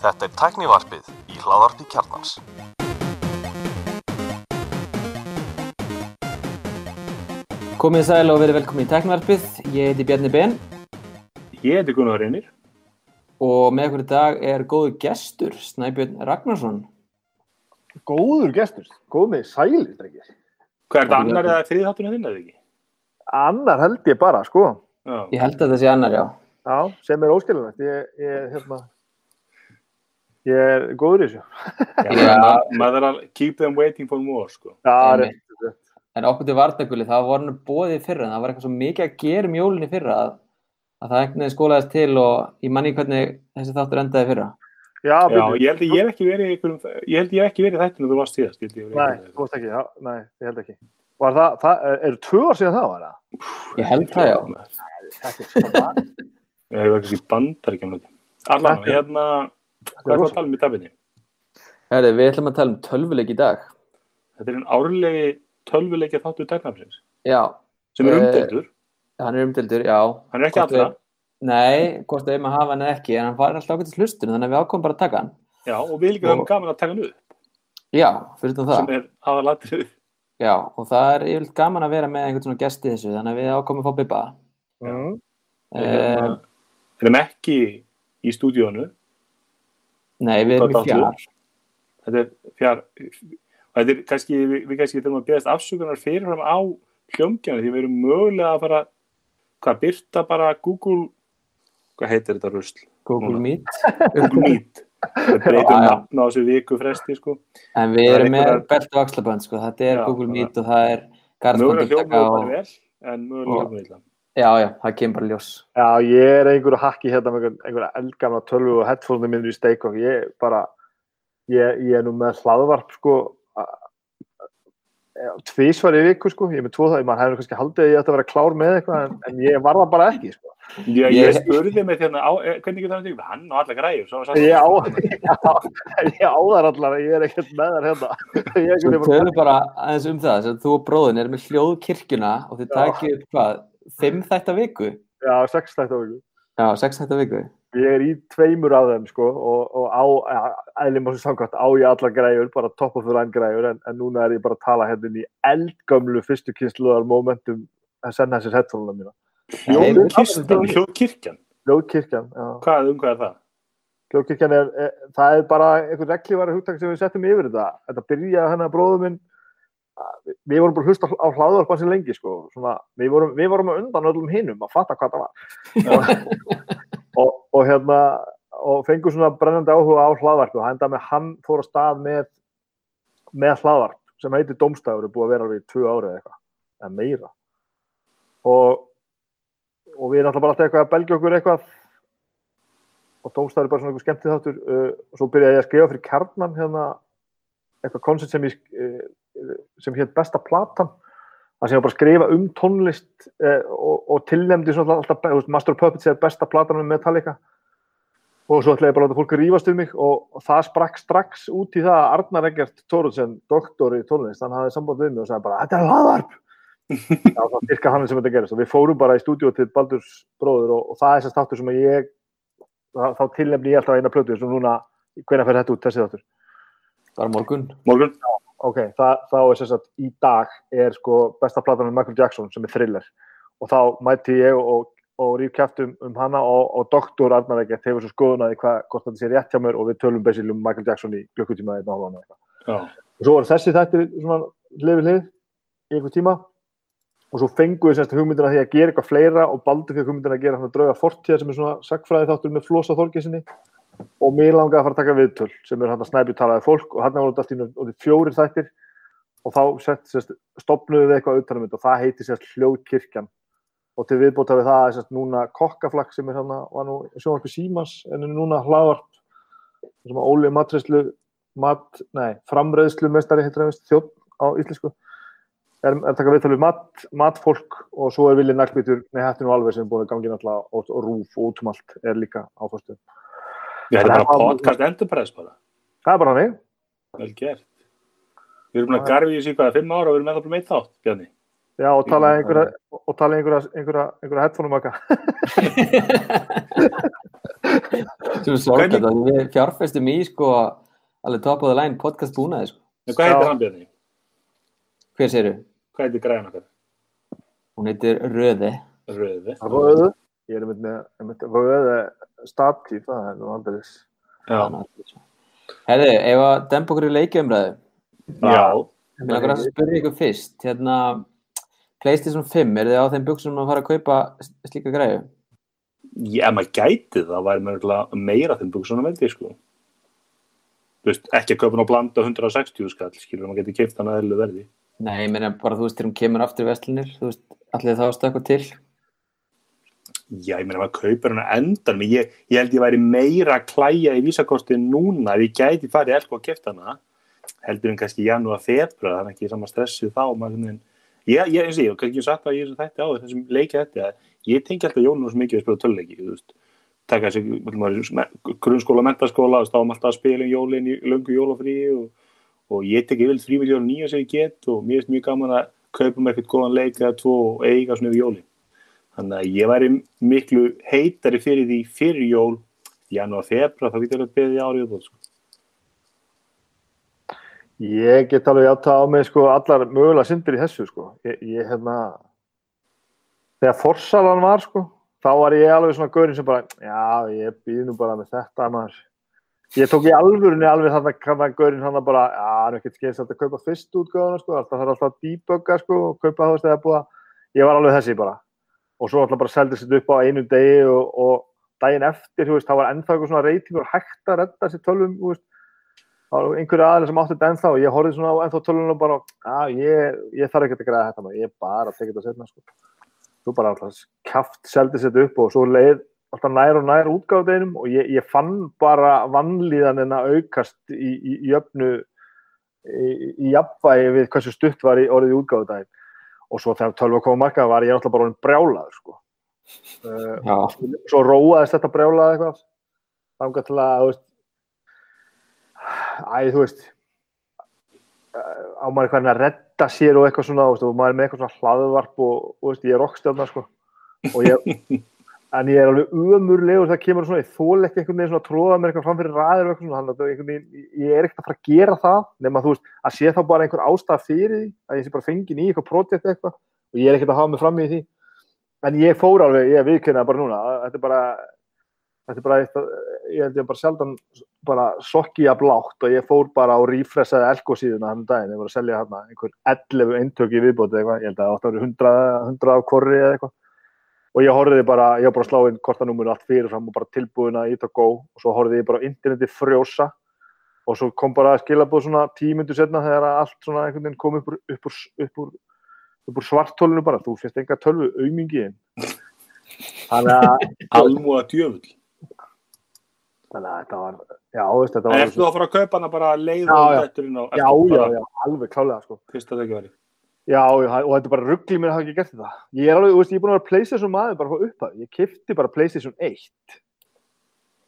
Þetta er tæknivarpið í hláðarpi kjarnans. Komið sæl og verið velkomin í Teknvarpið. Ég heiti Bjarni Ben Ég heiti Gunnar Reynir. og með okkur í dag er góðu gestur, Snæbjörn Ragnarsson. Góður gestur, góð með sælir, drengir. Hvað er þetta annar eða þrið þátturinn þinn eða ekki? Annar held ég bara, sko. Já. Ég held að það sé annar, já. Já, sem er óskilunægt. Ég, ég, hérna, ég er góður í þessu. Já, Já. ma- Maður er að keep them waiting for more, sko. Já, rétt, rétt. En okkur til Vardaguli, það var hann bóðið fyrra, en það var eitthvað svo mikið að gera um jólinni fyrra að, að það veginn skólaðist til og ég manni hvernig þessi þáttur endaði fyrra. Já, Já, ég held að ég hef ekki verið ég held að ég hef ekki verið í þættinu þú varst síðast. Nei, þú veist ekki, já, nei, ég held ekki. Var það, það er- eru tvö ár síðan það var það? Ég held það, já. Ég hef ekki bandar ekki um þetta. Allan, hérna, hvað er það að tala um í dabinni? Herri, við ætlum að tala um tölvuleik í dag. Þetta er einn árlegi tölvuleikja þáttu teknafsins Já, sem er Eh, umdeldur. hann er umtildur, já. Hann er ekki hvort allra. við- Nei, hvort við erum að hafa hann eða ekki, en hann var alltaf ákveðtis hlustun, þannig að við ákomum bara að taka hann. Já, og við líka höfum gaman að taka hann upp, Já, fyrir það. sem er aðalatrið. Já, og það er yfirleitt gaman að vera með einhvern svona gesti þessu, þannig að við ákomum að fá bibba. Mm. Hérna, Við erum ekki í stúdíónu, Nei, við erum í fjár. þetta er fjár þetta er kannski, við, við kannski þurfum að beðast afsökunar fyrirfram á hljómgjana því við erum mögulega að fara hvað, byrta bara Google hvað heitir þetta rusl? Google. Meet. Google Meet við breytum nafn á þessu viku fresti sko. En við er erum með einhverjar- belt og axlabönd, sko. Þetta er Já, Google Meet og það er garðsbönd mögulega og... vel en mögulega hljómaður illa Já, já, það kemur bara ljós. Já, ég er einhverju hakki hérna með einhverju- einhverja eldgamla tölvu og headphone minnur í steik og ég bara, ég, ég er nú með hlaðvarp, sko, tvísvar í viku, sko, ég er með tvo það, mann hefur kannski haldið að ég ætti að vera klár með eitthvað, en, en ég var það bara ekki, sko. Já, Ég- ég spurði mig þérna á, eh, hvernig getur hann þetta hann og alla græður svo, svo, Ég á, ég á þar allar, ég er ekkert með þar hérna. Einhvern tölum bara aðeins um það, þú og bróðin er með hljóðkirkjuna og þið Já. takið upp hvað, fimm þætta viku? Já, sex þætt á viku. Já, sex þætta viku. Ég er í tveimur af þeim, sko, og, og á, eðlum ásins samkvæmt, á ég allar græjur, bara top of the line græjur, en, en núna er ég bara að tala hérna inn í eldgömlu fyrstu kynsluðar momentum að senda þessir headphone-una mína. Hljóðkirkjan Hljóðkirkjan, já. hvað um hvað er það? Hljóðkirkjan er, er, það er bara einhvern reglífari hugtak sem við settum yfir þetta. Þetta byrjaði minn, að við- við vorum bara að hlusta á hlaðvarpan sem lengi, sko. Svona, við, vorum, við vorum undan öllum hinum að fatta hvað það var. og, og hérna, og fengur svona brennandi áhuga á hlaðvarp og henda með hann fór að stað með, með hlaðvarp sem heitir Dómstafur, er búið að vera alveg í tvö árið eða eitthvað, eða meira. Og, og við erum alltaf bara alltaf eitthvað að belgja okkur eitthvað og Dómstafur er bara svona eitthvað skemmtið þáttur uh, og svo byrjaði ég að skrifa fyrir kjarnan hérna eitthvað koncept sem ég uh, sem hétt besta platan það sem var bara að skrifa um tónlist uh, og, og tilnefndi svona alltaf þú veist, Master of Puppets er besta platan með Metallica. Og svo ætlaði ég bara að láta fólk að rífast um mig og, og það sprakk strax út í það að Arnar Eggert Tóruðsen, doktor í tónlist hann hafði samband við mig og sagði bara þetta er hlaðvarp. Já, það virka hann sem þetta gerist. Og við fórum bara í stúdíu til Baldurs bróður og, og það er þess að þáttur sem ég þá, tilnefni ég alltaf eina plötu sem núna, hvenær fer þetta út þessi þáttur Bara morgun. Morgun? ok, það, þá er þess að í dag er sko besta platan með Michael Jackson sem er thriller og þá mæti ég og, og ríf kæft um, hana og, og doktor Arnar Eggert hefur svo skoðunaði hvað, hvort þetta sé rétt hjá mér og við tölum basically um Michael Jackson í glökkutíma einn og hálfan eða eitthvað Já. og svo var þessi þættir svona hlið við hlið í einhver tíma og svo fengu við semst hugmyndina því að gera eitthvað fleira og Baldur fyrir hugmyndina að gera hann að drauga fortíða sem er svona sagfræði þáttur með flosa þorgisinni og mér langaði að fara að taka viðtöl sem er hann að snæpi talaði fólk og hann var alltaf í fjórir þættir. Og þá sett, sérst, stopnuðu við eitthvað þetta og það heiti sérst hljóðkirkjan. Og til viðbóta við það er sérst núna kokkaflakk sem er hann var nú sjónvarpi símans en er núna hlaðvarp. Sem að Óli matreyslu mat, nei, framreiðslu mestari heitir veist, þjótt á íslensku er, er að taka viðtöl við mat, matfólk og svo er Vili Naglbítur, nei hætti nú alveg sem er búin að gangi náttúrulega og, og rúf og út um allt er líka áfæstu Við erum bara podcast enterprise bara það er bara hann Vel gert Við erum búin að garfi í sig hvaða fimm ára og við erum með það bara meitt þátt, Bjarni Já, og talaði einhverja, og talaði einhverja, einhverja, einhverja headphone maka. Svo sorglega að við fjárfestum í sko alveg top of the line podcast búnaði sko. En hvað heitir hann Bjarni? Hver séru? Hvað heitir græðan okkar? Hún heitir Röði. Röði. Röðu, ég er með, með röðu statíf, það er nú aldrei Já. Herði, ef að dempa okkur í leikjaumræðu. Já. Mér langar að spyrja ykkur fyrst. Hérna, PlayStation 5, er þið á þeim buksum að fara að kaupa slíka græðu? Já, maður gæti það, væri maður örugglega meira þeim buksunum veldi, sko. Þú veist, ekki að kaupa ná blanda 160 skall, skilur, maður geti keift hann að eðlu verði. Nei, ég meina bara, þú veist, þegar hún kemur aftur í veslinir, þú veist, allir þá stökka til. Já, ég meina, maður kaupir hann að endan, ég, ég held ég væri meira að klæja í vísakostið núna ef ég gæti farið elko að keift hana, heldur en kannski janúar februar, það er ekki sama stressið þá, maður ég, ég, eins og ég, og kannski ég sagt að ég er þetta á þessum leikið þetta, að ég tengi alltaf Jónu svo mikið að spila töluleiki, þú veist, taka þessi grunnskóla, mentaskóla, þá erum alltaf að spila um í löngu jólafrí og, og ég tek yfir þrý miljónu nýja sem ég get og mér er mjög gaman að kaupa mér eitthvað góðan leik eða tvo eiga svona yfir jólin. Þannig að ég væri miklu heitari fyrir því fyrir jól, janúar, februar, þá getur það beðið árið og sko. Ég get alveg átta á mig sko allar mögulega syndir í þessu sko. Ég, ég hérna, þegar forsalan var sko, þá var ég alveg svona gaurinn sem bara, já, ég býð nú bara með þetta maður. Ég tók í alvörunni alveg þarna kannan gaurinn hann bara, já, það er ekkert skemmt að kaupa fyrst útgáðuna sko, alltaf það er alltaf að debugga sko og kaupa það þegar búið að, ég var alveg þessi bara. Og svo alltaf bara seldi sér upp á einu degi og, og daginn eftir, veist, það var ennþá eitthvað svona reytingur hægt að redda sér tölvum, það var einhverju aðeins sem átti þetta ennþá og ég horfði svona á ennþá tölunum og bara, að ég, ég þarf ekki að græða þetta maður, ég er bara að tekja þetta setna sko. Þú bara alltaf kjaft seldi sér upp og svo leið alltaf nær og nær útgáðinum og ég, ég fann bara vannlíðanina aukast í, í, í jöfnu í, í jafnvægi við hversu stutt var í orðið útgáðudaginn og svo þegar tölva kom að marka var ég alltaf bara brjálaður sko. Uh, svo róaðist þetta brjálað eitthvað þangað til að þú veist, æ, þú veist uh, á maður eitthvað að redda sér og eitthvað svona, og maður er með eitthvað svona hlaðvarp og, og veist, ég er rockstjárna sko. og ég en ég er alveg umurlegur það kemur svona, ég þól ekki einhvern veginn svona að tróða mér eitthvað fram fyrir ræður eitthvað svona, þannig að einhvern veginn, ég er ekkert að fara að gera það nema þú veist, að sé þá bara einhver ástæð fyrir því, að ég sé bara fengin í eitthvað projekt eitthvað og ég er ekkert að hafa mig fram í því. En ég fór alveg, ég viðkynna bara núna, þetta er bara þetta er bara eitt, að- ég held ég bara sjaldan bara sokki að blátt og ég fór bara og refressaði elko síðuna hann daginn, ég var að selja hérna einhver 11 eintök í viðbóti eitthvað, ég held að það átti að vera 100, 100 af korri eða eitthvað og ég horfði bara, ég var bara að slá inn kortanúmur allt fyrir fram og bara tilbúin að ít og gó og svo horfði ég bara á interneti frjósa og svo kom bara skilabóð svona tímundu setna þegar að allt svona einhvern veginn kom upp úr, upp úr, upp úr, upp úr svartólinu bara, þú finnst enga tölvu aumingi þannig að Almúa djöfull. þannig að þetta var, já, veist, þetta var ertu þú að fara að kaupa hana bara leið Já, já. já, alveg klálega sko. Fyrsta tækifæri. já, já, og þetta er bara ruggli mér að hafa ekki gert þetta. Ég er alveg, þú veist, ég er búin að vera Playstation maður bara frá upphæð, ég kefti bara Playstation 1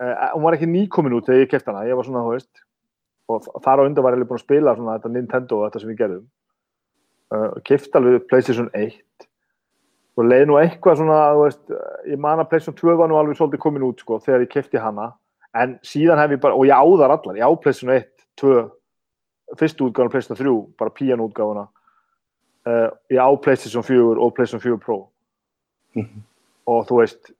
uh, hún var ekki nýkomin út þegar ég kefti hana, ég var svona, þú veist og þar á undan var ég alveg búin að spila svona þetta Nintendo og þetta sem við gerðum. Uh, kefti alveg Playstation 1 og leið nú eitthvað svona, þú veist, ég man að Playstation 2 var nú alveg svolítið komin út, sko, þegar ég kefti hana. En síðan hef ég bara, og ég áðar allar, ég á Playstation 1, 2 fyrstu útgáðan Playstation 3, bara pían útgáðuna uh, ég á Playstation 4 og Playstation 4 Pro. Og þú veist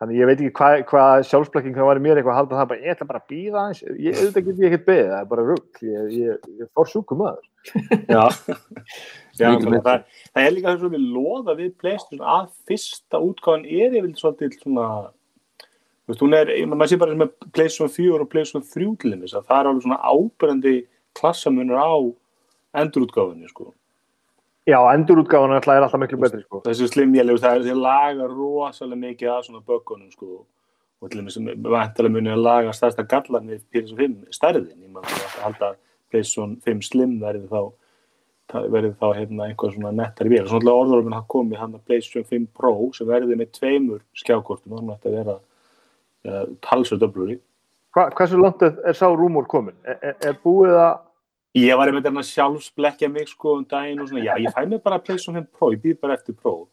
þannig ég veit ekki hvað hva sjálfsblekking það var í mér eitthvað að halda það bara, ég ætla bara að býða aðeins. Ég auðvitað get ég ekkert beðið, það er bara rugg ég, ég, ég fór sjúkum maður. Já. já það, það er líka svona loða við Playstation að fyrsta útgáðan er yfir svolítið svona þú veist, hún er, maður sé bara með Playstation 4 og Playstation 3 til þess að það er alveg svona ábyrjandi klassamunur á endurútgáfunni sko. Já, endurútgáðan er alltaf miklu betri sko. þessi slimjæli, það er að laga rosalega mikið að svona böggunum sko. og til þess að vantilega muni að laga stærsta gallan við PS5 stærðin, ég maður að halda að PlayStation 5 Slim verði þá verði þá hérna einhver svona nettari og svona orðuröfum hafa komið hann að PlayStation 5 Pro sem verði með tveimur skjákortum. Þannig að þetta vera ja, talsveit öfluri Hva, hversu langt er, er sá rúmur komin er, er búið að ég var einmitt að sjálfsblekja mig sko um daginn og svona, já ég fæ mig bara PlayStation 5 Pro, ég býð bara eftir Pro.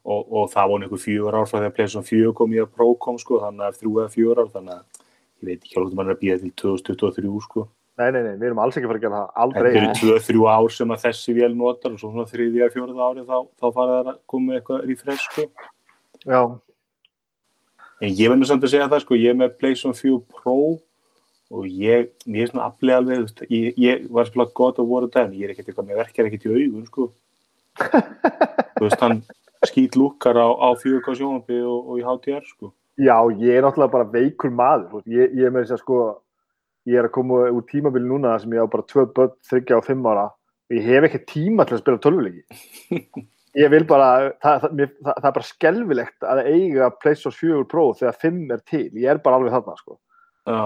Og, og það var einhver fjögur ár frá þegar PlayStation 4 kom í að Pro kom sko, þannig að þrjú eða fjögur ár þannig að ég veit ekki alveg mann er að býða til 2023 sko. Nei, nei, nei, við erum alls ekki að fara að gera það, aldrei. eru 2-3 ár sem að þessi vél notar og svo svona þriðja, fjóraða ári þá, þá fara það að koma eitthvað refresh sko. Já, en ég verður samt að segja það sko ég er með PlayStation 4 Pro og ég, ég er svona aflega alveg veist, ég, ég var að spila God of War dæmi, ég er ekkert eitthvað, mér verkar ekkert í augun sko þú veist, hann skýt lúkar á, á 4K sjónambi og, og í HDR sko já, ég er náttúrulega bara veikur maður, ég, ég er með þess að sko, ég er að koma úr tímabili núna sem ég á bara tvö börn, þryggja og fimm ára og ég hef ekki tíma til að spila tölvuleiki. Ég vil bara, það, það, mér, það, það er bara skelvilegt að eiga PlayStation 4 Pro þegar 5 er til, ég er bara alveg þarna sko. já,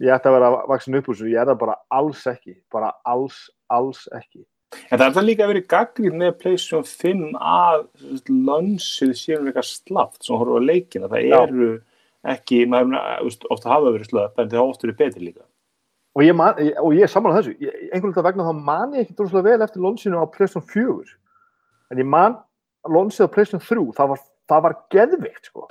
Ég ætti að vera vaksin upp úr þessu, ég er það bara alls ekki, bara alls, alls ekki. en það er það líka að vera gaggrið með PlayStation 5 að lansið séum eitthvað slaft sem horfum á leikina, það Já. eru ekki, maður, ofta hafa verið slöpp en það ofta verið betri líka og ég, man, og ég er saman á þessu einhvern veginn vegna þá man ég ekki droslega vel eftir lonsinu á PlayStation 4 en ég man lonsið á PlayStation 3 það var, það var geðvikt sko.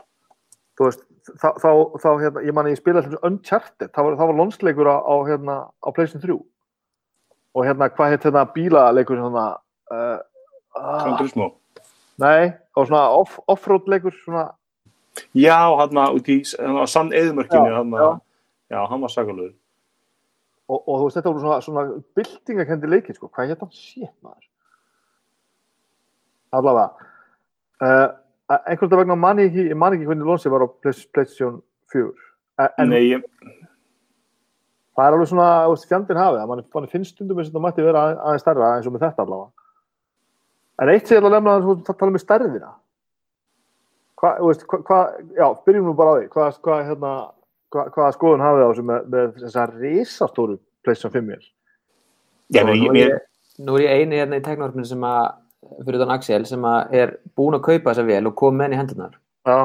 þú veist þá, þá, þá hérna, ég man að ég spilaði dæmis Uncharted það var, það var lonsleikur á, á, hérna, á PlayStation 3 og hérna hvað heit hérna bílaleikur hérna uh, uh, Gran Turismo. Nei, og svona off, off-road leikur svona, Já, var út í var sann eðmörkinu, hann já. var já, hann var sakalöður og, og þú veist þetta voru svona, svona byltingakendi leikir sko, hvað heit hann? Shit maður. Allavega uh, einhvern veginn vegna man ég ekki, ég man ekki hvernig Lonsi var á Play- PlayStation 4 en, Nei, ég, það er alveg svona þú veist, fjandinn hafið, að mann, mann finnst stundum eins og þetta mætti vera að- aðeins stærra eins og með þetta allavega. En eitt sem ég ætla að lemna að tala með stærðina. Hvað, þú veist, hvað, hva, já, byrjum nú bara á því. Hvað, hvað, hérna, hvað, hvaða skoðun hafið á þessu með, með þessar risastóru PlayStation 5 vél ég, ég, nú, er ég, nú er ég eini hérna í teknarfinu sem að fyrir þann Axel sem er búin að kaupa þessa vel og kom með henni í hendunar já,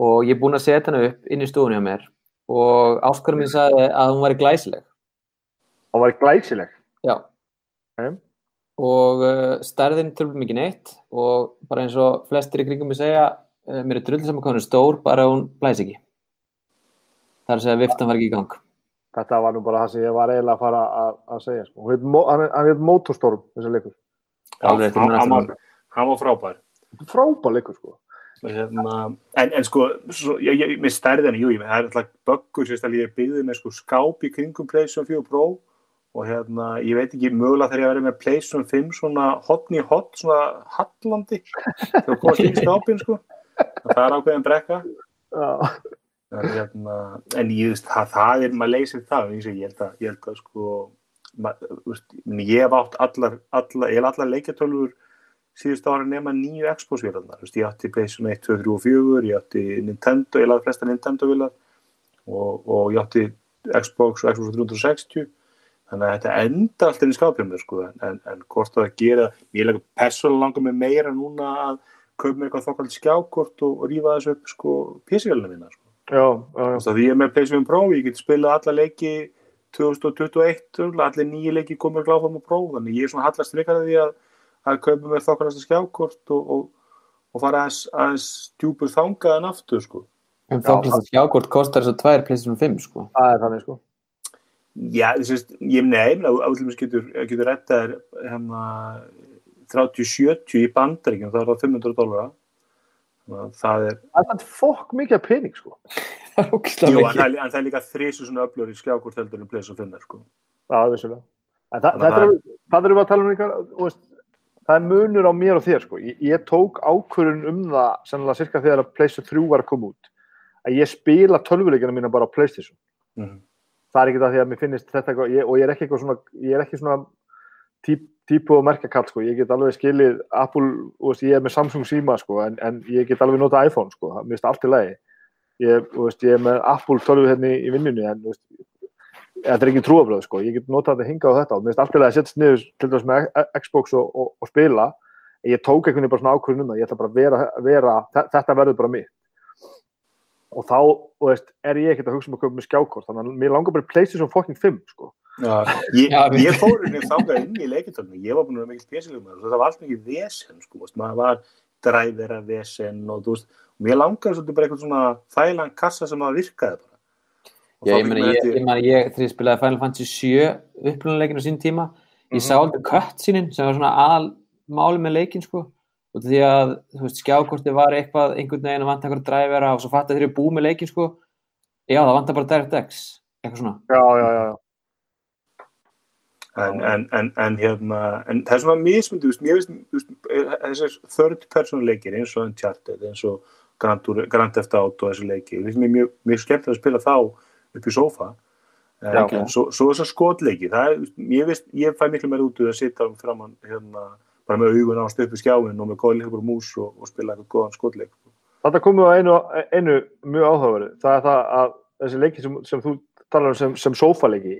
og ég er búin að setja hana upp inn í stofunni á mér. Og áskvæður mín sagði að hún væri glæsileg. Það var glæsileg? Já. Ok. og uh, stærðin tröfum mikið neitt. Og bara eins og flestir í kringum mig segja uh, mér er drull saman hvað hún er stór bara hún blæs ekki. Að segja viftan var ekki í gang. Þetta var nú bara það sem ég var eiginlega að fara að, að segja sko. Hún hann hann heit Motorstorm þessi leikur, hann, er var, frábær. Frábær leikur sko. hérna, en, en sko svo, ég, ég, með stærðina, jú, ég, það er alltaf böggur sérstaklega ég er byggðið með sko skáp í kringum PlayStation 4 Pro og hérna, ég veit ekki mögulega þegar ég verið með PlayStation 5 svona hotn í hot, svona hallandi þegar komast inn í skápin sko. Það er ákveðin brekka. En, hérna, en ég veist, það, það er, maður leysir það ég, ég held að, ég held að sko ég hef átt allar, allar ég hef allar leikjartölfur síðust ára nema nýju veist, ég átti PlayStation 1, 2, 3 og 4 ég átti Nintendo, ég laði flesta Nintendo-vélar og, og ég átti Xbox og Xbox 360 þannig að þetta enda alltaf í skápjum mér sko, en, en hvort það gera ég lega persónulega langar mig meira núna að kaupa mér eitthvað þokkald skjákort og, og rífa þessu upp sko PC-vélina mína sko. já, já, já. Veist, að því ég er með PlayStation Pro, ég get spilað alla leiki 2021, örugglega, allir nýju leiki komið gláfam og próf, þannig ég er svona hallast frekar að því að, að kaupa mér þokkalasta skjákort og, og, og fara aðeins, aðeins djúpur þangað en aftur, sko. en þóknast skjákort kostar þess að tvær PlayStation 5 sko það er þannig sko. Já, þess að ég nefn að átlumins getur, getur rettað hérna 30-70 í bandaríkjum, það er það 500 dólara. Það er, það er fokk mikið pening sko. Það er ógislega jú, en mikið. það er, en það er líka þrísu svona öflur í skjákort heldur en PlayStation 5, sko. en það, Þannig að þetta er, það erum við að tala um þú veist, það er munur á mér og þér sko. ég, ég tók ákvörun um það sennilega cirka þegar að PlayStation 3 var að koma út að ég spila tölvuleikina mína bara á PlayStation. Mm það er ekki það því að mér finnist þetta ég, og ég er ekki eitthvað svona, ég er ekki svona típ, típu og merkakall sko, ég get alveg skilið Apple, ég er með Samsung síma sko, en, en ég get alveg notað iPhone sko, mér finnst allt í lagi ég, veist, ég er með Apple tölvu hérna í, í vinnunni en veist, þetta er ekki trúabröð sko, ég get notað þetta hingað og þetta. Og mér finnst allt í lagi að setja niður til dæmis með Xbox og, og, og spila. En ég tók einhvern veginn bara svona ákvörðun um það, ég ætla bara að vera, vera þe- þetta verður bara mitt. Og þá, þú veist, er ég ekkert að hugsa um að köpa með skjákort, þannig að mér langar bara PlayStation fucking 5, sko. Já, ég, ég fór henni þangað inn í leikitölunum, ég var búin að vera mikil spesilegum og þetta var allt mikið vesen, sko, maður var dræðir að vesen og þú veist, og mér langaði svolítið bara eitthvað svona þægilegan kassa sem að virkaði bara. Já, ég meina, ég, ég, meina, ég þegar ég spilaði Final Fantasy 7 upplunuleikinu á sín tíma, ég Mhm. sá aldrei kött sínin sem var svona aðal máli með leikin, sko, og því að, skjákorti var eitthvað, einhvern veginn að vanta eitthvað dræfera og svo fatt að þeir eru búið með leikin, sko, já, það vanta bara DirectX, eitthvað svona. já, já, já, en, en, en, en hérna en það er svona mismundi, þú veist, veist, eh, þessar third person leikir eins og Uncharted, eins og Grand, Theft Auto og þessi leikir mér finnst mér mjög, mjög skemmt að spila þá upp í sofa Já, en, ok. en svo, svo þessar skotleiki það er, ég veist, ég fæ miklu meira út að sitja framan hérna, bara með augun á stöpu skjáin og með góðleikur mús og, og spila eitthvað góðan skotleik Þetta komum við á einu, einu mjög áhugaverðu. Það er það að þessi leiki sem, sem þú talar um sem, sem sófaleiki,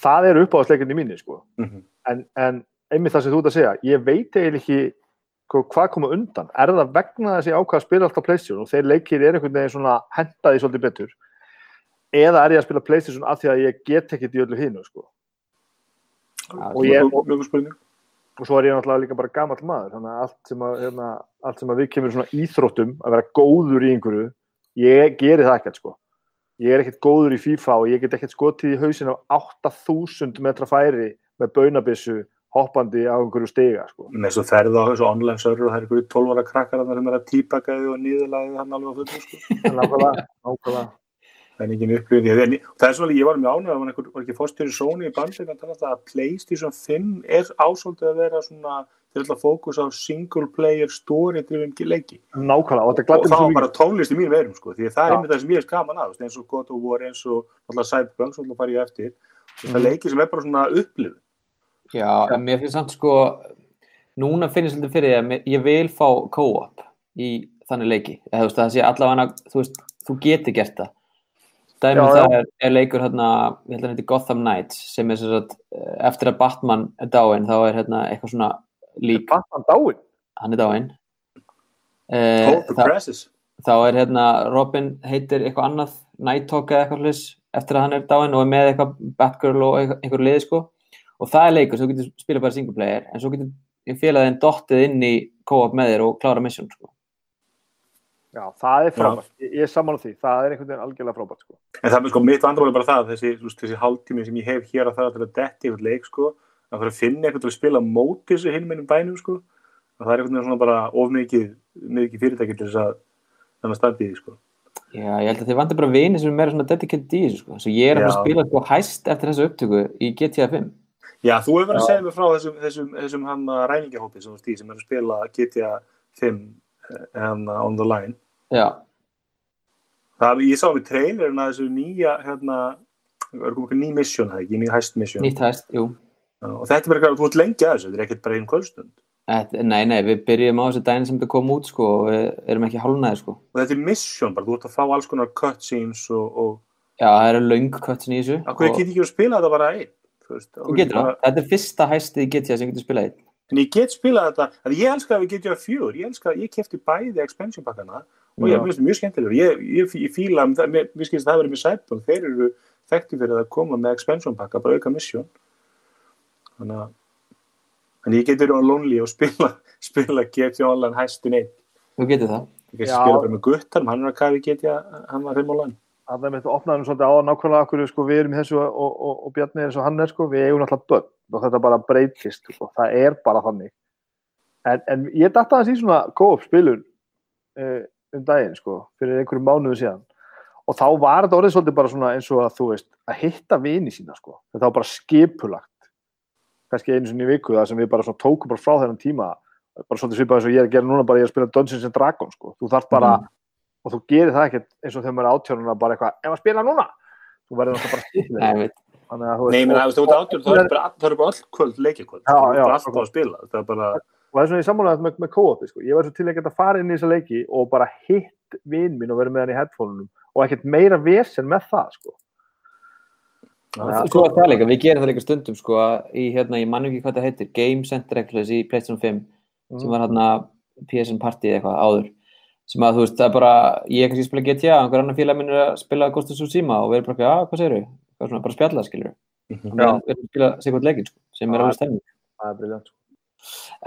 það eru uppáðsleikinni mínir, sko. mm -hmm. En, en einmitt það sem þú ert að segja, ég veit eiginlega ekki hvað koma undan. Er það vegna þess að ég ákvað að spila alltaf Playstation og þeir leikir er einhvern veginn svona hentaði svolítið betur? Eða er ég að spila Playstation af því að ég get ekkert í öllu hinu, sko? Og ég- spurning og svo er ég náttúrulega líka bara gamall maður þannig að allt sem að, hérna, allt sem að við kemur svona íþróttum að vera góður í einhverju ég geri það ekkert sko ég er ekkert góður í FIFA og ég get ekkert skotið í hausin á 8000 metra færi með baunabissu hoppandi á einhverju stiga sko. Með svo ferð á þessu online server og það er einhverju 12 ára krakkar þarna sem er að típaka þig og niðurlæði hann alveg á fullu sko. Nákvæmlega, nákvæmlega. Það er engin upplifin en það er svona, ég var mjög ánægð að var, einhver, var ekki fórstjóri Sony í bandin að það að Playstation 5 er ásóldið að vera svona til að fókus á single player story drifin leiki. Nákvæmlega og og það var bara tónlist í mínum verum sko, því að það er einmitt það sem ég er skaman að eins og God of War, eins og Já, en mér finnst samt sko núna finnst svolítið fyrir því að mér- ég vil fá co-op í þannig leiki. Eða þú veist það sé allavega þú veist, þú geti gert það. Dæmið Já, það er, er leikur hérna, ég held að hann heiti Gotham Knights sem er sem sagt, eh, eftir að Batman er dáinn þá er hérna eitthvað svona lík, Batman dáin hann er dáinn. Eh, þá, er hérna Robin heitir eitthvað annað Nighthawk eða eitthvað hlis eftir að hann er dáinn og er með eitthvað Batgirl og eitthvað liði sko og það er leikur, svo getur spila bara single player en svo getur félaginn dottið inn í co-op með þér og klára mission sko. já, það er frábært, ég, ég er saman á því. Það er einhvern veginn algjörlega frábært sko. En það er sko mitt vandamál er bara það, þessi, þú þessi hálftími sem ég hef hér að það til að detti yfir leik, sko, að fara að finna eitthvað til að spila móti þessu hinn mennum bænum, sko, og það er einhvern veginn svona bara of mikið, fyrirtæki til þess að þannig að því, sko. Já, ég held að þið vandir bara vini sem er meira svona dedicated í þessu sko. svo ég er að að spila sko hæst eftir þessu upptöku í GTA 5 Já, þú hefur verið að segja mér frá þessum, þessum, þessum hann ræningahópi sem í, sem er að spila GTA 5 hann on the line. Já, Það, ég sá við trailerin að þessu nýja, hérna, er komið eitthvað ný mission, það ekki, ný hæst mission. nýtt hæst, jú Og þetta er bara, þú ert lengi að þessu, þetta er ekkert bara einn kvöldstund. Nei, nei, við byrjum á þessu daginn sem þetta kom út sko og við erum ekki hálnaði sko Og þetta er mission bara, þú ert að fá alls konar cutscenes og, og Já, það eru löng köttin í þessu Akkur og ekki að spila þetta bara einn veist, þú getur það, þetta er fyrsta hæstið í GTA sem getur spilað einn. En ég get spilað þetta. Að Ég elska að við getjum að fjör Ég elska að ég kefti bæði expansion pakkana og ég finnst það mjög skemmtilegur. Ég, ég, ég fíla, um það- mér mér skilst að það verið með Cyberpunk. Þeir eru þekkti fyrir að koma með expansion pakka bara auka mission. Þannig að en ég get verið á lonely og spila spila GTA Online hæstin einn. Þú getur það. Ég get spila bara með guttar hann er að kafi GTA, hann var heim á land að það með þetta opnaðum svolítið á nákvæmlega okkur sko, við erum í þessu og, og, og Bjarni er eins og hann er sko, við eigum alltaf börn og þetta bara breytist, sko. það er bara þannig. En, en ég datta hans í svona co-op spilun uh, um daginn sko, fyrir einhverjum mánuðu síðan. Og þá var þetta orðið svolítið bara svona eins og að þú veist, að hitta vini sína sko, þetta var bara skipulagt kannski einu sinni í viku það sem við bara svona tókum bara frá þennan tíma bara svolítið svipað eins og ég er að gera núna bara ég er að spila Dungeons and Dragons sko, þú þarf bara og þú gerir það ekkert eins og þegar maður er átjörnuna bara eitthvað, ef að spila núna? Þú verður náttúrulega bara að þú Nei, menn, og, þú veist, þú ert átjörn, það eru bara, það eru bara all kvöld það já. eru alltaf að spila. Það er bara, og það er svona í sammálaðið með, með co-opi sko. ég var svo til að geta farið inn í þessa leiki og bara hitt vinn mín og verið með hann í headphoneunum og ekkert meira vesen með það sko. Að- Svo er það líka, við gerum það líka stundum sko í hérna, ég mann ekki hvað það heitir Game Center í PlayStation 5 sem var hérna PSN Party eða eitthvað áður sem að þú veist, það er bara ég er kannski að spila GTA, einhver annar félag minn er að spila Ghost of Tsushima og við erum bara, já, hvað segir við svona, bara spjalla, skilur Mhm. við erum að spila hvort leikin, sko, sem er alveg er briljant sko.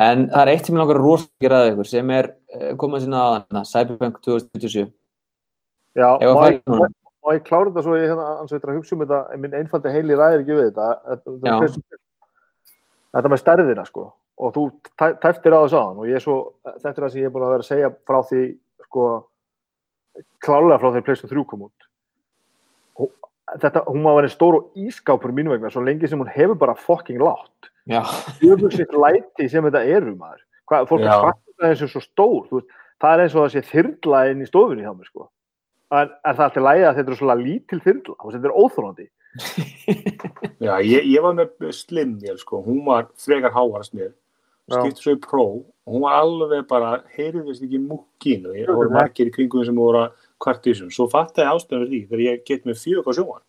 en það er eitt sem ég langar rosa að gera að ykkur sem er uh, komað sinna að hana, Cyberpunk 2027 Já, að fara ég, klára þetta svo ég hérna, ans veitur að hugsa um þetta, en minn einfaldi heili ræðir ekki við þetta, þetta, með stærðina, sko, og þú tæ- tæftir á þess aðan og ég er svo, þetta er það sem ég er búin að vera að segja frá því, sko, klálega frá því pleysum þrjú kom út. Og þetta, hún má vera stór og ískápur mínu vegna, svo lengi sem hún hefur bara fucking látt. Já, Jöfnsitt læti sem þetta eru, maður. Hvað, fólk er fattur það eins og svo stór, þú veist, það er eins og það sé þyrla inn í stofunni hjá mér, sko. En, en það er til lægi að þetta er svona lítil þyrla, veist, þetta er óþólandi. Já, ég, ég var með slim mér, sko, hún var frekar hávarast skipti svo í pró og hún var alveg bara, heyrðist ekki múkin og nei. margir í kringum sem voru að kvart í þessum. Svo fattaði ástöðum því þegar ég get með fjög á að,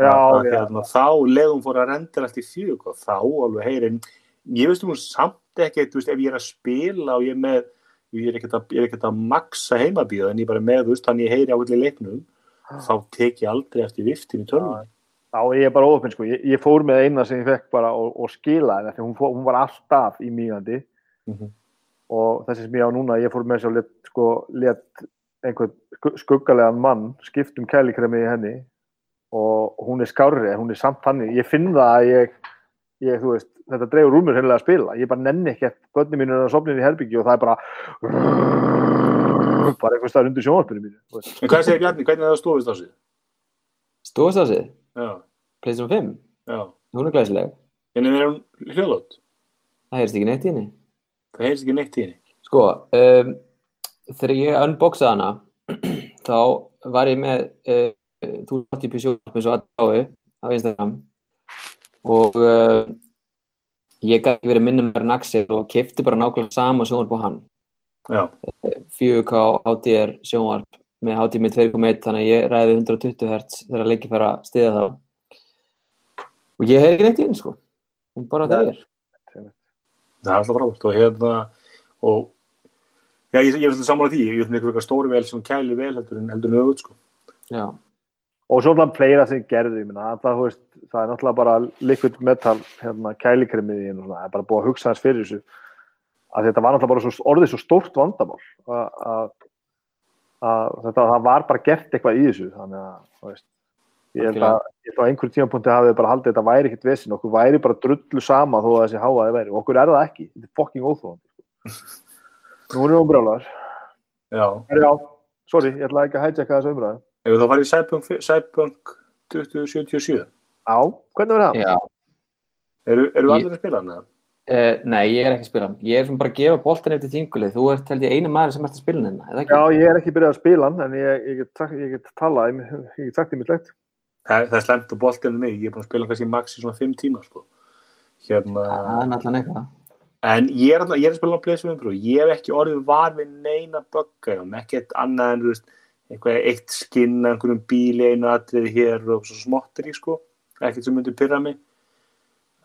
já, hérna, þá legum fór að renda allt í fjög og þá alveg heyrin ég veist um hún samt ekki þú veist, ef ég er að spila og ég er með ég er ekkert að, ekkert að maksa heimabíða en ég er bara með, þannig ég heyri á allir leiknum þá tek ég aldrei eftir viftin í tölvunni Já, ég er bara óöfn, sko. Ég, ég fór með eina sem ég fekk bara og, og skila henni, því hún, hún var alltaf í mýgandi Mhm. og þessi sem ég á núna, ég fór með að let, sko, let einhvern skugg- skuggalegan mann skipt um kælikremi í henni og hún er skárri, en hún er samt þannig. Ég finn það að ég, ég þú veist, þetta dreifur úr mér hennilega að spila. Ég bara nenni ekkert, börni mínu er að sopna inn í herbyggi og það er bara bara einhvers staðar undir sjónvarpinu mínu. En hvað segir Bjarni, hvernig er það stofist á sig? stóðst á sig, Playstation 5, já hún er glæsileg. En er hún hljóðlót? Það heyrst ekki neitt í henni. Það heyrst ekki neitt í henni Sko, um, þegar ég unboxaði hana, þá var ég með uh, þú átti upp í sjónvarp eins og aðdáðu á Instagram og uh, ég gæti verið minnum en Axel og kefti bara nákvæmlega sama sjónvarp á hann. Já, 4K HDR sjónvarp með HDMI 2.1 þannig að ég ræði 120 Hz þegar leikið fara að stiða þá. Og ég hef ekki neitt í henni sko. Hún bara það er það er alltaf frábært. Og hérna og Já, ég, ég er svolítið sammála því, ég er eitthvað stóri vel sem kæli vel heldur en heldur öðvöld sko. já, og svo náttúrulega fleira sem gerði ég minna, það, veist, það er náttúrulega bara liquid metal hérna, kælikremið í hennu, það er bara búið að hugsa þess fyrir þessu. Að þetta var náttúrulega bara svo, orðið svo stórt vandamál að, að, þetta, það var bara gert eitthvað í þessu þannig að veist, ég held að að á einhverjum tímapunkti hafið bara haldið þetta væri ekkert vesin, okkur væri bara drullu sama þó að þessi háaði væri, okkur er það ekki þetta er fucking óþóðandi sko. nú erum við umbrjálar Já, já, sorry, ég ætla ekki að hætja þessu umræðu ef þá farið í Cyberpunk, Cyberpunk 2077 Já, hvernig var það? já. Eru, eru Ég- allir að spila hana? Uh, nei, ég er ekki að spila hann. ég er bara að gefa boltan eftir tíngulið þú ert held ég einu maður sem ert að spila hann eða ekki? Já, ég er ekki byrjað að spila hann, en ég, ég, get, ég get talað, ég, get sagt í mitt leitt. Það, það er slemt á boltinu mig, ég er búin að spila kannski max í svona 5 tíma sko. Hérna, það er náttúrulega eitthvað en ég er, ég er að spila á Playstation 5 Pro, ég hef ekki orðið var við neina bögga, ekki eitt annað en þú veist, eitthvað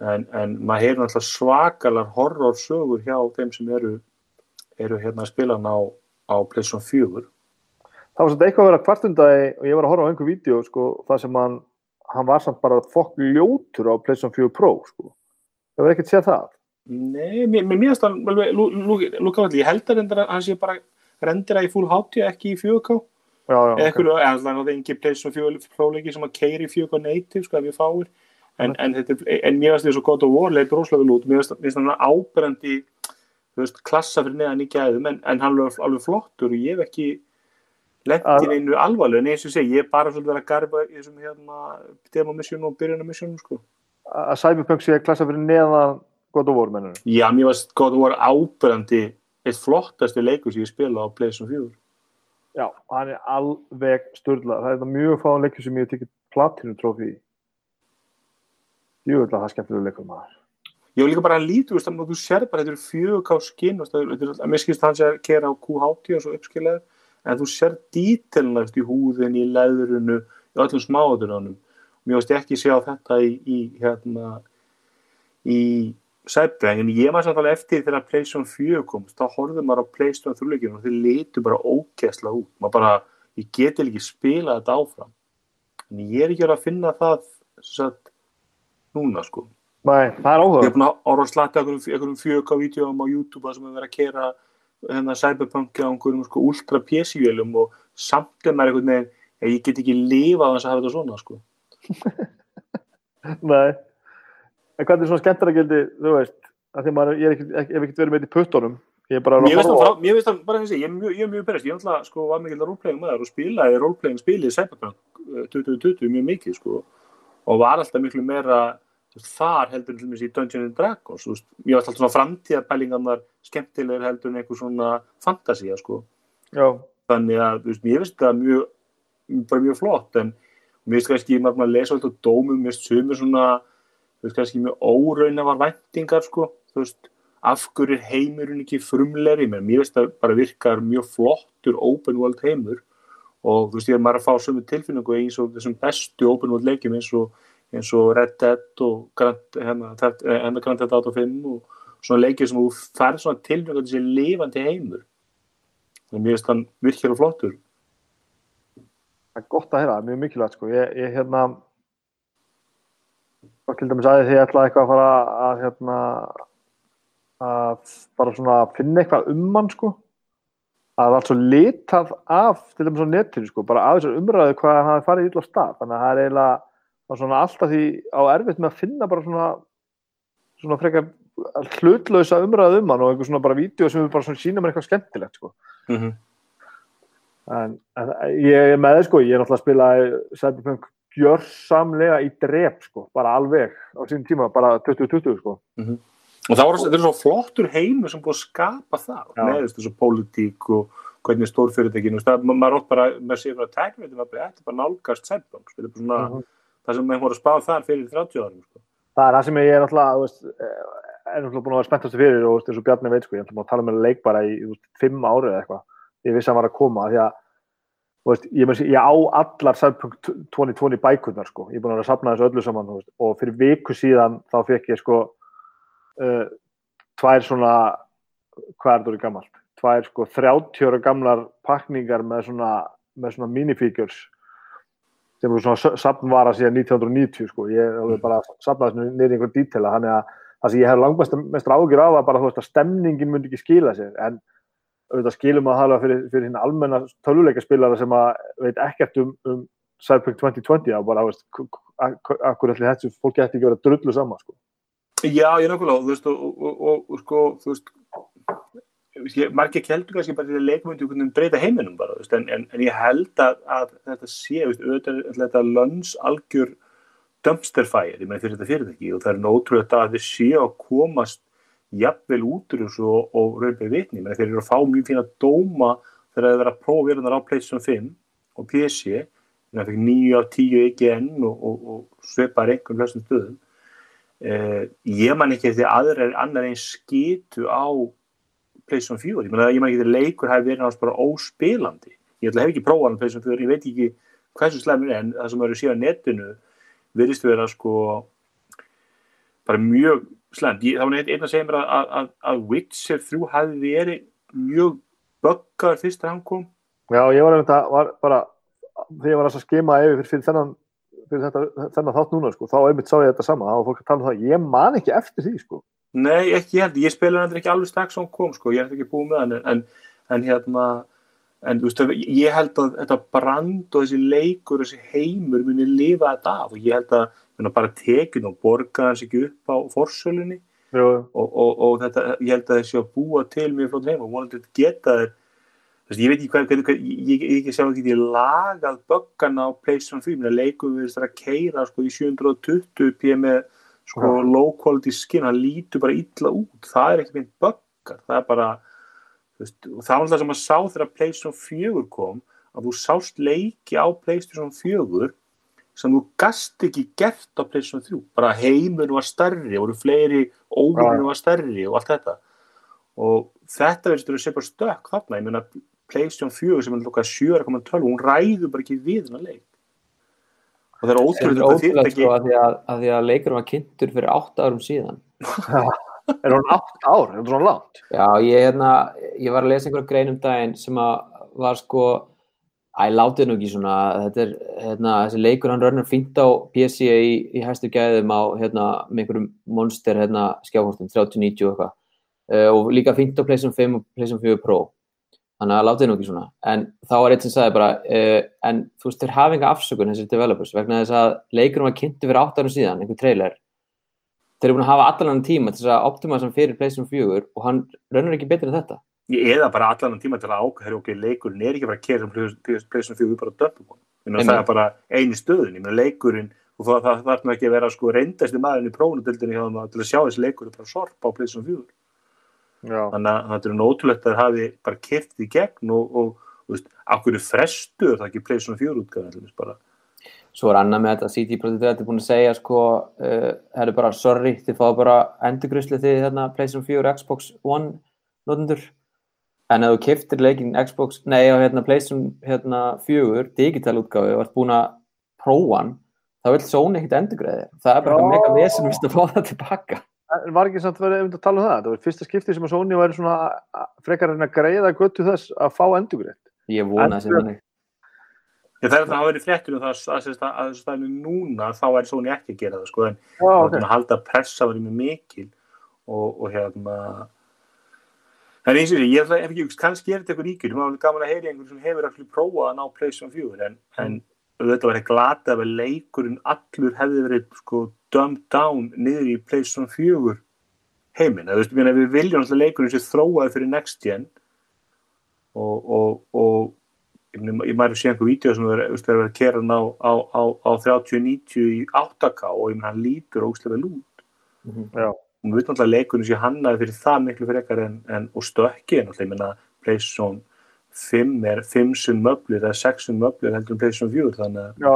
en, en maður heyrir náttúrulega svakalar horror sögur hjá þeim sem eru eru hérna að spila á, á Playstation 4 Það var svolítið eitthvað að vera kvartundagi og ég var að horfa á einhver vídeo, sko, það sem hann, hann var samt bara fokk ljótur á PlayStation 4 Pro, sko. Það var ekkert séð það. Nei, mér finnst það alveg lú- lú- lúka allir, ég held að reyndar að hann sé bara rendera í full hátíð, ekki í 4K Já, já, eða ok. ekkur, eða það náttúrulega engin Playstation 4 próleiki sem að keiri í 4K native, sko, ef ég fáir en, en, þetta, en mér finnst því svo gott og vor leitt róslega vel út, mér finnst finnst hann áberandi þú veist, klassa fyrir neðan í gæðum en, en hann er alveg, flottur og ég hef ekki lent Að- í einu alvarlega en eins og ég segi, ég er bara svolítið verið að garba í þessum hérna demo-missionum og byrjunarmissionum sko. Að Cyberpunk sé klassa fyrir neðan God of War, mennur. Já, mér varst gott að voru áberandi eitt flottasti leikur sem ég spila á PlayStation 4 Já, hann er alveg störla. Það er þetta mjög fáin leikur sem ég hef tekið platinu trófi í. Jú, það skemmtilega leikur maður. Ég var líka bara að lítu, þú að sér bara þetta eru fjögur ká skinn, að mér skilst hans að kera á QHT og svo uppskilaður, en þú sér veist, í húðinni, í leðrunu, í öllum smáðurunum. Mér veist ekki sjá þetta í, í hérna, í Cyberpunk, en ég maður samt alveg eftir þegar PlayStation 4 komst, þá horfði maður á PlayStation 3 leikinu og þeir litu bara ókessla út. Maður bara, ég geti ekki spila þetta áfram. En ég er ekki að finna það, satt, núna, sko. Nei, það er Ég áhuga. er búin að orða að slata einhverjum fjög á vídeoum á YouTube sem er verið að kera hérna, cyberpunk á einhverjum sko, ultra PC-vélum og samt er maður einhvern veginn ég get ekki lifað þess að hafa þetta svona sko. Nei. En hvað er svona skemmtara gildi, þú veist, að því maður, ég hef ekkert verið með þetta í puttunum. Ég finnst það það bara þessi, ég er mjög, ég er berist, ég sko var mikil rólplegin með þar og spilaði rólplegin spilið Cyberpunk eh, 2020 mjög mikið sko og var alltaf miklu meira veist, þar heldur til dæmis í Dungeons and Dragons veist, ég var alltaf svona framtíðarpælingarnar skemmtilegur heldur en einhver svona fantasía sko, Já, þannig að veist, mér finnst það mjög bara mjög flott en mér finnst kannski, maður maður lesa alltaf dómum, mér sumir svona veist, kannski mjög óraunafar væntingar sko, þú veist af hverju er heimurinn ekki frumlegri? Menn mér finnst það bara virkar mjög flottur open world heimur og þú veist ég er maður að fá sömu tilfinningu eins og þessum bestu open world leikjum eins og, eins og Red Dead og Grand, hérna, hérna Grand Theft Auto 5 og svona leikjum sem þú færð svona tilfinningu þessi lifandi heimur og mér finnst hann virkilega flottur það er gott að heyra, mjög mikilvægt sko. Ég, ég hérna, til dæmis aðeins því ég ætlaði eitthvað að fara að hérna, að bara svona finna eitthvað um hann sko. Er allt svo litað af, til dæmis á netinu sko, bara af þessar umræðu hvað hann farið illa á stað. Þannig að það er eiginlega, er alltaf því á erfitt með að finna bara svona, svona frekar hlutlausa umræðu um hann og einhver svona bara vídeo sem við bara svona sína mér eitthvað skemmtilegt sko. mm -hmm. En, en ég er með það sko, ég er náttúrulega að spila Cyberpunk gjörsamlega í drep sko, bara alveg á sínum tíma, bara 2020 sko. Og það er svo flottur heimur sem búið að skapa það með þessu pólitík og hvernig ma- maður átt bara með sér frá tæknum þetta er bara nálgast er bara svona Mhm. það sem maður voru að spá þar fyrir 30 árum sko. Það er það sem ég er þú veist, eh, er náttúrulega búin að vera spenntastu fyrir og og Bjarni veit sko, ég er náttúrulega búin að tala með leik bara í fimm ári eða eitthvað, ég vissi að hann var að koma, því að, veist, ég, ég á allar Cyberpunk 2020 bækurnar sko, ég er búin að vera að safna þessu öllu saman, og fyrir viku síðan þá fekk ég sko uh, tvær svona, hvað er þetta gammalt? Tvær sko 30 ára gamlar pakningar með svona, með svona minifigures sem eru svona safnvara síðan 1990 sko, ég hef alveg bara niður í einhvern dítela, þannig að það sem ég hef langmest mest ágjur á var bara þú veist að stemningin myndi ekki skila sér, en auðvitað skilum að hala fyrir, fyrir hinn almenna töluleikaspilara sem að veit ekkert um, um Cyberpunk 2020 og bara, þú veist, akkur allir þessu fólki ætti ekki að vera drullu saman sko. Já, ég er nákvæmlega þú veist, og, og, og, og sko þú veist ég, margir keldur kannski bara til að leikmyndu hvernig breyta heiminum bara, veist, en, en, en ég held að, að þetta sé, veist, auðvitað er þetta lönns algjör dumpster fire, ég meina fyrir þetta fyrirtæki og það er nótrúið að þið séu að komast jafnvel út úr þessu og, raunbið vitni, menn þeir eru að fá mjög fína dóma þegar þeir eru að prófa verðunar á PlayStation 5 og PC þannig að það fikk 9 af 10 IGN og, og, svipar einhvern flestum stöðum eh, ég man ekki eftir aðra annar einn skitu á PlayStation 4, ég man, ég man ekki eftir leikur hafi verið náttúrulega bara óspilandi ég hef ekki prófað hann PlayStation 4, ég veit ekki hversu slemur er, en það sem eru síðan netinu virðist vera sko bara mjög slemt. Ég, það var einn að segja mér að, að, að, Witcher 3 hafi verið mjög böggar fyrst að hann kom. Já, ég var var bara þegar ég var að skima yfir fyrir þennan fyrir þetta, þennan þátt núna, sko, þá einmitt sá ég þetta sama, þá var fólk að tala um það, ég man ekki eftir því, sko. Nei, ekki held, ég spilaði hann ekki alveg strax hann kom, sko, ég er ekki búið með hann, en, en hérna, en þú veist, ég held að þetta brand og þessi leikur, þessi heimur muni lifa þetta af og ég held að muni, bara tekin og borga hans ekki upp á forsölunni. Jú, og, og, og þetta, ég held að þessi að búa til mjög flott heim og vonandi geta þeir Þess, ég veit ekki hvað, hvað, ég, ég, ég sjá ekki ég lagað böggana á PlayStation 5 en leikum við þess að keira sko, í 720p með sko, Já. low quality skin, hann lítur bara illa út. Það er ekki mynd böggar það er bara veist, það var alltaf sem að sá þegar PlayStation 4 kom að þú sást leiki á PlayStation 4 sem þú gast ekki gert á PlayStation 3 bara heimur var stærri, voru fleiri ógrunni var stærri og allt þetta. Og þetta verðist að sé bara stökk þarna, ég meina PlayStation 4 sem er lukka 7.12 hún ræður bara ekki við hennar leik og það er ótrúlega þetta ótrúlega fyrirtæki sko að því að, að því að leikurum var kynntur fyrir 8 árum síðan. er hún átt ár, er hún svona langt? Já, ég, hérna, ég var að lesa einhverja grein um daginn sem að var sko, æ, látið nú ekki svona, þetta er, hérna, þessi leikur hann rörnur fínt á PC í, í hæstu gæðum á, hérna, með einhverjum monster, hérna, skjáhortum, 3090 og eitthvað, uh, og líka fínt á PlayStation 5 og PlayStation 4 Pro. Þannig að látið nú ekki svona. En þá var eitt sem sagði bara uh, en þú veist, þeir hafa enga afsökun þessir developers vegna þess að leikurum var kynntu fyrir 8 árum síðan, einhver trailer. Þeir eru búin að hafa allan tíma til þess að optima sem fyrir Playstation 4 og hann rönnur ekki betur en þetta. Eða bara allan tíma til að ákvæða ok, leikurinn er ekki bara að kera um Playstation 4 bara döpum Einmitt. það er bara einu stöðun, ég meina leikurinn og það, það þarf nú ekki að vera sko maðurinn í hjá þeim að- til að sjá þessi leikur Já, þannig að þetta er nótulegt að það hafi bara keft í gegn og, og, og veist, akkur frestuður það ekki Playstation 4 útgáðan bara? Svo er annað með þetta CD Projekt Red er búin að segja sko, uh, það er bara sorry, þið fáðu bara endurgrusli því þarna Playstation 4 Xbox One notendur. En ef þú keftir leikin Xbox, nei á hérna Playstation hérna 4 digital útgáfi og ert búin að prófa hann þá vil Sony ekkert endurgreiði það er bara Já. mega vesen að fá það tilbaka en var ekki samt verið um að tala um það? Það var fyrsta skipti sem að Sony væri svona að- frekar en að greiða göttu þess að fá endugreitt. ég vona þessi Endur- þannig Ég, það er það að hafa verið fréttur um það að, að, að, að þessu stæmi núna þá væri Sony ekki að gera það sko en Já, okay. ok. að halda pressa verið mjög mikil og, og hérna en eins og því, ég ætla- ef ekki kannski er þetta eitthvað ríkjur, maður er gaman að heyri einhvern sem hefur allir prófað að ná Playstation 4 en, en þetta var glata að leikurinn allur hefði verið sko dumbed down niður í Playstation 4 heiminn, þú veist, ég meina, við viljum alltaf leikurinn sem þróaði fyrir next gen og, og, og ég ég maður sé einhver vídeo sem er, er að kera hann á, á, á, á 30-90 í 8K og ég meina, hann lítur ógslega vel út. Já, og við veitum alltaf að leikurinn sé hannaði fyrir það miklu frekar en, en og stökki en alltaf, ég meina, PlayStation 5 er 5 sem möblir eða 6 sem möblir heldur en PlayStation 4 þannig að já,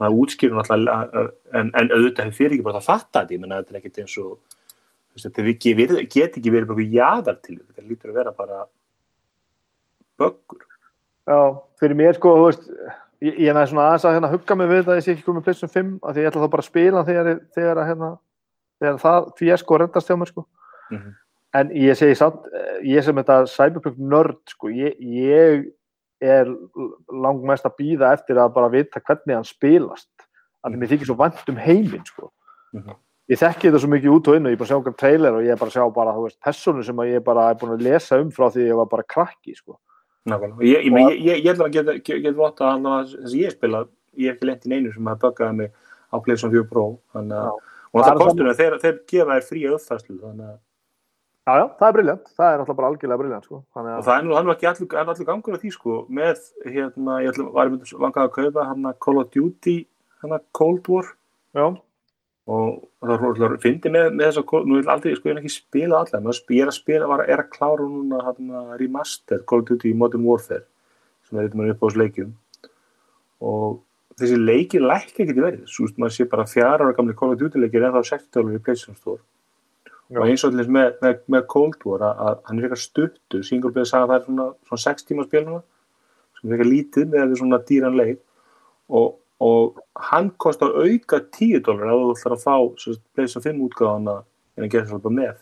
það útskýrur náttúrulega en, en auðvitað hefur fyrir ekki bara það fatta þetta ég menna þetta er ekkert eins og þetta get ekki verið bara jaðar til þetta lítur að vera bara böggur Já, fyrir mér sko, veist, ég, ég næði svona aðeins að hérna hugga mig við þetta að ég sé ekki komið PlayStation 5 af því ég ætla þá bara að spila þegar, þegar, hérna, þegar það fiasko reddast hjá mér sko. Mhm. En ég segi samt, eh, ég sem þetta cyberpunk nörd sko, ég, ég er langmest að býða eftir að bara vita hvernig hann spilast. Þannig mér þykir svo vant um heiminn sko. Mhm. Ég þekki þetta svo mikið út og inn og ég er bara að sjá okkar trailer og ég er bara að sjá bara, þú veist, personu sem að ég bara er búin að lesa um frá því ég var bara krakki sko. Ég, ég, ég, ég, ætla að geta, geta, votta að þess að ég spila ég hef ekki lent í neinu sem að böggaði mig á PlayStation 4 Pro þannig að og Það er kostur að þeir, þeir gefa þér fría uppfæslu þannig að Já, já, það er briljant. Það er náttúrulega bara algjörlega briljant, sko. Þannig og að, það er nú, það nú ekki allur, er allur gangur af því sko með hérna, ég ætla, var ég vangað að kaupa hérna Call of Duty hérna Cold War. Já, og það er það fyndi með, með þess að nú er aldrei, sko ég er ekki spila allar ég er að spila, var, er að klára núna hérna remastered Call of Duty Modern Warfare sem er eitthvað upp á þessu leikjum og þessi leikir lækka ekki til verið, svo veist, maður sé bara fjara ára gamli Call of Duty leikir en þá 60 dólar í PlayStation Store Já. og eins og allir með, með, með Cold War að, að hann er eitthvað stuttu single player saga það er svona, svona 6 tíma spil sem er eitthvað lítið með því svona dýran leik og, og hann kostar auka 10 dólar ef þú ætlar að fá PlayStation 5 útgáðana en að gera bara með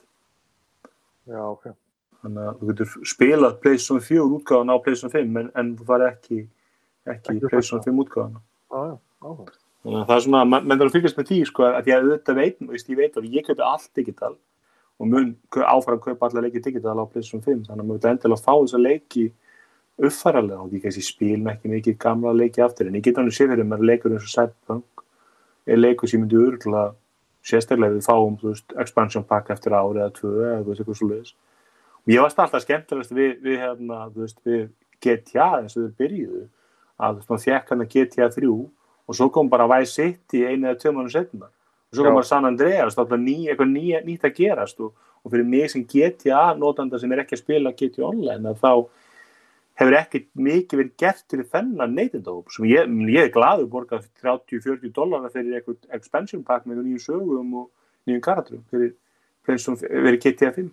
já, ok. þannig að þú getur spilað PlayStation 4 útgáðana á PlayStation 5 en, en þú farið ekki ekki PlayStation 5 útgáðana Já, já, áhuga. Þannig að það er svona, menn þarf að fylgjast með því sko, að ég auðvitað veit, ég veit að ég kaupi allt digital og mun áfram kaupa alla leiki digital á PlayStation 5 þannig að maður vil endilega fá þessa leiki uppfæralega og ég kannski spil með ekki mikið gamla leiki aftur en ég get hann sér fyrir mér leikur eins og Cyberpunk. Er leikur sem myndi örgulega sérstaklega við fáum veist, expansion pack eftir ári eða tvö eða eitthvað svo leiðis og ég varst alltaf skemmtilegast við, við, hérna, veist, við GTA eins og þau byrjuðu. Að hann að GTA 3 og svo kom bara Vice City einu eða tvö mánu setna svo kom Já. bara San Andreas þá er ný, eitthvað ný, nýtt að gerast og, og fyrir mig sem GTA notanda sem er ekki að spila GTA online þá hefur ekkert mikið verið gert fyrir þennan neytindahóp sem ég, ég er glaður borgað 30-40 dollara fyrir eitthvað expansion pack með nýjum sögum og nýjum karakterum fyrir, fyrir, sem, fyrir GTA 5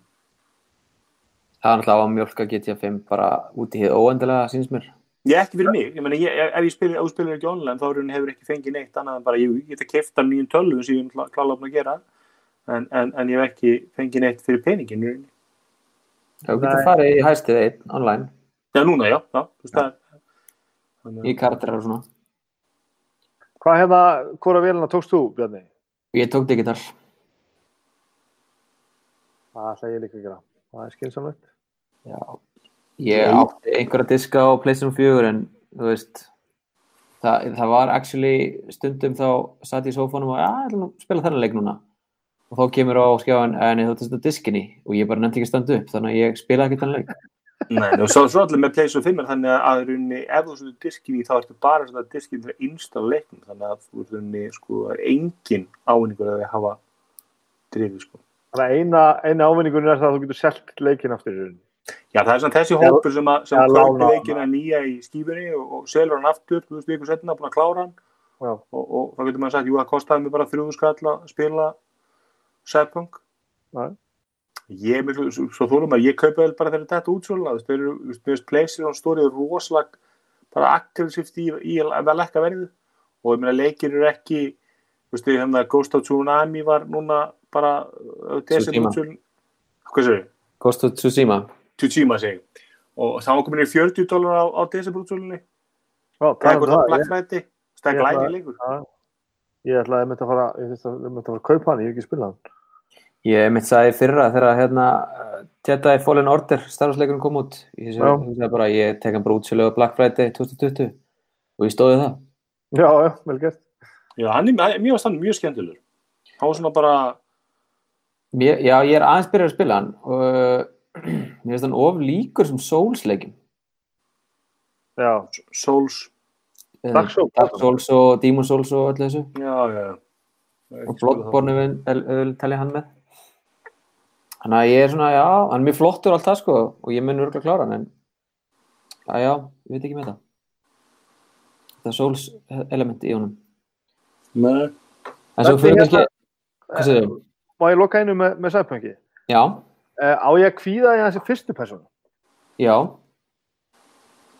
það er náttúrulega á mjölka GTA 5 bara út í hið óendilega síns mér Ég ekki fyrir mig, ég meina, ég, ef ég spil, ef spilir ekki online þá er hefur ekki fengið neitt annað en bara, ég, ég get að kefta nýjum tölvum sem ég er klála að gera en, en, en ég hef ekki fengið neitt fyrir peningin þú getur farið í hæstið einn online. Já, núna, já, já, það. Er þannig í karakterar og svona. Hvað hefða, hvora vélina tókst þú, Bjarni? ég tók digital. Það ætla ég líka að gera. Það er skynsamlegt. já, Ég Nei. átti einhverja diska á PlayStation 4 en þú veist það, það var actually stundum þá satt ég í sófánum og já, ég ætla nú að spila þennan leik núna og þá kemur á skjáin en þú veist þetta diskinni og ég bara nefndi ekki að standa upp þannig að ég spilaði ekki þennan leik Nei, og svo, svo allir með PlayStation 5 er þannig að, að runni, ef þú setur diskin í þá ertu bara að setja diskin til að installa leiknum þannig að þú er runni, sko, er engin ávinningur að þið hafa drifið, sko. Þannig að eina, eina ávinningunum er það að þú getur selt leikin aftur í rauninni. Já, það er svona þessi hópur sem, að, lána. leikina nýja í skífunni og, og selur hann aftur, þú veist, vikur setna, búin að klára hann. Og, og þá getur maður sagt, jú, það kostaði mér bara þrjúðu skall að spila. Nei. Ég, miklu, svo, þólum að ég kaupa vel bara þegar þetta útsvöla, þú veist, þú veist, mér veist, PlayStation Store er rosalega bara aggressíft í, í að lekka verðið. Og ég meina leikir eru ekki, þú veist, þegar hérna Ghost of Tsunami var núna bara uh, desember hvað sér Ghost of Tsushima Tsushima segi og það var komin í 40 dólar á, á desemberútsölunni. Það er um eitthvað það, Black ég, Friday það er leikur já, ég ætlaði að mynda að fara, ég finnst að mynda að fara að kaupa hann, ég hef ekki spilað hann. Ég mitt sagði í fyrra þegar hérna uh, Jedi Fallen Order starfsleikurinn kom út. Ég bara ég tek hann bara út sérlega Black Friday 2020 og ég stóði það. Já, já, vel gert. já, hann er, er mjög, stann, mjög skemmtilegur. Hann var svona bara Mér, Já, ég er aðeins byrjað að spila hann og uh, mér finnst hann of líkur sem Souls leikin Já, Souls. Dark Souls. Dark Souls og Demon Souls og öllu þessu. Já, já, já. Og Bloodborne vil, telja hann með. Þannig að ég er svona, já, hann er mjög flottur allt það sko og ég mun örgulega klára hann en að já, ég veit ekki með það. Það er Souls element í honum. Nei. en svo fyrir þau? Má ég loka einu með, með Cyberpunki? Já, á ég að kvíða í þessi fyrstu persónu? já,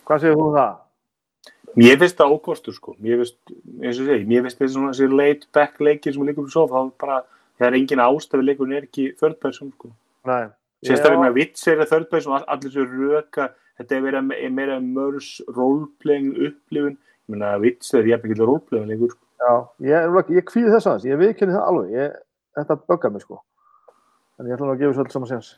Hvað segir þú um það? mér finnst það ókostur sko mér finnst, eins og segi, mér finnst þessi svona þessi late back leikir sem líkur upp í sofa þá bara, það er engin ástafi leikurinn er ekki third person sko Nei. sérstaklega með vits er það third person og all- allir svo röka þetta er meira, er meira mörs roleplaying upplifun ég meina vits er ekki roleplaying leikur sko. Já, ég, ég kvíði þess aðeins, ég viðkynni það alveg, ég, þetta böggar mig sko. En ég ætla nú að gefa þessu öll saman séns.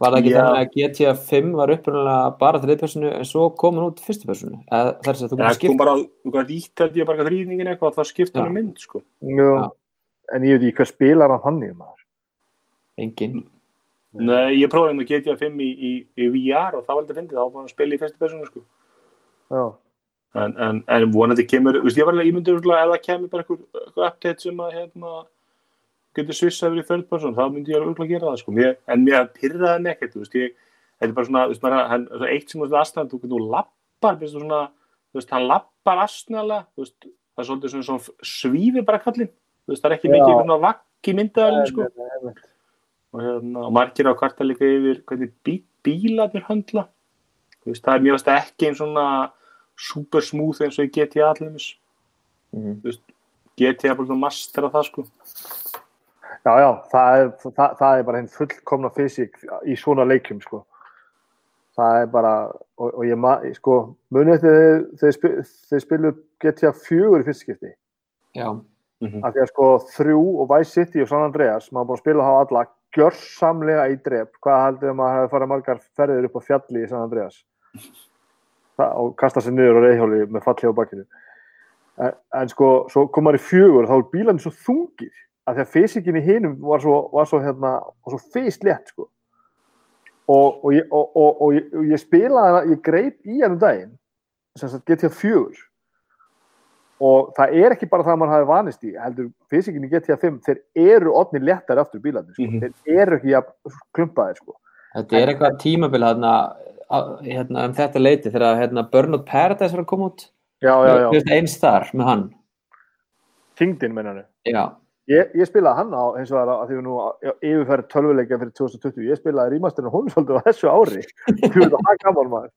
var það ekki Já. þannig að GTA 5 var upprunalega bara þriðpersonu en svo kom hann út fyrstupersonu eða þar sem þú það múið kom skipta bara, þú gæti ítt held ég bara þrýningin eitthvað það skipta hann mynd sko Já. en ég veit ekki hvað spilar hann þannig maður. engin Nei, ég prófaði hann að GTA 5 í, í, í VR og það var aldrei fyndið, þá var hann að spila í fyrstu personu sko Já, en, en, en vonandi kemur, veist, ég var alveg ímyndur ef það kemur bara eitthvað, eitthvað update sem að hérna, getur svissa yfir í third person, þá myndi ég alveg að gera það sko. mér, en mér pyrraði mig ekkert þú veist, ég, þetta er bara svona, þú veist, maður, hann, eitt sem þú veist, aðstæðan, þú getur lappar, finnst þú svona, þú veist, hann lappar astnalega, þú veist, það er svolítið svona, svona svífi bara kallinn, þú veist, það er ekki Já. mikið svona vakk í myndaðalinn, sko Nei, nei, nei. og, hérna, og margir á kvarta líka yfir hvernig bí, bílarnir höndla Þú veist, það er mjög veist ekki einn svona super smooth eins og í GTA allumis Mhm. GTA er bara svona master af það sko Já, já, það er, það, það er bara hinn fullkomna fysik í svona leikjum, sko. Það er bara, og, og ég, ma, sko, munið þegar þeir, spil, þeir spilu GTA 4 í fyrst skipti. já, Af því að sko þrjú og Vice City og San Andreas, maður búin að spila þá alla gjörsamlega í drep. Hvað heldur maður að hafa farið margar ferðir upp á fjalli í San Andreas? Það, og kasta sér niður á reyðhjóli með falli á bakkinu. En, en sko, svo kom maður í fjögur þá er bílarnir svo þungir af því að fysikin í hinum var svo, var svo, hérna, var svo fyrst létt sko. Og, og, og, og, og, ég, ég spilaði ég greip í hann um daginn, sem sagt GTA 4 og það er ekki bara það að mann hafi vanist í heldur fysikin í GTA 5 þeir eru odni léttar aftur bílarnir sko. Mhm. þeir eru ekki jafn klumpaðir sko. þetta er eitthvað tímabil hérna, hérna um þetta leiti þegar hérna, Burnout Paradise var að koma út já, já, já, veist, eins þar með hann Kingdin menn já, ég, ég spilaði hann á eins og það að því við nú yfirferð tölvuleikja fyrir 2020 ég spilaði rýmasturinn hún svolítið á þessu ári. Að það gaman maður.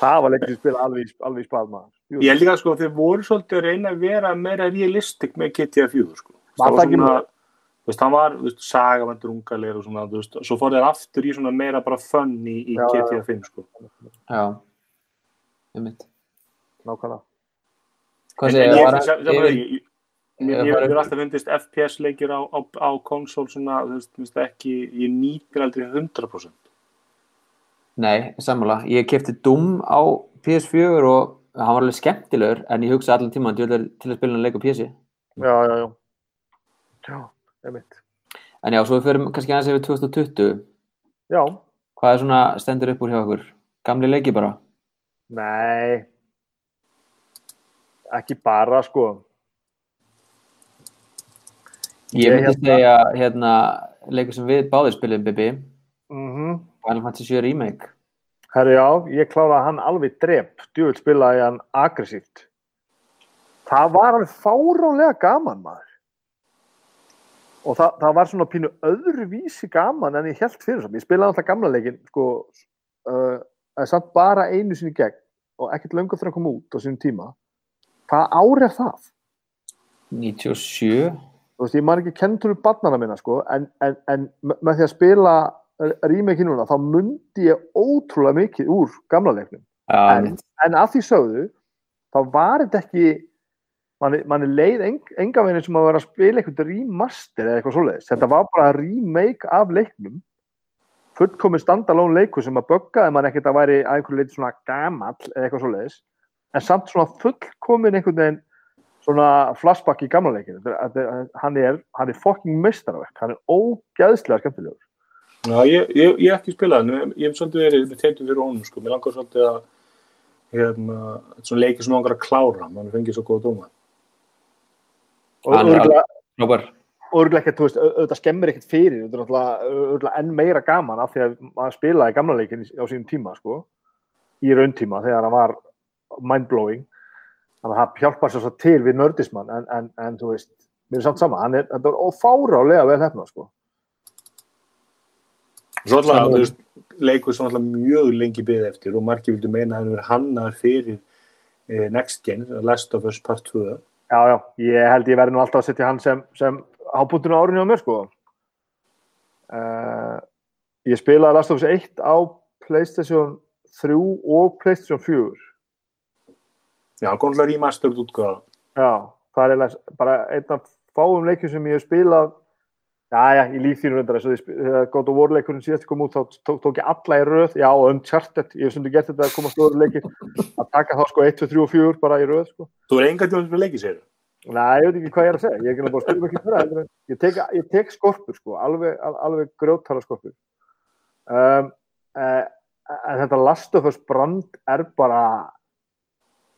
Það var leikin að spila alveg, alveg í spað maður. Jú, ég held líka sko þeir voru svolítið að reyna að vera meira realistic með GTA 4 sko. Var það ekki svona, þú veist, hann var, þú veist, saga með drungalir og svona, þú veist, svo fór þeir aftur í svona meira bara fun í, í Já. GTA 5 sko. Já. Einmitt. nákvæmlega. Hvað það ég- Mér Ég hefur alltaf fundist FPS leikir á, á, á konsól svona, þú veist, veist ekki, ég nýtir aldrei 100%. Nei, sammála. Ég kefti Doom á PS4 og hann var alveg skemmtilegur en ég hugsa allan tíma til að spila hann leik á PS. Já, já, já. Já, einmitt. En já, svo við förum kannski aðeins yfir 2020. Já, Hvað er svona stendur upp úr hjá okkur? Gamli leiki bara? nei. Ekki bara, sko. Ég myndi hérna- segja hérna leikur sem við báðir spilum Bibi Mm Final Fantasy 7 Remake Herri já, ég kláraði hann alveg drep, djúvill spilaði hann aggressíft. Það var alveg fárálega gaman maður. Og það, það var svona pínu öðruvísi gaman en ég held fyrir þess Ég spilaði alltaf gamla leikin, sko, uh, en samt bara einu sinni gegn og ekkert löngu fyrir að koma út á sínum tíma. Hvað ár er það? 97 Þú veist, ég man ekki kentur upp barnana minna, sko, en, en, en me- með því að spila rýmeki núna, þá mundi ég ótrúlega mikið úr gamla leiknum. Já, en, en að því sögðu þá var þetta ekki manni, manni leið eng, enga veginn sem að vera að spila eitthvað remaster eða eitthvað svoleiðis þetta var bara remake af leiknum fullkomið standalone leikur sem að böggaði mann ekkert að væri að einhverju leiti svona gamall eða eitthvað svoleiðis en samt svona fullkomin einhvern veginn svona flashback í gamla leikinu Þetta- þetta- hann er, hann er fucking meistarverk hann er ógeðslega skemmtilegur. Já, ég, ég, ég ekki spilað hann, ég, hef svolítið verið með teitum fyrir honum, sko, mér langar svolítið að hérna, svona leikir sem langar að klára, mann fengið svo góða dóma. og ekkert, þú veist, au- auðvitað skemmir ekkert fyrir, er örgulega enn meira gaman af því að maður spilaði gamla leikin á sínum tíma, sko, í rauntíma þegar hann var mindblowing, þannig að það hjálpar svo til við nördismann, en, en, en þú veist, mér er samt sama, hann er, þetta er ófárálega vel hefna, sko. Svo alltaf, þú veist, leikur sem alltaf mjög lengi byggði eftir og margir vildu meina að hann verið hannar fyrir eh, Next Gen, Last of Us Part 2. Já, já, ég held ég verði nú alltaf að setja hann sem, sem hábúndinu á árinu á mér, sko. Uh, ég spilaði Last of Us 1 á Playstation 3 og Playstation 4. Já, alltaf remastered útgáða. Já, það er bara einn af fáum leikjum sem ég hef spilað Já, já, í lífþínu reyndar þess að God of War leikurinn síðast kom út þá tók, tók ég alla í röð, já, Uncharted ég hef þú gert þetta að koma stóður leikir að taka þá sko 1, 2, 3 og 4 bara í röð sko. Þú er enga tjóðum sem leikið sér. Nei, ég veit ekki hvað ég er að segja, ég er ekki að spila ekki fyrir það ég tek, ég tek skorpur sko, alveg, al- alveg grjótara skorpur um, uh, en þetta Last of Us brand er bara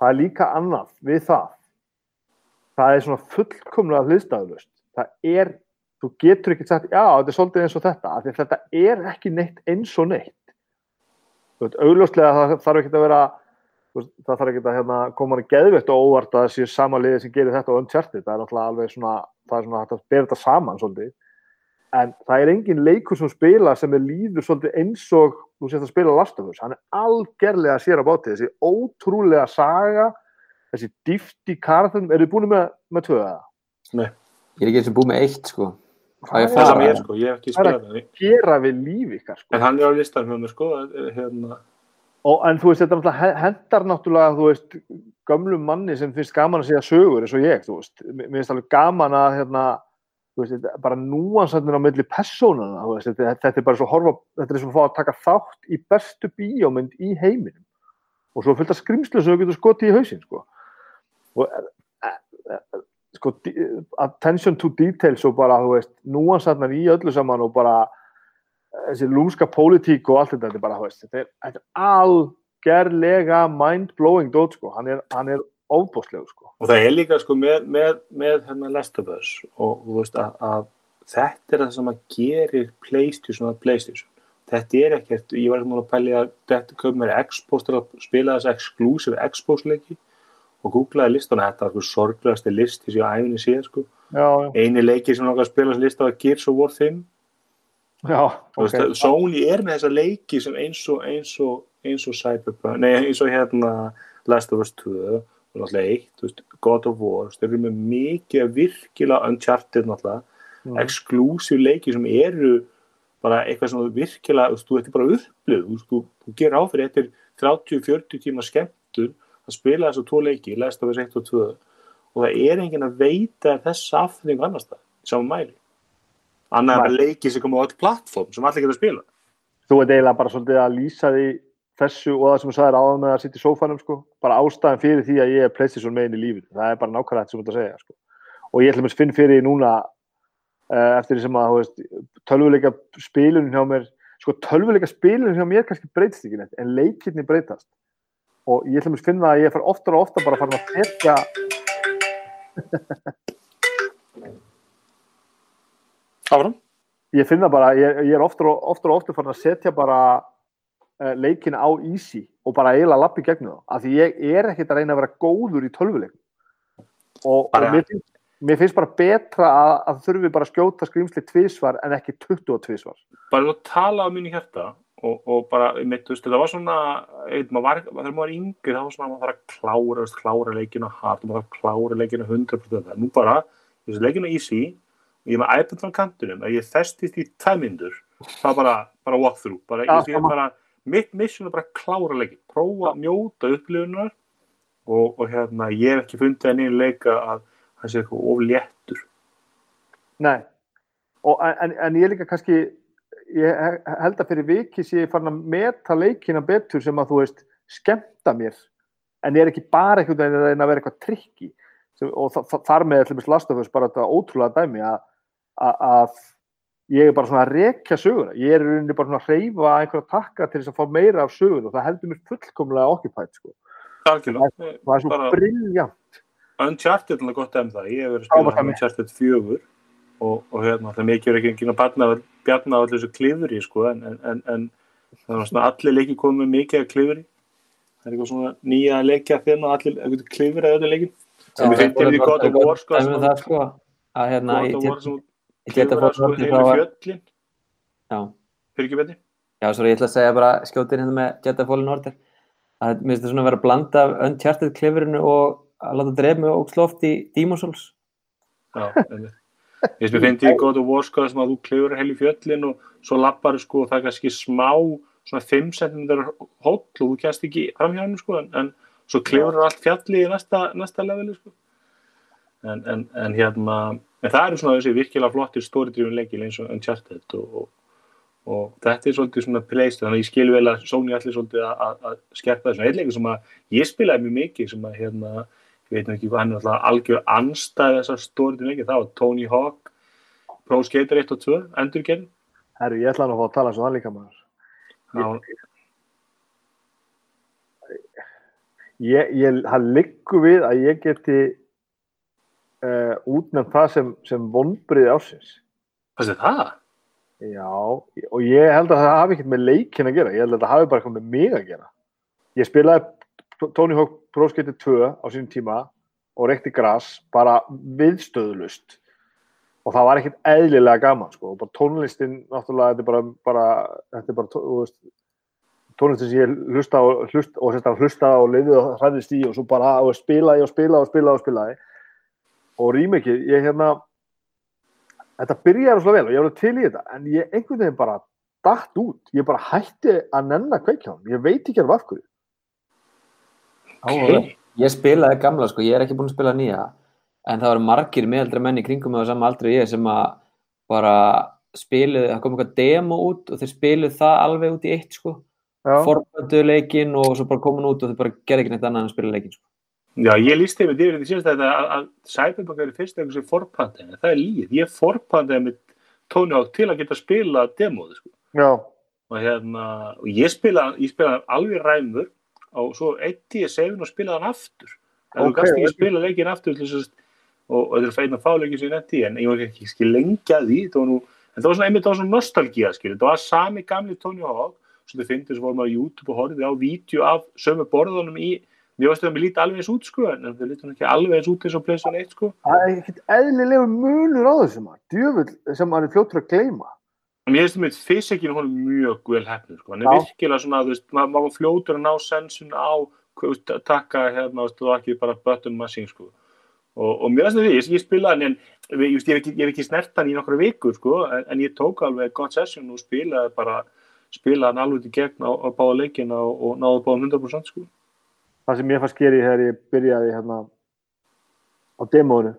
það er líka annað við það. Það er svona fullkomlega hliðstæðulust það er, þú getur ekki sagt já, þetta er svolítið eins og þetta af því að þetta er ekki neitt eins og neitt. Þú veit, augljóslega það þarf ekki að vera það þarf ekki að hérna, koma hann geðveitt og óvart að það sé sama liði sem gerir þetta og Uncharted, það er náttúrulega alveg svona það er svona að bera þetta saman svolítið en það er engin leikur sem spila sem er líður svolítið eins og þú sést að spila Last of Us, hann er algerlega sér á báti, þessi ótrúlega saga, þessi dýft í karðum, eru þið búin með, með tvöða? Nei, Ég er ekki eins og búið með eitt sko að það fara? er sem ég er, sko, ég hef ekki Það er spilað það. Gera við líf ykkar, sko. En hann er á listan hjá mér, sko, eh, hérna, Og, en þú veist, þetta náttúrulega he- hendar náttúrulega, þú veist, gömlum manni sem finnst gaman að segja sögur eins og ég, þú veist. Mér mér finnst alveg gaman að, hérna, veist, bara núansættin á milli persónana, þú veist, þetta, þetta er bara svo horfa, þetta er svo að fá að taka þátt í bestu bíómynd í heiminum. Og svo fullt af skrimslu sem þú getur skotið í hausinn, sko. Og, e, e, e, sko, attention to details og bara, núansættin í öllu saman og bara, þessi lúmska pólitík og allt þetta, þetta er bara, veist, þetta er, er algerlega mind-blowing dót, sko, hann er, hann er óbúslegur, sko. og það er líka, sko, með, með, með hérna Last of Us og, þú veist, að, að þetta er það sem að gerir Playstation að Playstation. Þetta er ekkert, ég var ekki múin að pæli að þetta köp mér Xbox til að spila þessi exclusive Xbox leiki og googlaði listana, þetta var sko sorglegasti listi sem ég á æfinni síðan, sko. Já, já, Einu leiki sem langar að spila þessi lista var Gears of War 5 já, Þú veist, ok. Sony er með þessa leiki sem eins og eins og, eins og Cyberpunk, nei eins og hérna Last of Us 2 og náttúrulega 1, þú veist, God of War þeir eru með mikið af virkilega Uncharted náttúrulega, Mm. exclusive leiki sem eru bara eitthvað sem virkilega, þú veist, þú ert bara upplöð, þú, veist, þú, þú gerir áfyrir eftir 30-40 tíma skemmtur að spila þessu tvo leiki, Last of Us 1 og 2 og það er enginn að veita þessa afþringu annars það, saman mæli. Að leiki sem koma á öll plattform sem allir geta að spila þú ert eiginlega bara svolítið að lýsa því þessu og það sem þú sagðir áðan með að sitja í sófanum sko, bara ástæðan fyrir því að ég er PlayStation megin í lífinu, það er bara nákvæmlega þetta sem þú ert að segja sko. og ég ætlum að finn fyrir núna uh, eftir því sem að veist, tölvuleika spilun hjá mér sko tölvuleika spilun hjá mér kannski breytist ekki neitt en leikirni breytast og ég ætlum að finna að ég far oftar og oftar bara að fara að setja Áfram? ég finna bara, ég, ég er oftar og oftar, og oftar farin að setja bara uh, leikina á easy og bara eiginlega lappi gegnum það, af því ég er ekkert að reyna að vera góður í tölvuleik. Og, og mér, finnst, mér finnst bara betra að, að þurfi bara að skjóta skrýmsli tvísvar en ekki 20 tvísvar bara að tala á mínu hjarta og, og bara, mitt, þú veist, það var svona þegar maður var yngri þá var svona að maður þarf að klára, þú veist, klára leikinu hard, maður þarf að klára leikinu 100% það, nú bara, þessi leikinu easy ég er með iPad frá kantunum að ég festist í tæmyndur það bara, bara walkthrough bara, Já, ég, ég bara, mitt mission er bara að klára leikin prófa að mjóta upplifunar og, og hérna, ég hef ekki fundið að nýju leika að hann sé eitthvað of léttur. Nei, og, en, en ég líka kannski ég held að fyrir viki sé ég farin að meta leikina betur sem að þú veist skemmta mér. En ég er ekki bara einhvern veginn að að vera eitthvað trikki og þa- þa- þar með allir Last of Us bara þetta ótrúlega dæmi að, að, að ég er bara svona að rekja söguna. Ég er í rauninni bara svona að hreyfa einhverja takka til þess að fá meira af sögun og það heldur mér fullkomlega okkupætt sko. algjörlega, það er svo Bara- briljant. Uncharted er gott um það, ég hef verið að Frábært spila dæmi. Uncharted 4 og, og hérna, það mikið er ekki enginn að bjarna á allir þessu klifri sko, en, en, en, svona allir leiki komið mikið að klifri. Það er eitthvað svona nýja að leikja þeim og allir klifri að öllu leikin sem við finnum í God of War sko, sko að hérna God of War sem ég geta klifra fór sko, að fjöllin. Já, beti já, svo ég ætla að segja bara skjótin hérna með Jetta Fallen Order að mér finnst það svona að vera að blanda af Uncharted klifurinu og að láta dreif með ógsloft í Demon's Souls. Já, einmitt. Ég finnst í God of War sko sem að þú klifur heilu fjöllin og svo lappar sko og það er kannski smá svona 5 cm hóll og þú kjast ekki fram hjá hennu sko en, en svo klifur allt fjalli í næsta, næsta leveli sko en, en, en hérna en það eru svona þessi virkilega flottir stóridrifin leikil eins og Uncharted og, og, og þetta er svolítið svona place þannig að ég skil vel að Sony allir svolítið að, skerpa þessu. Eitt leikur sem að ég spilaði mjög mikið sem að hérna ég veit ekki hvað hann er alltaf algjör anstæð þessar stóriðin leikir, það var Tony Hawk Pro Skater 1 og 2 endurgerð. Herru, ég ætla nú að fá að tala svo það líka maður. Já, ég, ég, það liggur við að ég geti uh, útnefnt það sem, sem vonbrið ásins. hvað er það? Já, og ég held að það hafi ekkert með leikin að gera, ég held að það hafi bara eitthvað með mig að gera. Ég spilaði Tony Hawk Pro Skater 2 á sínum tíma og reykti gras bara viðstöðlust og það var ekkert eðlilega gaman sko, og bara tónlistin náttúrulega, þetta er bara, bara þetta er bara, veist tónlistin sem ég hlusta og hlusta og hlusta og leiði og hræðist í og svo bara og spilaði og spilaði og spilaði og spilaði og rým ekki, ég hérna þetta byrjaði svo vel og ég var til í þetta en ég einhvern veginn bara dætt út. Ég bara hætti að nenna kveikjánum ég veit ekki alveg af hverju. Okay. ég spilaði gamla sko, ég er ekki búin að spila nýja. En það voru margir meðaldra menn í kringum með á sama aldrei og ég sem að bara spiluðu, það kom eitthvað demo út og þeir spiluðu það alveg út í eitt sko. Já. forbanduðu leikinn og svo bara komin út og þeir bara gerði ekki neitt annað en að spila leikinn sko. Já, ég lísti yfir því að, að, að Cyberpunk er fyrst eitthvað sem forpantaði, það er líð ég forpantaði með Tony Hawk til að geta spila demóðu sko. Og hérna, og ég spilaði ég spilaði alveg ræmur og svo eitti ég sefin og spilaði hann aftur en þú Ok, gast ekki ok. spila leikin aftur til þess að og, þetta er feina fáleikin sem ég netti en ég var ekki ekki lengja því þetta var nú, en það var svona einmitt á svona nostalgía skil, þetta var sami gamli Tony Hawk svo þetta finnst þess að vorum á YouTube og horfið á vídeo af sömu borðunum í mér varst það að mér líti alveg eins út sko en þau líti hann ekki alveg eins út eins og Playstation 1 sko það er ekkert eðlilegu munur á þessu maður djöfull sem maður er fljóttur að gleyma En Mér finnst það með fysikinu hún mjög vel hefnir sko. hann er virkilega svona, þú veist, maður var fljótur að ná sensun á taka hérna, og ekki bara button machine sko. og, og mér finnst það því, ég, ég spilaði hann en ég, hef ekki, ekki snert hann í nokkra vikur sko, en, en ég tók alveg gott session og spilaði bara spilaði hann alveg til gegn á, á báða leikina og, og náði báðum 100% sko. Það sem ég fann skeri þegar ég byrjaði hérna á demónu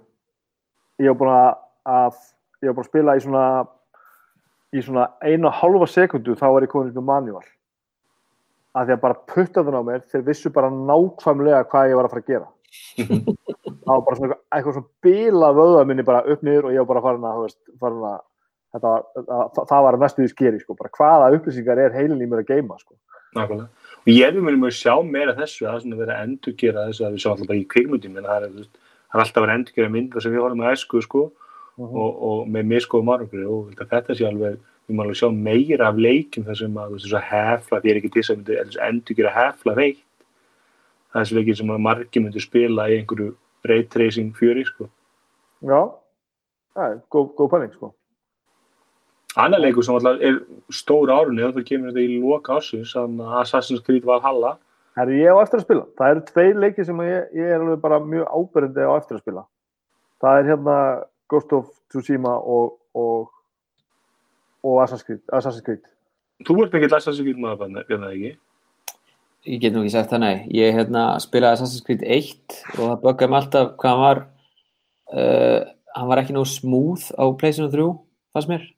ég var búin að, að ég var búin að spila í svona í svona einu og halva sekundu þá var ég komin með manual að því að bara putta þann á mér þeir vissu bara nákvæmlega hvað ég var að fara að gera það var bara svona eitthvað, svona bíla vöða minni bara upp niður og ég var bara farin að, veist, farin að þetta, var- það, það, það var næstu því skeri sko, bara hvaða upplýsingar er heilin í mér að geima sko. Nákvæmlega. Ég hefði munum að sjá meira þessu, það er svona verið að endurgera þessu að við sjáum alltaf bara í kvikmyndum, en það er, það er alltaf verið að endurgera mynda sem við horfum að esku, sko, og, og með miskoðum árangri og þetta- sé alveg, við máum alveg sjá meira af leikim þar sem að, þú veist, þess að hefla, því er ekki þess að myndi endurgera hefla veitt, það er þessi leikir sem að margir myndi spila í einhverju ray tracing fjöri, sko. já, það er góð, penning sko. Annar leikur sem alltaf er stór árunni, þá kemur þetta í loka ásins, Assassin's Creed Valhalla, Herri, ég á eftir að spila. Það eru tveir leikir sem ég, ég er alveg bara mjög ábyrjandi á eftir að spila. Það er hérna Ghost of Tsushima og, og, og Assassin's Creed. Assassin's Creed. þú ert ekki Assassin's Creed maður, Bjarni, eða ekki? Ég get nú ekki sagt það nei. Ég hérna, spilaði Assassin's Creed 1 og það böggaði mig alltaf hvað hann var uh, hann var ekki nóg smúð á Playstation 3 fannst mér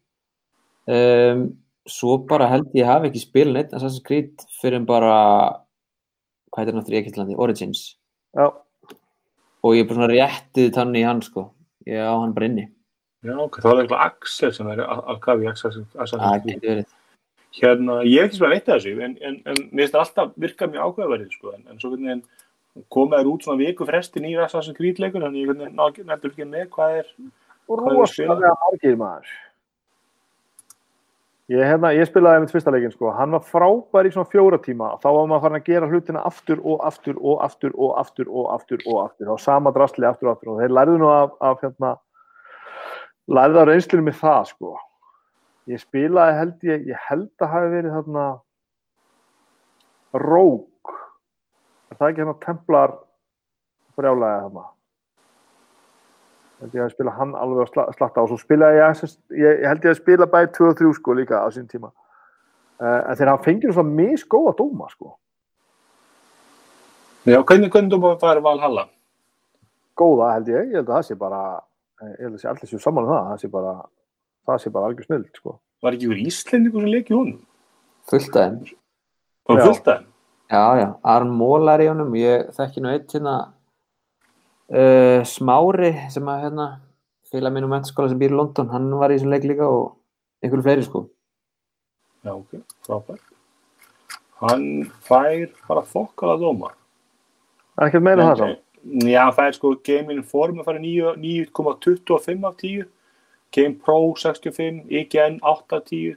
um, svo bara held ég hafi ekki spilað neitt Assassin's Creed fyrir en bara hvað heitir áttur í Ekkertlandi? Origins. Já, og ég er bara svona réttið tanni í hann sko. Ég á hann bara inni. Já, ok, er það eitthvað Axel sem er getur verið. Hérna, ég hef ekki sem að veita þessu, en, en, en mér finnst það alltaf virka mjög ákveðverðið, sko, en, en svo hvernig en koma þér út svona viku fresti nýja Assassin's Creed leikur, þannig ég hvernig nefndur ekki með hvað er, er rosalega margir maður. Ég, hérna, ég spilaði einmitt fyrsta leikin sko. Hann var frábær í svona fjóra tíma. Þá var maður farin að gera hlutina aftur og aftur og aftur og aftur og aftur og aftur. Þá sama drastli aftur og aftur. Og þeir lærðu nú af, af hérna, lærðu á reynslunum með það sko. Ég spilaði held ég, ég held að hafi verið þarna Rók. Er það ekki hérna Templar brjálæði þarna? Held ég að spila hann alveg að sla, slatta og svo spilaði ég, ég, ég held ég að spila bæði 2 og 3 sko líka á sín tíma uh, en þegar hann fengir svona misgóða dóma sko, já, hvernig, hvernig bara fara Valhalla? góða held ég ég held að það sé bara eh, ég held að sé allir séu saman um það það sé bara, það sé bara algjör snild sko. Var ekki ykkur Íslendingur sem leik í honum? fullt af þeim Var Já. fullt af þeim? Já, já, Aron Mólar í honum ég þekki nú eitt hérna uh, Smári sem að hérna félag minn um mennskóla sem býr í London hann var í þessum leik líka og einhverju fleiri sko. Já, ok, frábær. Hann fær bara þokkala dóma. það er ekkert meira en það saman Já, hann fær sko Game Inform að fara 9 9,25 af 10 Game Pro 65, IGN 8 af 10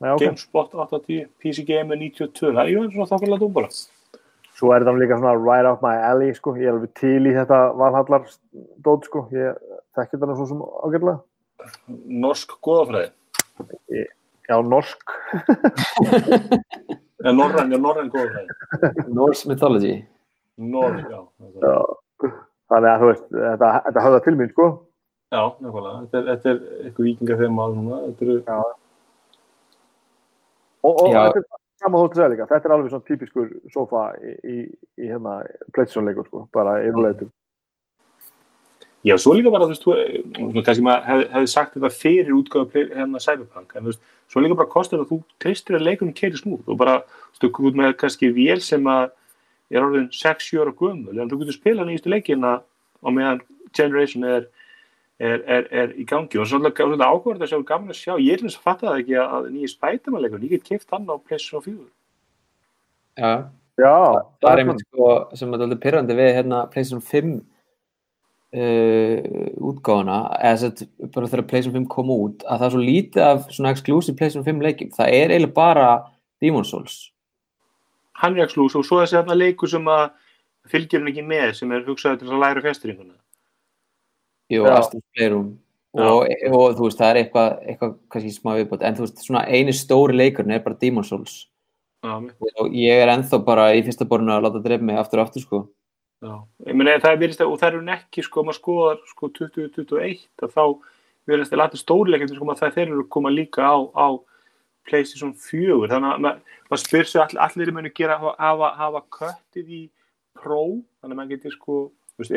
Já, okay. GameSpot 8 af 10, PC Gamer 92 það er jú svona þokkarlega dóma bara svo er þetta líka svona right off my alley sko. ég er alveg til í þetta valhallar dót sko, ég þekki þetta nú svo sem ágætlega. Norsk góðafræði já, norsk. Já, Norræn, já, Norræn góðafræði Norse Mythology. Norræn, já. Já, já. þannig að þú veist þetta, þetta höfða til mín sko. Já nákvæmlega. Þetta er, þetta er eitthvað vikingar þegar maður núna. Þetta eru, og, og Já. þetta er sama þótt að segja líka þetta er alveg svona típiskur sofa í, í, í hérna pleitsjónleikur sko, bara í rúleitum já, svo líka bara, þú veist, þú, kannski maður hef, hefði sagt þetta fyrir útgáðu hérna Cyberpunk, en þú veist, svo líka bara kostur að þú treystir að leikunum keiri snúð og bara, þú ert með kannski vél sem að er orðin 6-7 ára gömul, en þú getur spilað nýjustu leikina á meðan Generation er er, er, er í gangi. Og svolítið, svolítið ákvörð að sjá gaman að sjá, ég er eins og fatta það ekki að nýja spætamannleikur, ég get keift hann á PlayStation 4 Já, já, það er einmitt sko sem er alveg pyrrandi við hérna PlayStation 5 uh, útgáfuna. Eða sett bara þegar PlayStation 5 kom út að það er svo lítið af svona exclusive PlayStation 5 leikjum, það er eiginlega bara Demon's Souls. Hann er ekslús og svo þessi þarna leikur sem að fylgjur hann ekki með sem er hugsaður til að læra fjasturinguna Jú. Astro's Playroom og, og þú veist, það er eitthvað, eitthvað kannski smá viðbót, en þú veist, svona eini stóri leikurinn er bara Demon's Souls. Já, og ég er ennþá bara í fyrsta borinu að láta dreif mig aftur og aftur sko. Já, ég meina það er virðist að, og það eru ekki sko, maður skoðar sko 2021 að þá virðist að lata stórleikendur sko að það þeir eru að koma líka á, á PlayStation 4 þannig að maður, maður spyr sig all, allir munu gera hafa, hafa köttið í Pro, þannig að maður getur sko, þú veist,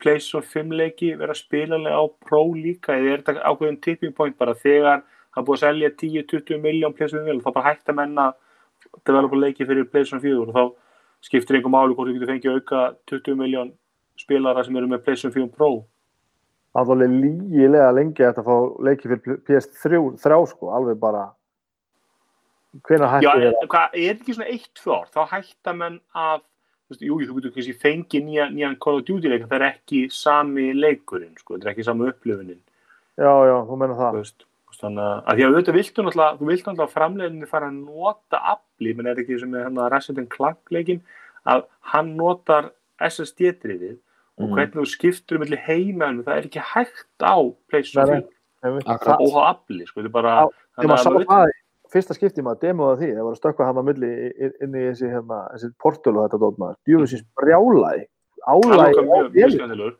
eru að fara að sjá PlayStation 5 leiki vera spilalega á Pro líka eða er þetta ákveðin tipping point bara? Þegar það er búið að selja 10-20 miljón 4 og þá bara hægt að menna developa leiki fyrir PlayStation 4 og þá skiptir einhver máli hvort þú getur fengið auka 20 miljón spilara sem eru með PlayStation 4 Pro. Það er alveg lígilega lengi að fá leiki fyrir PS3 þrjá sko, alveg bara. Hvenær Já, hætti en þér hvað, er ekki svona eitt fjár þá menn að þú veist, jú, þú getur kannski fengið nýja, nýjan Call of Duty leik en það er ekki sami leikurinn sko, þetta er ekki sami upplifunin Já, já, þú menna það veist, þannig að, að því að auðvitað viltu náttúrulega, þú viltu náttúrulega framleiðinni fara að nota afli, menn er ekki sem er hann að Resident Clank leikin að hann notar SSD-driðið og Mhm. hvernig þú skiptur um milli heimaðinu, það er ekki hægt á PlayStation Nei, 4 Einmitt. Akkurat. og á afli, sko, þetta er bara maður sá maður það í fyrsta skipti maður demoða því, það var að stökkva hann á milli inn í þessi, hérna, þessi portul og þetta dót maður, Það álægi er á skemmtilegur.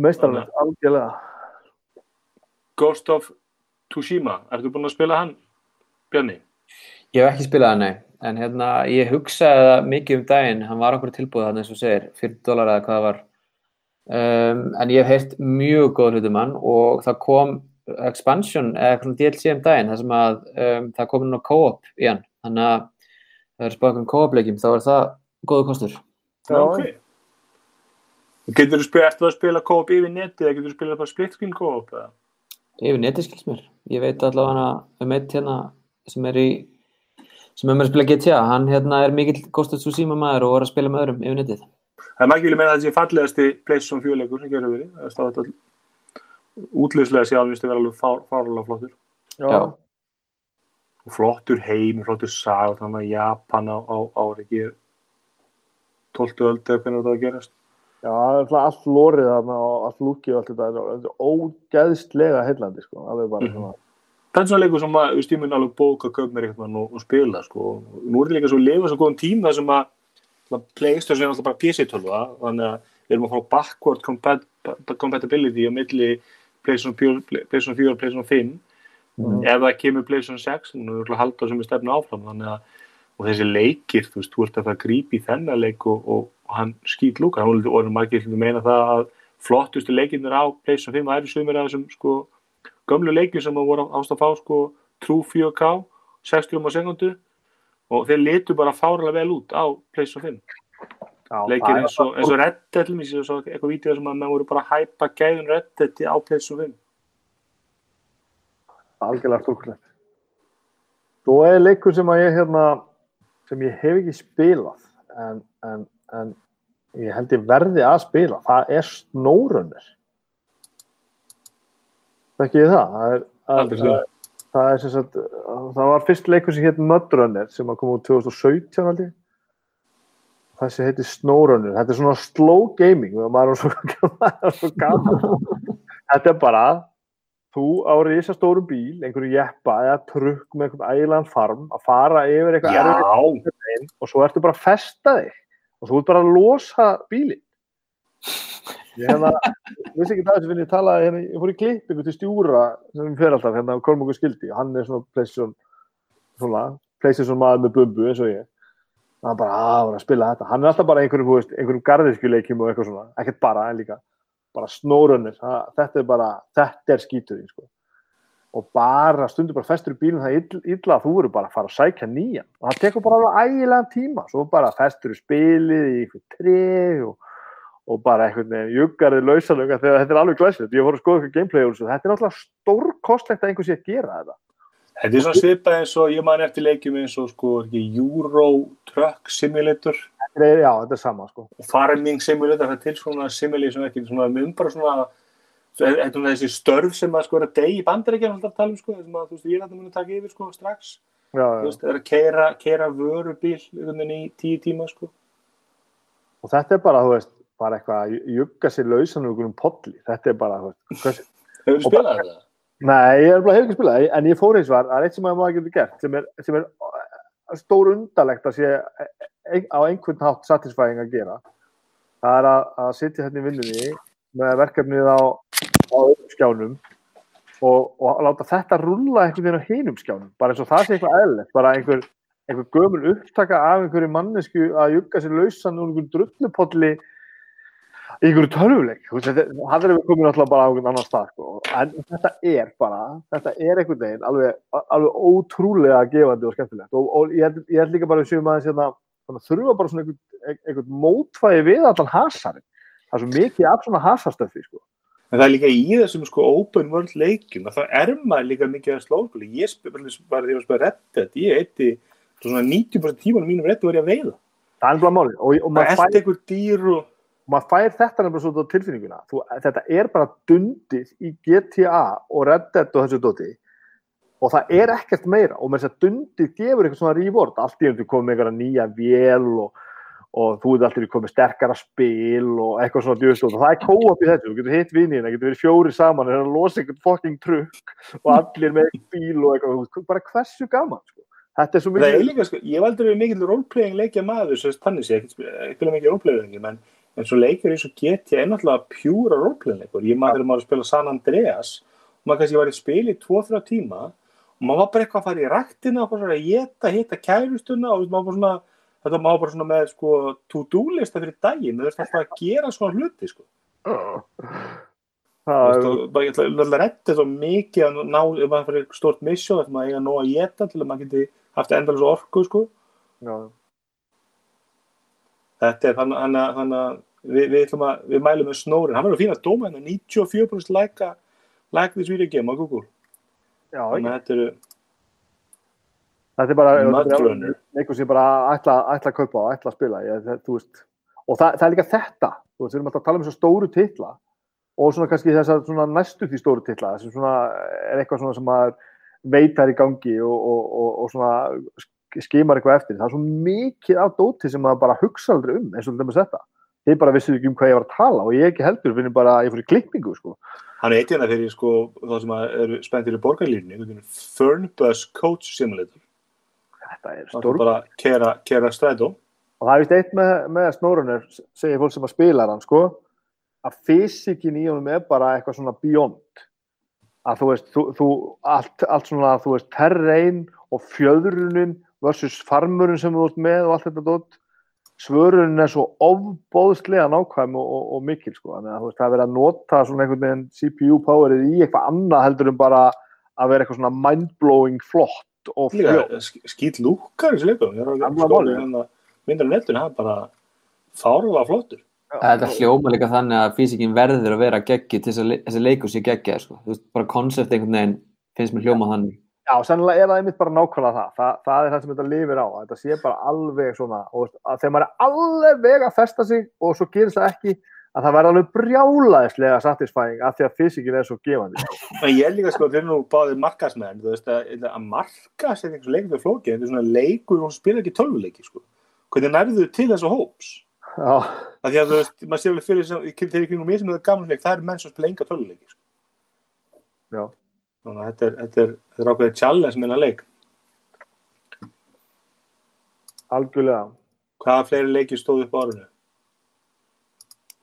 Meistarlegt, algjörlega. Ghost of Tsushima, ertu búin að spila hann Bjarni? Ég hef ekki spilað hann, nei, en hérna, ég hugsaði það mikið um daginn, hann var okkur tilbúið hann eins og segir, 40 dólar eða hvað það var. Um, en ég hef heyrt mjög góð hlutum hann og það kom expansion eða eitthvað svona DLC um daginn, þar sem að um, það kom inn á co-op í hann, þannig að það er spáð um co-op leikjum, þá er það góðu kostur. Já. ok Getur þú spila, eftir að spila co-op yfir netið eða getur þú spila bara split screen co-op eða? Yfir netið skils mér, ég veit allavega um eitt hérna sem er í sem er með að spila GTA, hann hérna er mikill Ghost of Tsushima maður og er að spila með öðrum yfir netið. Það er mækjum með að þessi fallegasti PlayStation 4 leikur sem gerur verið Það er stáðið all útlýslega sé alveg að vera alveg fár, fárlega flottur Já, Já. og flottur heim, flottur sag þannig að Japan á, á, á ekki 12. öld eða hvernig þetta að gerast já, það er alltaf allt lórið þarna og allt lúkið og allt þetta, þetta er ógeðslega heillandi, sko, alveg bara Mhm. svona Það er svona leikur sem að, mun alveg bóka að köp mér eitthvað og, og spila, sko. Og Nú er þetta líka svo lifa svo góðum tíma sem að að Playstation er alltaf bara PC-tölva, þannig að við erum að fá backward compat compatibility á milli PlayStation 4, PlayStation 4 og PlayStation 5 Mhm. ef það kemur PlayStation 6 og nú er að halda sem er stefnu áfram þannig að og þessi leikir, þú veist, þú ert að það grípi í þennan leik og, og, og hann skýt lúka, hann og erum margir að meina það að flottustu leikirnir á PlayStation 5 væri sumir af þessum sko gömlu leikir sem að voru ást að fá sko True 4K 60 á sekundu og þeir litu bara fárlega vel út á PlayStation 5 Já, leikir eins og, eins og Red Dead mér, svo eitthvað vídeo sem að menn voru bara að hæpa gæðun Red Dead á PlayStation 5 algjörlega stórkulegt Svo er leikur sem að ég hérna sem ég hef ekki spilað en, en, en ég held ég verði að spila það er Snowrunner Þekki ég það? Það er, Aldrei að, séð. það er sem sagt það var fyrst leikur sem hétt Mudrunner sem að koma út 2017 held ég þessi heiti Snowrunner. Þetta er svona slow gaming maður er svo, maður er svo gaman þetta er bara þú á risastórum bíl, einhverju jeppa eða trukk með einhvern ægilegan farm að fara yfir eitthvað og svo ertu bara að festa þig. Og svo ert bara að losa bílinn. Ég hérna vissi ekki það sem finn ég talaði hérna, ég fór í klippingu til stjúra sem fyrir alltaf hérna á Kormungu skildi. Hann er svona PlayStation svona, PlayStation maður með bumbu eins og ég hann bara var að spila þetta. Hann er alltaf bara einhverjum, veist, einhverjum garðirkjuleikjum og eitthvað svona, ekkert bara en líka bara snórunir, þetta er bara þetta er skíturinn sko. Og bara stundur bara festur í bílinn það er ill, illa að þú eru bara að fara að sækja nýjan. Og það tekur bara alveg ægilegan tíma. Svo bara festur í spilið í eitthvað treg og, og bara eitthvað juggarið lausalöga þegar þetta er alveg glæsilegt. Ég fór að skoða eitthvað gameplay og þetta er náttúrulega stórkostlegt að einhver sé að gera þetta Þetta er svona svipað eins og ég man eftir leikjum eins og sko ekki, Euro Truck Simulator? Þetta er, já, þetta er sama sko. Og Farming Simulator, það er til svona simulation ekki svona um bara svona þetta er svona þessi störf sem að sko er að degi í bandaríkjum alltaf að tala um sko sem að þú veist ég er að það muni taka yfir sko strax. Já, þú já. veist, er að keira, keira vörubíl einhvern í tíu tíma sko. Og þetta er bara, þú veist, bara eitthvað að jugga sér lausan um einhverjum polli. Þetta er bara, þú veist, Hefur þú spilað þetta? Nei, ég hefur ekki spilað, en ég fór eins og það er eitt sem að maður getur gert sem er, sem er uh, stór undalegt að sé ein, á einhvern hátt satisfying að gera. Það er að, að sitja hérna í vinnunni með verkefnið á, á skjánum og, og láta þetta rulla einhvern veginn á hinum skjánum bara eins og það sé eitthvað eðlilegt bara einhver, einhver gömul upptaka af einhverju mannesku að jugga sér lausan úr einhverjum drullupolli einhverju tölvuleik það er við komin alltaf bara á einhvern annan stað sko. en þetta er bara þetta er einhvern veginn alveg, alveg ótrúlega gefandi og skemmtilegt og, og ég, ég held líka bara við séum aðeins hérna, að þurfa bara svona einhvern, einhvern mótvægi við allan hasarinn það er svo mikið af svona hasastöfi sko. En það er líka í þessum sko open world leikjum að það er maður líka mikið að slóðskóli. Ég var að spila Reddit, ég eitti svona 90% tímanum mínum Reddit var ég að veiða. það er bara máli og, og Það er eftir einhver dýr og maður fær þetta nefnilega svona á tilfinninguna. Þú, þetta er bara dundið í GTA og Red Dead og þessu dóti og það er ekkert meira og með þess að dundið gefur eitthvað svona reward. Allt í enn þú komið einhverja nýja vél og, og þú ert alltaf komið sterkara spil og eitthvað svona djúst og það er co-op í þessu, þú getur hitt vinið það getur verið fjóri saman, það er að losa einhvern fucking trukk og allir með bíl og eitthvað, bara hversu gaman sko. þetta er svo er mikið sko, ég aldrei verið mikill roleplaying leikja maður, svo þannig sé, ekki spila mikið roleplaying, en, svo leikir eins og GTA er náttúrulega pjúra roleplaying leikur. Ég maður maður að spila San Andreas og maður kannski var í spili 2-3 tíma og maður var bara eitthvað að fara í raktina og bara að geta, hitta kærustuna og maður bara svona, þetta maður bara svona með sko to-do lista fyrir daginn, þú veist alltaf að gera svona hluti sko. Það er ég að redda svo mikið að ná, ef maður fyrir stort missjó að maður eiga nóg að geta til að maður geti haft endalins orku sko. já. Þetta er þannig að- að við, við, að, við mælum með snórin hann verður fín að dóma hérna 94% like, like this video game á Google. Já, þannig að þetta eru þetta er bara Mudrunner. einhver sem bara ætla, ætla að kaupa og ætla að spila. Ég, það, veist, og það, það er líka þetta. Veist, við erum alltaf að tala um þessar stóru titla og svona kannski þessar svona næstu því stóru titla sem svona er eitthvað svona sem maður veit það er í gangi og, og, og, og svona skimar eitthvað eftir. Það er svo mikið af dóti sem maður bara hugsa aldrei um eins og til dæmis þetta. Þið bara vissuðu ekki um hvað ég var að tala og ég ekki heldur finnir bara að ég fór í klippingu sko. hann er eitt hérna fyrir sko, þá sem að eru spenntir í borgarlínu Fernbus Coach Simulator. Þetta er er stór bara að kera, kera strætó. Og það er vist eitt með, með snórunir segir fólk sem að spila hann sko að fysikin í honum er bara eitthvað svona beyond. Að þú veist, þú, þú, allt, allt svona þú veist, terrein og fjöðrunin versus farmurinn sem þú ert með og allt þetta dótt svörunin er svo ofbóðslega nákvæm og, og, og mikil sko, þannig að það er verið að nota svona einhvern veginn CPU powerið í eitthvað annað heldur en bara að vera eitthvað svona mindblowing flott og líka sk- skýt lúkar er skoða málið. hérna myndar á netinu, það er bara fárlega flottur. Þetta hljóma líka þannig að físikinn verður að vera geggi til þess að leikur sé geggi sko. Bara koncept einhvern veginn finnst mér hljóma þannig Já, sennilega er það einmitt bara nákvæmlega það. það. Það er það sem þetta lifir á. að Þetta sé bara alveg svona, og að þegar maður er alveg að festa sig og svo gerist það ekki, að það verður alveg brjálaðislega satisfying af því að fysikin er svo gefandi. ég er líka sko, þeir eru nú báðir markasmenn, þú veist, að, að markas er einhvers leikur fyrir flókið, þetta er svona leikur og spila ekki tölvuleiki, sko. Hvernig nærðu til þessu hóps? Já, Það því að þú veist, maður sér alveg fyrir sem, þegar ég kringum mér sem það er gaman leik, það eru menn sem spila enga tölvuleiki, sko. já. Þannig að þetta er, þetta er, þetta er ákveðið challenge minna leik. Algjörlega. Hvaða fleiri leiki stóðu upp á árinu?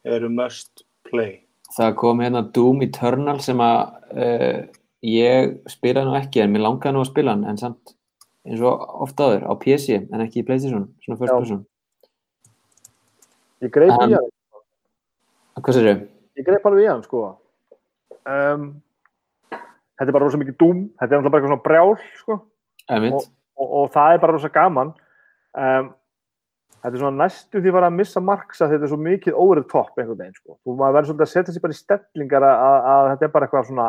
Eru must play. Það kom hérna Doom Eternal sem að uh, ég spilaði nú ekki en mér langaði nú að spila hann en samt eins og ofta áður á PC en ekki í Playstation, svona first person Ég greip í hann. Hvað sér þau? Ég greip alveg í hann, sko. Um, þetta er bara rosa mikið dúm. Þetta er náttúrulega bara eitthvað svona brjál, sko. Emitt, og, og það er bara rosa gaman um, þetta er svona næstu því bara að missa marks að þetta er svo mikið over the top einhvern veginn sko. þú maður verður svolítið að setja sér bara í stellingar að, að, að þetta er bara eitthvað svona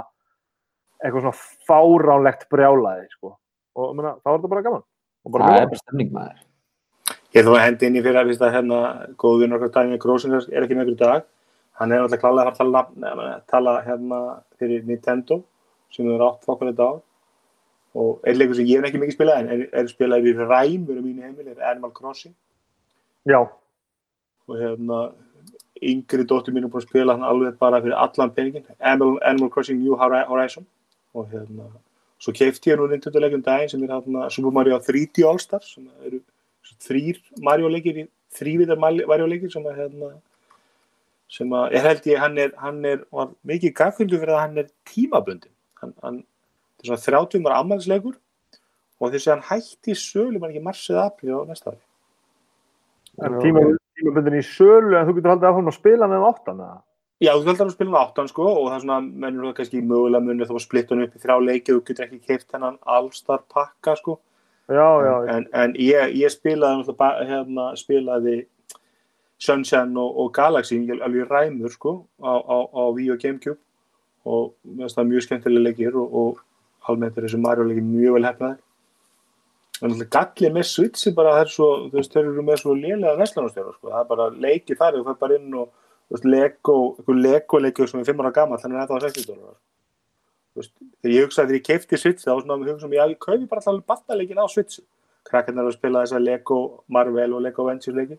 eitthvað svona fáránlegt brjálaði sko. og mena, þá er þetta bara gaman og bara það er bara stemning maður Ég ætla að hendi inn í fyrir að, að hérna, góðun okkar dæmi Grósin er ekki með ykkur í dag. Hann er alltaf klálega að fara að tala, nefna, tala hérna fyrir Nintendo sem erum átt fokkar þetta á. Og einn leikur sem ég hef ekki mikið spilað en er, er spilað í ræm verið mínu heimil er Animal Crossing. já, Og hérna yngri dóttir mín er búin að spila hann alveg bara fyrir allan peningin. Animal, Animal Crossing New Hori- Horizon. Og hérna, svo keifti ég nú Nintendo leikum daginn sem er hérna Super Mario 3D All Stars sem eru þrýr Mario leikir í þrývitar Mario leikir sem að hérna sem að ég held ég hann er, hann er var mikið gafkvöldu fyrir að hann er tímabundin hann, hann þetta er svona 30 ára ammælisleikur og þess að hann hætti í sölu mann ekki marsið apríl á næsta ári. En tíma, tímabundin í sölu en þú getur haldið áfram að spila með áttan eða? Já, þú heldur að spila með áttan sko og það er svona, mennur það kannski mögulega munið þá að splitta hann upp í þrjá leiki og þú getur ekki keift hennan allstar pakka sko. Já, já, en, en ég, ég spilaði hérna, spilaði Sunshine og, og Galaxy ég- alveg ræmur sko á, á, á Wii og Gamecube og það mjög skemmtilega leikir og, og almennt er þessi Mario leikir mjög vel hefnaðir en náttúrulega gallið með er bara að það er svo, þú veist, þeir eru með svo lélega veslanarstjóra sko, það er bara leikið þar þú fyrir bara inn og þú veist, Lego einhver Lego leikir sem er 5 ára gammal þannig að það var 60 dólar þú veist, þegar ég hugsaði þegar ég keipti Switch þá var svona að hugsa um, já, ég kaupi bara alltaf battaleikin á Switch. Krakkarnar eru að spila þessa Lego Marvel og Lego Avengers leiki.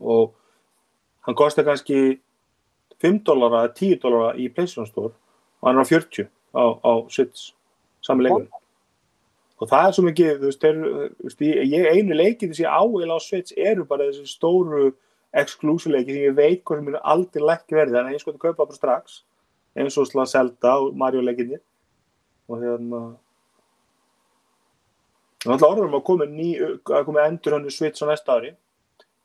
Og hann kostar kannski 5 dólara eða 10 dólara í PlayStation Store og hann er á 40 á, á Switch sami leikur og það er svo mikið, þú veist, þeir, ég, einu leikið þessi áheil á Switch eru bara þessi stóru exclusive leiki sem ég veit hvað sem er aldrei lækki verði þannig að ég sko að kaupa bara strax eins og slá Zelda og Mario leikinni og hérna og alltaf orðum að koma ný að koma endur hannu Switch á næsta ári.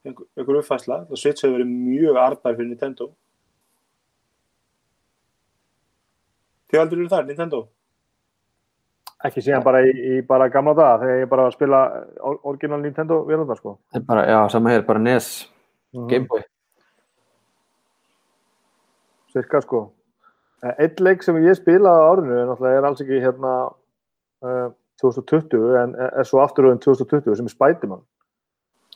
Einhver, uppfæsla, það Switch hefur verið mjög arbær fyrir Nintendo Þið aldrei eru þar, Nintendo? Ekki síðan bara í, í bara gamla daga þegar ég bara var að spila or- original Nintendo vélundar sko. Það er bara, já, sama hér, bara NES, Mhm. Gameboy. Cirka sko. Eh, Einn leik sem ég spilaði á árinu er náttúrulega er alls ekki hérna uh, 2020 en er er svo afturöðin 2020 sem er Spiderman.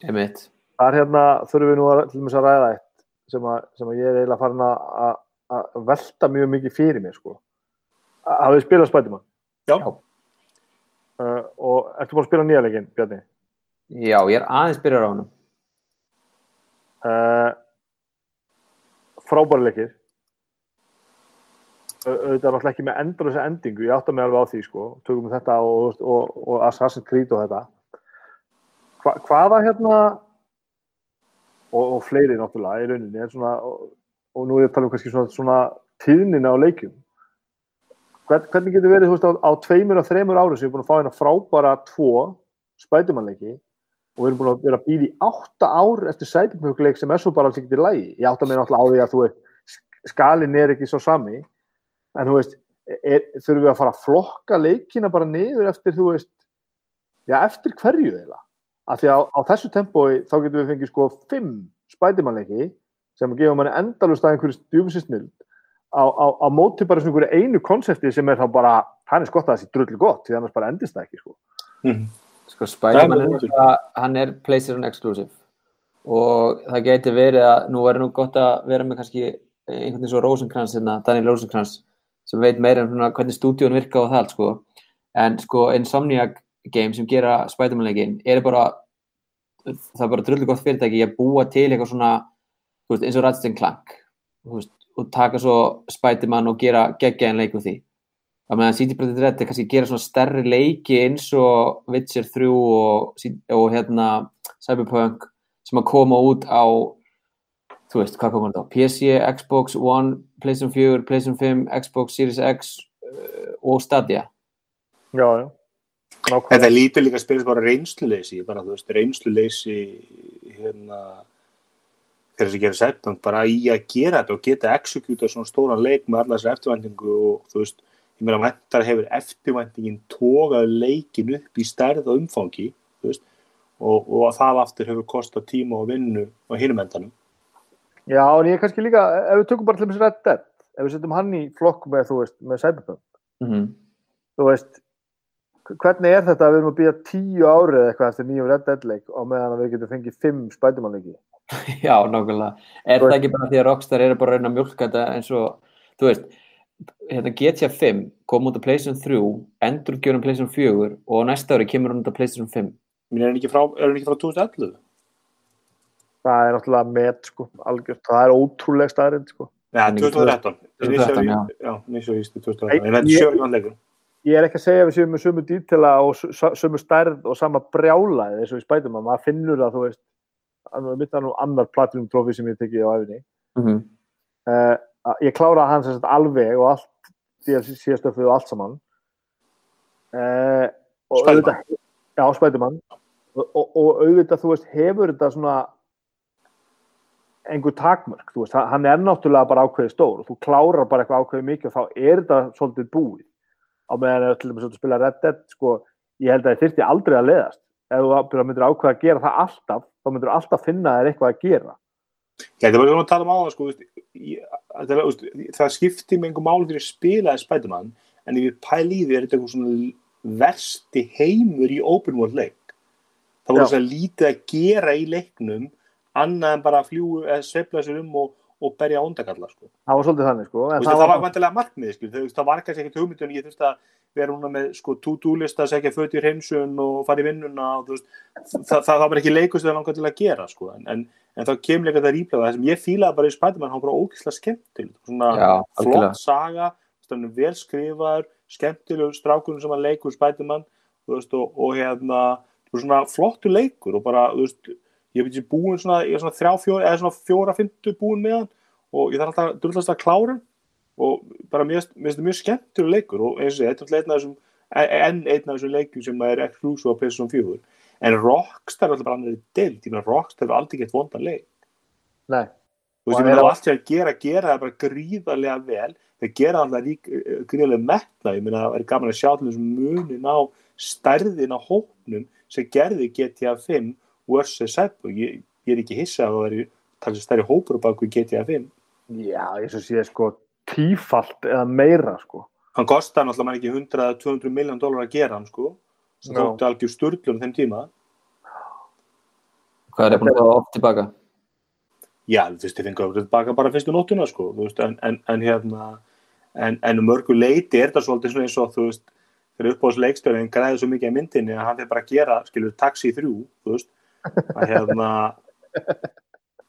Einmitt. Það er hérna, þurfum við nú að, til dæmis að ræða eitt sem að, sem að ég er eiginlega farin að- velta mjög mikið fyrir mér sko. Hafið spilað Spiderman? Já. Uh, og ertu búin að spila nýja leikinn, Bjarni? Já, ég er aðeins byrjar á honum. Uh, frábæri leikir Au- auðvitað er náttúrulega ekki með endur þessi endingu, ég átta mig alveg á því sko, tökum við þetta og, og, og Assassin's Creed og þetta Hva, hvaða hérna og, og fleiri náttúrulega í rauninni er svona, og, og nú er ég að tala um kannski svona, svona tíðnina á leikjum Hvern, hvernig getur verið veist, á, á tveimur og þreimur árum sem við erum búin að fá hérna frábæra tvo spætumannleiki og við erum búin að vera að býða í átta ár eftir sætumhugleik sem er svo bara alls ekkert í lagi. Ég átta mig náttúrulega á því að þú veist, skalin er ekki svo sami, en þú veist, er, þurfum við að fara að flokka leikina bara niður eftir, þú veist, já, eftir hverju eiginlega. Af því að á, á þessu tempói þá getum við fengið sko fimm spætumannleiki sem gefa manni endalust að einhverju stjúfisinsnild á, á, á móti bara svona einhverju einu konsepti sem er þá bara, hann er skott að þessi drullu gott, því annars bara endist það ekki, sko. Mm. Sko, Spiderman Það er náttúrulega- hann er PlayStation exclusive og það geti verið að nú er nú gott að vera með kannski einhvern veginn svo Rosenkrantz, hérna, Daniel Rosenkrantz sem veit meira um svona hvernig stúdíun virka og það allt sko en sko Insomniac Game sem gera Spiderman leikin er bara það er bara drullu gott fyrirtæki að búa til eitthvað svona þú veist, eins og Ratchet Clank þú veist, og taka svo Spiderman og gera geggjaðan leik úr því að meðan CD Projekt Red er kannski að gera svona stærri leiki eins og Witcher 3 og, og hérna Cyberpunk sem að koma út á þú veist, hvað komur þetta á? PC, Xbox One, PlayStation 4, PlayStation 5 Xbox Series X uh, og Stadia Já, já. Nákvæmlega. Þetta lítur líka að spila bara reynsluleysi, bara þú veist, reynsluleysi hérna þegar þessi gerir setnum bara í að gera þetta og geta executa svona stóran leik með allar þessar eftirvæntingu og þú veist, ég meina vendar hefur eftirvæntingin tógað leikin upp í stærð og umfangi, veist og, og að það aftur hefur kostað tíma og vinnu á hinum endanum. Já, en ég er kannski líka, ef við tökum bara til þess Red Dead, ef við setjum hann í flokk með, þú veist, með Cyberpunk, mm -hmm. þú veist, hvernig er þetta að við erum að býja tíu árið eða eitthvað eftir nýjum Red Dead leik og meðan að við getum fengið fimm Spiderman leiki? Já, nákvæmlega. Er það ekki bara því að Rockstar eru bara að reyna að mjölka þetta eins og, þú veist, hérna GTA 5 kom út á PlayStation 3, endur gjörðum PlayStation 4 og næsta ári kemur hún út á PlayStation 5. Mér er hann ekki frá, er hann ekki frá 2011? Það er náttúrulega met, sko, algjört, það er ótrúlega staðrind, sko. Já, En ekki 2013. 2013, já. Já, mér svo víst 2013. En þetta Ég- er ekki að segja að við séum með sömu dítela og s- sömu stærð og sama brjálaði eins og í Spiderman, maður finnur það, þú veist, að mitt er nú annar platinum trófi sem ég tekið á æfinni. Mm -hmm. uh, ég kláraði hans sagt, alveg og allt síðastöfið og allt saman uh, Spiderman. auðvitað já, Spiderman og, og, og auðvitað þú veist hefur þetta svona einhver takmörk, þú veist, hann- er náttúrulega bara ákveðið stór og þú klárar bara eitthvað ákveðið mikið og þá er þetta svolítið búið á meðan ef til dæmis að spila Red Dead sko, ég held að þið þyrfti aldrei að leiðast. Ef þú myndir ákveða að gera það alltaf þá myndir alltaf finna þér eitthvað að gera. Já, það var svona að tala um á það, sko, þú það, það, það, það skipti með einhver máli fyrir að spila Spiderman, en ef ég pæli í því er þetta eitthvað svona versti heimur í open world leik. Það voru svona lítið að gera í leiknum, annað en bara að fljúu eða sveifla sér um og, og berja óndakalla, sko. það var svolítið þannig sko veist, það var vantilega markmið, skil, það, það var kannski ekkert hugmyndun, ég þurfti að vera núna með sko to-do lista, segja föt í heimsun og fara í vinnuna og þú veist, það, það, það var ekki leikus þegar langar til að gera, sko, en, en, en þá kemur líka það rýplega, það sem ég fílaði bara í Spiderman, hann var bara ógeðslega skemmtileg, svona Já, algjörlega. flott saga, þannig vel skrifaður, skemmtilegur strákurinn sem hann leikur Spiderman, þú veist, og, og hérna, svona flottu leikur og bara, þú veist, ég hef búin svona, ég er svona þrjá, fjóra, eða svona fjóra, fymtu búin með hann og ég þarf alltaf drullast að klára og bara mér finnst þetta mjög skemmtilega leikur og eins og ég, þetta er þessum enn einn af þessum leikum sem er exclusive á PlayStation 4 en Rockstar er alltaf bara annað deild, ég meina Rockstar er aldrei gett vondan leik. Nei, og Og er er á að- allt sem að gera, gera það bara gríðarlega vel. Þeir gera alltaf gríðarlega metna, ég meina það er gaman að sjá til þessum munin á stærðin á hópnum sem gerði GTA 5 versus 7 ég, ég er ekki hissa að það veri talsið stærri hópur á baku GTA 5 já, ég svo sé sko tífalt eða meira sko. Hann kostaði náttúrulega mann ekki 100-200 miljón dólar að gera hann sko. Sem Já. þótti algjör sturglun þeim tíma. Hvað er það búin að fá oft tilbaka? já, þú veist, ég fengi að baka bara fyrstu nóttuna sko, veist, en, en, en hérna en, en um mörgu leiti er það svolítið svona eins og þú veist, fyrir uppáðs leikstörinn græði svo mikið að myndinni að hann fyrir bara að gera skilur taxi þrjú, þú veist að hérna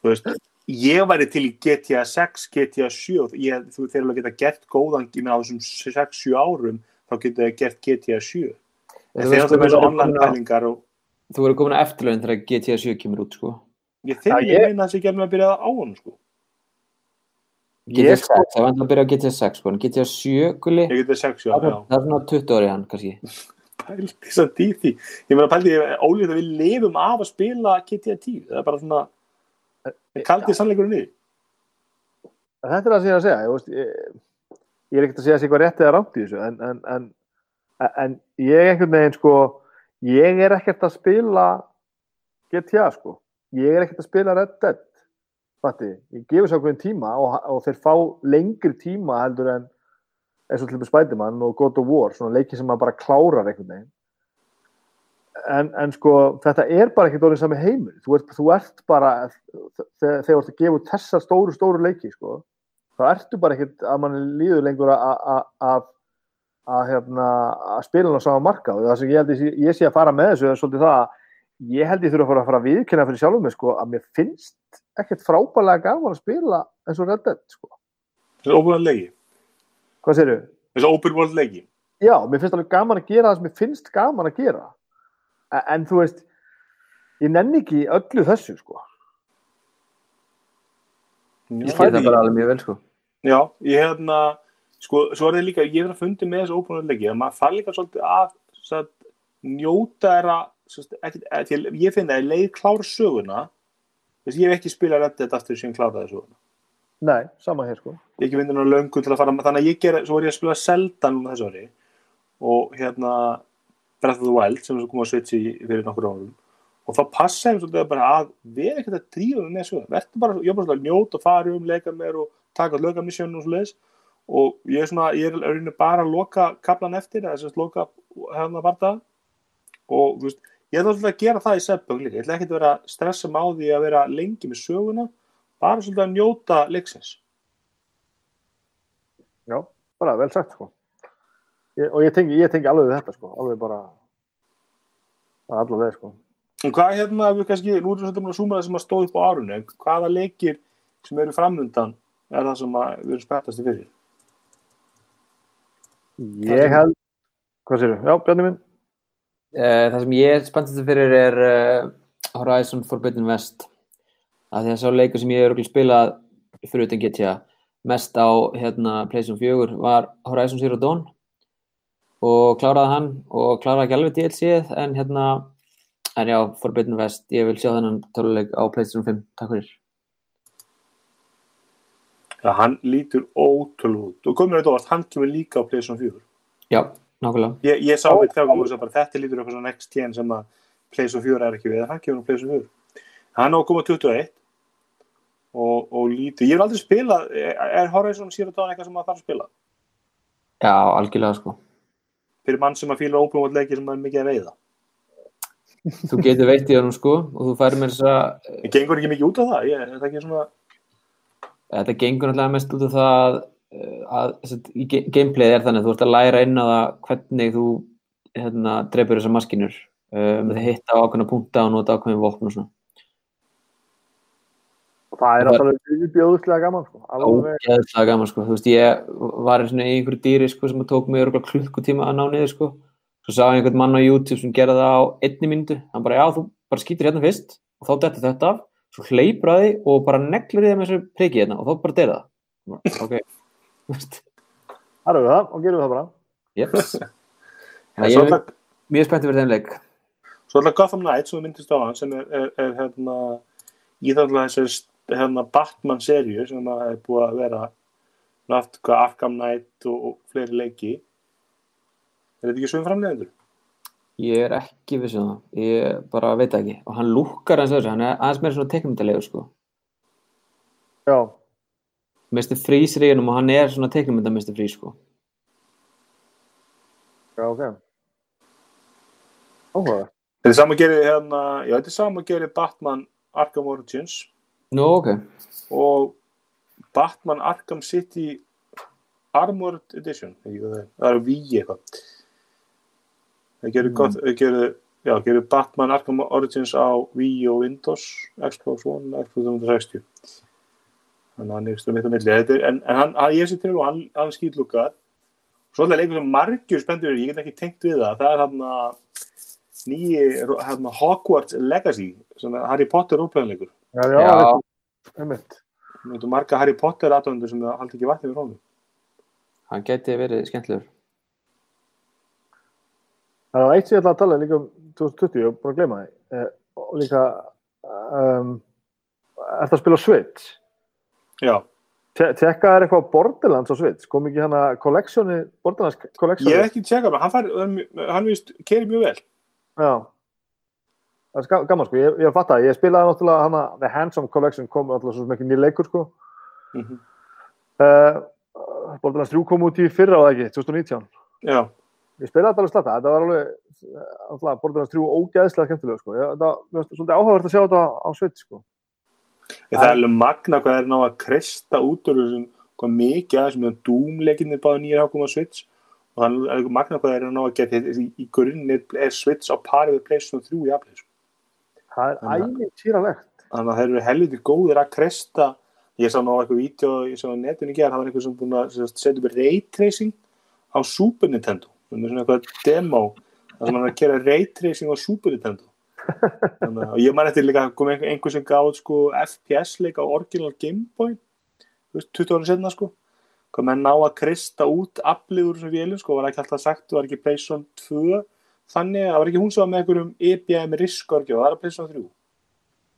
þú veist, ég væri til í GTA 6, GTA 7 ég, þú þeir alveg geta gert góðan ég meina á þessum 6-7 árum þá geta þeir gert GTA 7 en Þú alltaf með þú þessu online pælingar og Þú verður komin að eftirlaun þegar GTA 7 kemur út sko. ég þegar ég ég- meina að það sé ekki alveg að byrja á hann sko. GTA Ég 6, það var að byrja á GTA 6 sko. en GTA 7 guli, ég geti 6 já, það er svona 20 ári hann kannski pældi samt í því. Ég meina pældi ólíkt að við lifum af að spila 10 það er bara svona kaldið sannleikurinn í þetta er það sem ég er að segja ég, ég, ég er ekkert að segja að sé eitthvað rétt eða rátt í þessu en, en, en, en ég einhvern veginn sko ég er ekkert að spila GTA sko. Ég er ekkert að spila Red Dead fatti, ég gefur sér okkur tíma og, og þeir fá lengri tíma heldur en eins og til dæmis Spiderman og God of War, svona leiki sem maður bara klárar einhvern veginn. En, en sko þetta er bara ekkert orðið sami heimur. Þú ert, þú ert bara þegar þú ert að gefa þessa stóru stóru leiki sko, þá ertu bara ekkert að mann líður lengur að að- hérna, spila hann á sama marka og það sem ég held ég, ég sé að fara með þessu er svolítið það að ég held ég þurfa að fara að fara að viðkynna fyrir sjálfum mig sko, að mér finnst ekkert frábælega gaman að spila eins og Red Dead sko. þessu open world leiki hvað séru? þessu open world leiki Já, mér finnst alveg gaman að gera það sem mér finnst gaman að gera en, en þú veist ég nenni ekki öllu þessu sko. Ég já, skil það bara alveg mjög vel sko. já, ég hefna sko, svo er það líka, ég er að fundi með þessu open world leiki að maður fær líka svolítið að satt, njóta þeirra eh, ég finn það, ég leið klár söguna þess ég hef ekki spilað Dead aftur sem kláraði söguna Nei, sama hér sko. ég ekki vindin á löngu til að fara þannig að ég gera, svo er ég að spila Zelda núna þessu ári og hérna Breath of the Wild sem kom að switchi fyrir nokkur árum. Og þá passa ég svolítið bara að vera ekkert að drífa mig með svo verður bara, ég er bara svona að njóta og fara um leika mér og taka lögamisjón og svo leiðis og ég er svona, ég er að reyna bara að loka kaplan eftir, þess að loka hérna barða og þú veist, ég ætla svolítið að gera það í setbögg líka, ég ætla ekki að vera stressa því að vera lengi með söguna bara svolítið að njóta leiksins Já, bara vel sagt sko. ég, og ég tengi, ég tengi alveg við þetta sko. alveg bara er allavega sko. En hvað hérna, við kannski, nú erum við svolítið að súma það sem að stóð upp á árunni, hvaða leikir sem eru framundan er það sem að við erum spenntast fyrir? ég held hvað séru? Já, Bjarni minn Eh, Það sem ég er spenntast fyrir er uh, Horizon Forbidden West að því að sá leikur sem ég er örugglega spilað fyrir utan GTA mest á hérna, PlayStation 4 var Horizon Zero Dawn. Og kláraði hann og kláraði ekki alveg DLC-ið en hérna en já, Forbidden West, ég vil sjá þennan töluleik á PlayStation 5, takk fyrir. Ja, hann lítur ótrúlega út. Og komur þetta óvart, hann kemur líka á PlayStation 4 Já, nákvæmlega. ég, ég sá þetta þegar komum bara þetta lítur eitthvað svona next gen sem að PlayStation 4 er ekki við, en hann kemur á PlayStation 4 hann á að koma 21 og, og lítur, ég hef aldrei spilað er, Horizon Zero Dawn eitthvað sem maður þarf að spila Já, algjörlega sko. fyrir mann sem að fíla open world leiki sem maður er mikið að veiða Þú getur veitt í honum sko og þú færir með þess að ég gengur ekki mikið út af það, ég, er það svona þetta gengur náttúrulega mest út af það uh, að að gameplayið er þannig að þú ert að læra inn á það hvernig þú hérna, dreipur þessar maskinur uh, með að hitta á ákveðna punta og nota ákveðin vopn og svona. Og það er Það- alltaf viðbjóðuslega gaman sko. alveg Ógeðslega gaman sko, þú veist ég var í einhverju dýri sko sem tók mig örgulega klukkutíma að ná niður sko. Svo sá ég einhvern mann á YouTube sem gerði það á einni myndu, hann bara já þú bara skýtur hérna fyrst. Og þá dettur þetta af. Svo hleypur að því og bara neglir því með þessu priki hérna og þá bara deyr það. Ok, það er það og gerum við það bara. Jeps. en Þannig svo að ég er mjög spenntið fyrir þeim leik. Svo er það Gotham Knights sem þú myndist á hann sem er, er, er hérna í þarna þessi hérna Batman serju sem að er búið að vera nátt hvað Arkham Knight og, og fleiri leiki er þetta ekki svöum framleiðendur? Ég er ekki viss um það. Ég bara veit ekki. Og hann lúkkar hans þessu. Hann er aðeins meira svona teiknumyndalegur sko. já, Mr. Freeze reynum og hann er svona teiknumynda Mr. Freeze sko. já, ok áhuga Þetta er sama að gera hérna, já þetta er sama að gera Batman Arkham Origins Nú, ok. og Batman Arkham City Armored Edition. Það er, Wii eitthvað. Það gerir Mm. Batman Arkham Origins á Wii og Windows, Xbox One Xbox 360 þannig að hann er stöðum eitt á milli. Þetta er, en, en hann, hann, ég sé til og hann, hann skýtlúkar svo er leikur sem margjur spenntur ég get ekki tengt við það, það er hann að nýji Hogwarts Legacy, Harry Potter úrplæðinleikur já, já, Já. einmitt Þú veitum marga Harry Potter aðdöndur sem það haldi ekki vatnið við rónum. Hann geti verið skemmtilegur. Það var eitt sem ég ætla að tala líka um 2020, ég var búin að gleyma því. Eh, og líka, um, er það að spila Switch? Já, Tekka er eitthvað Borderlands á Switch? Kom ekki hana collectioni, Borderlands ég collectioni? hef ekki tjekkað með, hann, fær, hann, keiri mjög vel. Já. Það er ga- gaman sko, ég, ég fatt að ég spilaði náttúrulega hana, The Handsome Collection kom náttúrulega svo ekki nýr leikur sko. Mm -hmm. Uh, Borderlands 3 kom út í fyrra á það ekki, 2019. Já, Ég spilaði þetta alveg slata, þetta var alveg, alltaf, Borderlands 3 ógeðslega skemmtilega sko. Ég, þetta, finnst svolítið áhugavert að sjá þetta á Switch sko. ég, það er alveg magna hvað er ná að kresta út úr þessum, hvað mikið aðeins með dúmleikinni báða nýja hákum á Switch og það er alveg magna hvað er ná að geta í, grunnir er Switch á pari við PlayStation 3 í afleið. Sko. Það er Þannig að- æmið týralegt. Þannig að þeir eru helviti góðir að kresta, ég sá ná eitthvað vídeo, ég sá netinu í gerð, það var einhver sem búin að sem setja upp raytracing á Super Nintendo, það er svona eitthvað demo, það sem hann er að gera raytracing á Super Nintendo. Þannig og ég man eftir líka kom einhver, sem gáð sko FPS leik á original Game Boy þú veist, 20 ára setna sko hvað menn ná að krista út aflið úr þessum vélum sko, var ekki alltaf sagt, var ekki PlayStation 2 þannig, að það var ekki hún sem var með einhverjum EBM riskorgi og það er PlayStation 3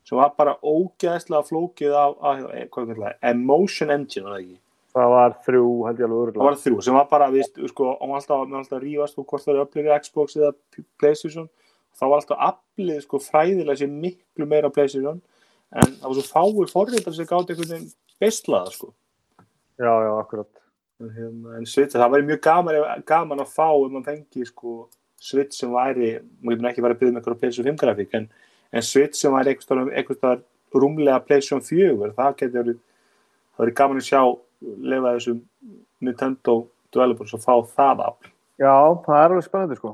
sem var bara ógeðslega flókið af, af hvað er það, Emotion Engine var það ekki Það var þrjú, held ég alveg það örgulega. var þrjú sem var bara, við, sko, og alltaf, með alltaf að rífast sko, hvort það er upplifið Xbox eða Playstation þá var alltaf aflið sko, fræðilega sér miklu meira á Playstation en það var svo fáir forriðar sem gátt einhvern veginn bestlaða sko. Já, já, akkurat. en, hérna, en Switch, það væri mjög gaman, gaman að fá ef maður fengi sko, Switch sem væri maður getur ekki verið að byrja með einhverja Playstation 5 grafík en, en Switch sem væri einhvers staðar rúmlega Playstation 4 það getur verið það verið gaman að sjá lefa þessum Nintendo developers að fá það afl Já, það er alveg spennandi sko.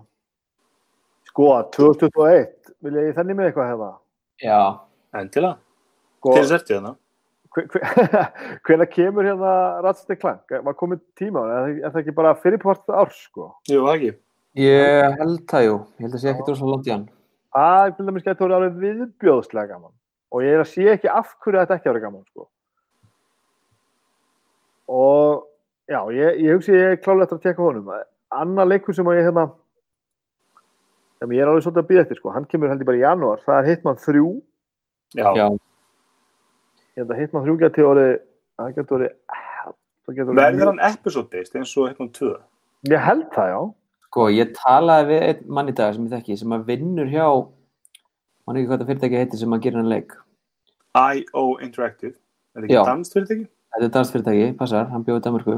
Sko, 2021, vil ég þenni með eitthvað hefða? Já. endilega, Sko, til þess eftir það hvenær kemur hérna Ratchet Clank? Var komið tíma á það? Er, er það ekki bara fyrirpart árs sko? Jú, það ekki Ég held það, jú. Ég held að sé ekki drosa langt í hann. Það er til dæmis gæti orðið alveg viðbjóðslega gaman. Og ég er að sé ekki af hverju þetta ekki árið gaman sko. Og já, ég, ég hugsi ég er klálega eftir að teka honum. Anna leikur sem að ég hérna sem ég er alveg svolítið að býða eftir sko. Hann kemur heldur bara í janúar. Það er Hitman 3. já, Já. Ég held að Hitman 3 geti orðið það getur verið það getur verður verið hann episode based eins og hérna 2 ég held það já Sko, ég talaði við einn mann í dag sem ég þekki sem að vinnur hjá mann ekki hvað þetta fyrirtæki heitir sem að gera hann leik. IO Interactive. Er það ekki Já. danst fyrirtæki? Þetta er dansfyrirtæki, passar, hann bjóði Danmarku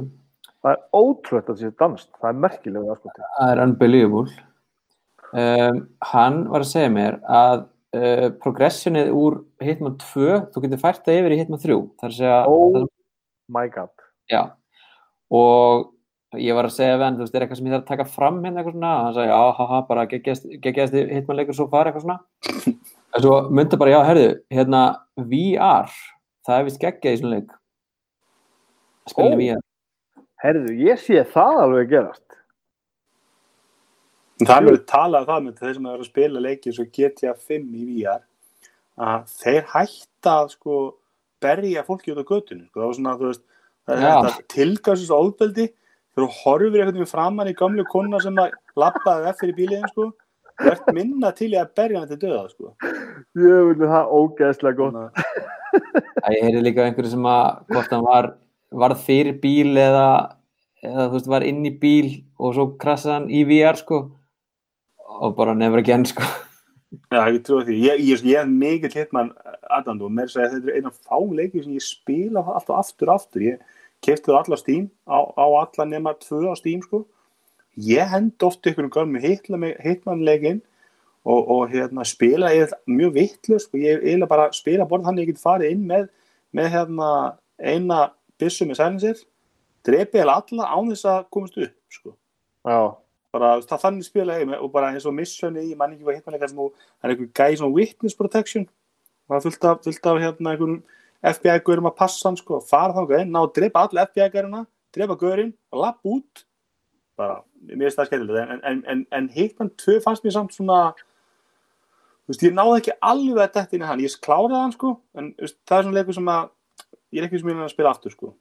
það er ótrúlega að það sé danst það er merkilega það sko til Það er unbelievable. Um, Hann var að segja mér að uh, progressionið úr Hitman 2, þú getur fært það yfir í Hitman 3 þar að segja oh my god. Já, og ég var að segja við hann, þú veist, er eitthvað sem ég þarf að taka fram hérna eitthvað svona, hann sagði, já, haha, bara geggjast Hitman leikur svo fara eitthvað svona. En svo myndi bara, já, herðu hérna, VR það er vist geggjað í svona leik. Spilinu Ó. VR herðu, ég sé það alveg gerast. Það er mjög talað um það með þeir sem eru að spila leikið svo GTA 5 í VR að þeir hætta að sko berja fólki út á götunni sko. það var svona, þú veist, það er þetta tilgæðsins ofbeldi þegar þú horfir einhvern veginn framann í gamlu kona sem að labbaði eftir í bíliðin sko þú ert minna til í að berja hann til döða sko ég vil það ógeðslega gott Æ, Ég heyrði líka einhverju sem að hvort hann var, varð fyrir bíl eða, eða þú veist, var inn í bíl og svo krassaði hann í VR sko og bara nefnir ekki enn sko Já, ég trúi því. Ég, ég, ég er mikill hitmann aðdandu og mér segja að þetta er einn af fá leikir sem ég spila alltaf aftur og aftur. Ég kefti það alla Steam, á, á alla nema tvö á Steam, sko. Ég hend oft ykkur um görnum hitmannleikin og, og hérna, spila ég mjög vittlu, sko. Ég eiginlega bara spila borð þannig að ég get farið inn með, með hérna, eina byssu með silencer, drepi eða alla án þess að komast upp, sko bara það þannig spila ég og bara eins og missioni, ég man ekki hvað hitmanleika sem þú, það er einhver gæði svona witness protection og það fullt af, hérna einhverjum FBI-gaurum að passa hann sko, fara þá ná að drepa alla FBI-gaurina, drepa gaurinn og lapp út. Bara, mér finnst það skemmtilegt en, en, en, en hitman 2 fannst mér samt svona þú veist, ég náði ekki alveg að detta inn í hann, ég kláraði hann sko en veist, það er svona leikur sem að ég er ekki sem ég er að spila aftur sko.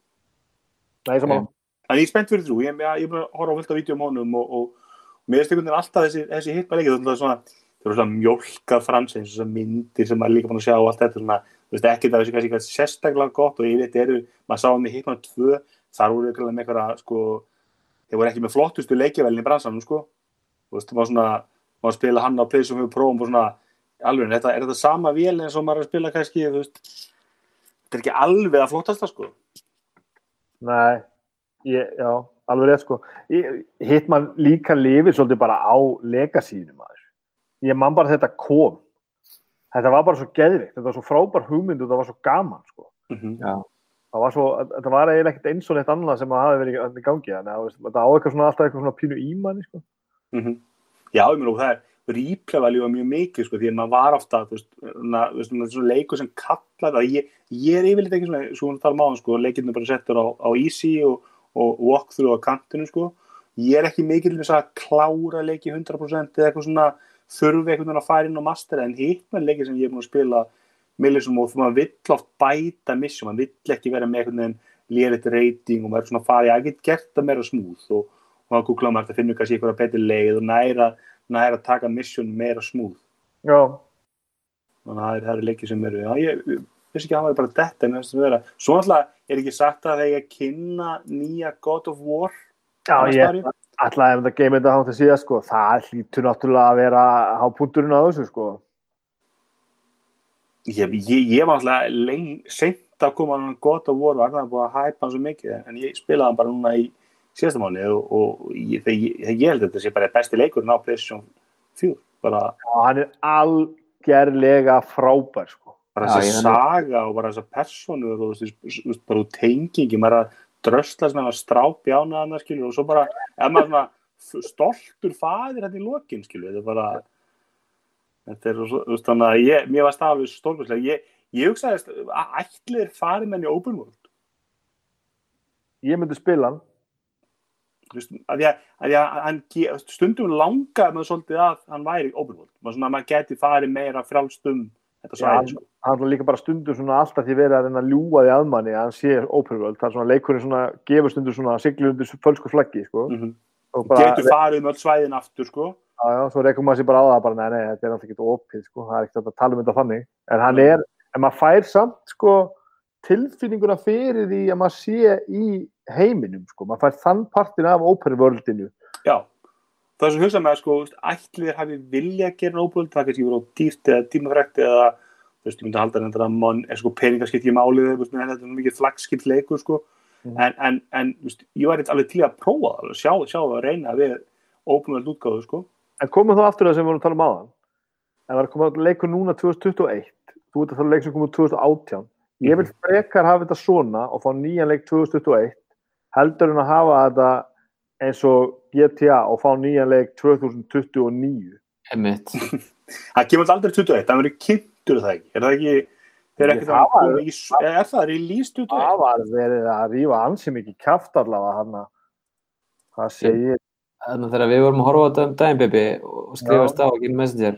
Nei, saman En ég er spennt fyrir þrjú, ég, er búin að horfa á af vídeo um honum og, og, og mér finnst einhvern veginn alltaf þessi, þessi hitmæleiki, það er svona, það eru svona mjólka frans eins og svona myndir sem maður líka búin að sjá og allt þetta svona, veist ekki það þessi kannski sérstaklega gott og ég veit eru, maður sá hann í hitmæn 2, þar voru ykkur með einhverja, sko, þeir voru ekki með flottustu leikjavelin í bransanum, sko, þú veist, maður svona, maður spila hann á Playstation 5 Pro og svona, alveg, þetta, er þetta sama vél eins og maður að spila kannski, veist, þetta er ekki alveg að flottasta, sko. Nei, ég, já, alveg rétt sko. Ég- Hitman líka lifir svolítið bara á legasínu maður. Ég man bara þetta kom. Þetta var bara svo geðvikt, þetta var svo frábær hugmynd og þetta var svo gaman sko. Mm Já, Það var svo, þetta var eiginlega ekkert eins og neitt annað sem að hafi verið í- gangi, þannig að þetta á eitthvað svona alltaf eitthvað svona pínu ímanni sko. Mm Já, ég meina og það er replay value var mjög mikið sko, því að maður var ofta þú veist, svona- leikur sem kallar það, ég, ég er yfirleitt ekki svona svona þar máðan, sko, leikirnir bara settur á, á easy og, og walkthrough á kantinu, sko, ég er ekki mikið til þess að klára leiki 100% eða eitthvað svona þurfi einhvern veginn að fara inn og mastera en hitt með leiki sem ég er búin að spila millisum og þú maður vill oft bæta mission, maður vill ekki vera með einhvern veginn léritt rating og maður er svona að fara, ég get gert það meira smúð og, og að googla maður að finna kannski eitthvað betri leið og næra, næra að taka mission meira smúð Já, þannig að það er- það eru leikið sem eru já, ég ég vissi ekki að það var bara þetta en það sem vera. Svo alltaf er ekki sagt að þegar ég kynna nýja God of War já ég ætla ef þetta game þetta hátt að síða sko, það hlýtur náttúrulega að vera hápunturinn á þessu sko. ég, ég, ég var alltaf leng, seint að koma hann of War var það búið að hæpa hann svo mikið en ég spilaði hann bara núna í síðasta mánu og, og ég, ég, held að þetta sé bara besti leikurinn á PlayStation 4 bara, og hann er algerlega frábær sko. bara Já, þessi ég- saga og bara þessar personur og bara úr tengingi maður er að drösla sem að strápi ána hann skilur og svo bara er maður svona stoltur faðir hérna í lokin skilur þetta er bara þetta er svo, þú veist þannig að ég, mér var stafið stórkvæslega, ég, ég hugsaði að ætlir farið menn í open world? Ég myndi spila hann. Þú veist, að því að, að hann, stundum langaði maður svolítið að hann væri í open world, maður svona að maður geti farið meira frjálstum þetta svæði sko. hann er líka bara stundum svona alltaf því verið að reyna að ljúga því að manni að hann sé world, það er svona leikurinn svona gefur stundum svona siglu undir fölsku flaggi sko. mm -hmm. bara, getur farið um öll svæðin aftur sko. já, já, svo reykum maður sér bara á það bara, nei, nei, þetta er náttúrulega ekki opið sko. það er ekkert að tala um þetta þannig en hann er, en maður fær samt sko, tilfinninguna fyrir því að maður sé í heiminum sko, maður fær þann partin af open worldinu Já, það er sem hugsa með sko, ætliðir hafi vilja að gera óbúld, það er kannski verið dýrt eða tímafrækt eða þú veist, ég myndi að halda þetta að mann er sko peningaskipt í málið en þetta er mikið flagskipt leikur sko, Mhm. en, en, en þú veist, ég var eitthvað alveg til að prófa það, sjá, sjá að reyna við óbúld útgáðu sko. en komum þá aftur að það sem við vorum að tala um áðan. En það er komið að leikur núna 2021 þú ert að tala um leik sem komið 2018 ég vil frekar hafa þetta svona og fá nýjan leik 2021 heldur en að hafa þetta eins og GTA og fá nýjan leik 2029 Einmitt. Það kemur aldrei 21, það verður kynntur það ekki, er það ekki Ég, ekkert það að var- í, er það release 21? það var verið að rífa ansi mikið kjaft allavega hann að hvað segir Þannig að þegar við vorum að horfa á þetta um daginn, Bibi, og skrifast á ekki messenger,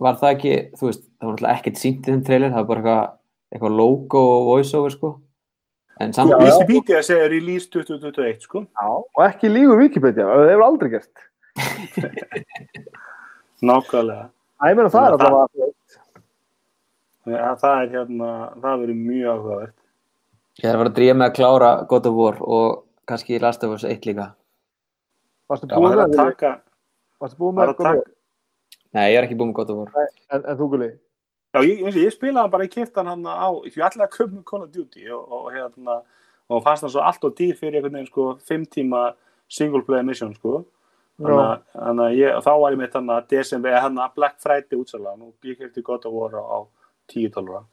var það ekki, þú veist, það var náttúrulega ekkert sínt í þeim trailer, það var bara eitthvað, eitthvað logo og voiceover, sko. En samt, Já, já. Wikipedia segir release 2021 sko. Já, og ekki lígu Wikipedia, það hefur aldrei gert Nákvæmlega. Æ, ég meina það Já, það- allavega Ja, það er hérna, það verður mjög áhugavert. ég er að fara að dríja með að klára God of War og kannski Last of Us 1 líka. Varstu búin með að taka, Varstu búin með að taka, Nei, ég er ekki búin með God of War. en, en þú guli já, ég, og ég spilaði hann bara í kiftan hann á, ég ætlaði að köpa með Call of Duty og, og hérna, og fannst það svo allt og dýr fyrir einhvern veginn, sko, fimm tíma single player mission, sko. Þannig að- að ég, þá var ég með þannig að eða hann að Black Friday útsalan og ég kefti God of War á, 10 dólara.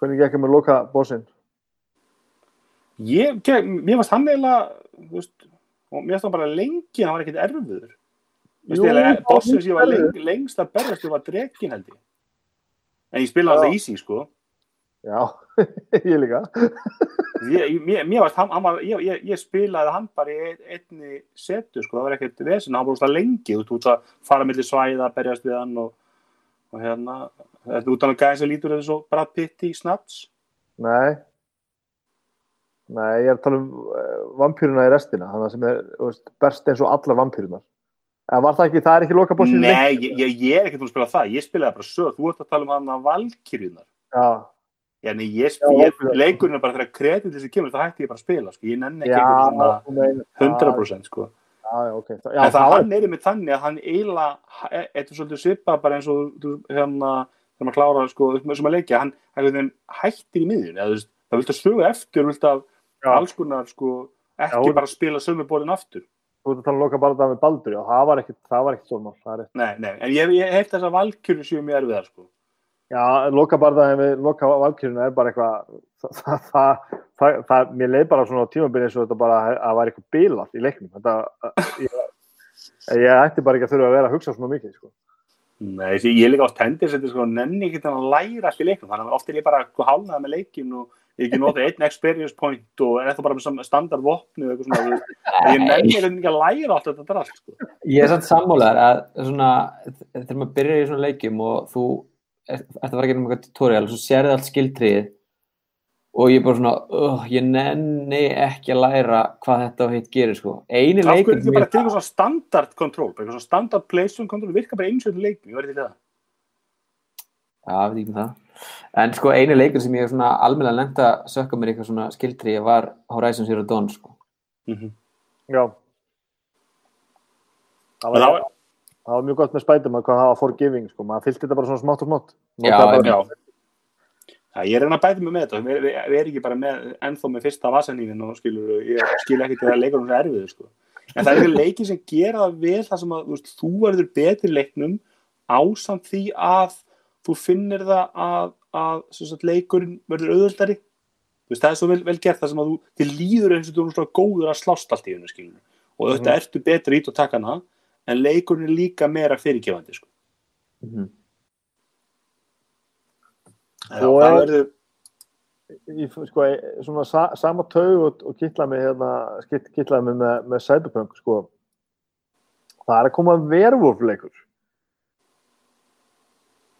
hvernig gekk ég með loka bossinn Ég, ég, varst hann veist, og mér hann bara lengi, hann var ekkert erfiður. Var sem ég var leng, lengst að berjast og var drekin held ég. En ég spilaði alltaf easy, sko. Já, ég líka. Ég, mér, mér varst hann, hann ég, ég, ég spilaði hann bara í ein- einni setu, sko, það var ekkert vesen, hann var bara lengi, þú veist, að fara millir svæða, berjast við hann og, og hérna, þetta út af hann gæði sem lítur eða svo Brad Pitt í Snaps. Nei. Nei, ég er að tala um uh, vampýruna í restina. Þannig sem er veist, best eins og allar vampýrunar var það ekki, það er ekki loka bossinn Nei, ég, ég, ég er ekkert að spila það, ég spilaði bara sög, þú ert að tala um hann að valkyrjunar. Já, Já, nei, ég, Valkyrie. leikurinn er bara þegar kredit þessi kemur, það hætti ég bara að spila, sko, ég nenni ekki einhvern þú meinar- 100%, sko. Já, já, ok Já, en það hann er með þannig að hann eiginlega, þetta er svolítið svipað bara eins og þú, hérna, þegar maður klárar, sko, sem að leikja, hann veginn hættir í miðjun, eða það vilt að sögu eftir, vilt að alls konar, sko, ekki Já. bara spila sömu borðin aftur. Þú ert að tala um loka bara það með Baldur, já, það var ekkit svona. Nei, nei, en ég, ég hef þess að valkyrju séu mjög erfiðar, sko. Já, loka bara það með loka valkyruna er bara eitthvað, það, það, það, það, mér leið bara svona á tímabili eins og þetta bara að var eitthvað bilað í leiknum. Þetta, ég, ég ætti bara ekki að þurfa að vera að hugsa svona mikið, sko. Nei, ég er líka átt hendir sem þetta sko nenni ekki þannig að læra allt í leiknum þannig að oft er ég bara hálnaði með leikin og ég ekki notið einn experience point og er þetta bara með standard vopni og eitthvað svona. En ég nenni ekki að læra allt þetta drast sko. Ég er samt sammálaðar að svona, þegar maður byrjar í svona leikjum og þú ert ert að fara að gera um eitthvað tutorial og svo sérði allt skildrið og ég er bara svona, uh, ég nenni ekki að læra hvað þetta og hitt gerir sko. Hverju leikur ekki bara til svona standard control svona standard placement control virka bara eins og þetta leikin, ég verði til það Já, ég veit ekki um það. En sko einu leikur sem ég er svona almennilega lent að sökka mér eitthvað svona skildrið var Horizon Zero Dawn sko. mm -hmm. Já. Það var, það var mjög gott með Spiderman hvað það var forgiving, sko. Maður fylgdi þetta bara svona smátt og smátt. Já, bara- já. Já, ég er enn að bæta mig með þetta við, við, við erum ekki bara með, ennþá með fyrsta vasanýnin og skilur, ég skil ekki til að leikur um þessu erfiðu sko. en það er ekki leiki sem gera það vel það sem að þú, veist, þú verður betri leiknum ásamt því að þú finnir það að, að sagt, leikurinn verður auðvöldari veist, það er svo vel, vel gert það sem að þú þið líður eins og þú erum svona góður að slást allt í hennu skilur og þetta Mhm. ertu betri ít og taka hana en leikurinn er líka meira fyrirgefandi sko. Mhm. Já, Og það er- verður í sko, svona sa, sama taug og, og kittlaði mig hérna, kitt- kittlaði mig með, með Cyberpunk sko. það er að koma Werewolf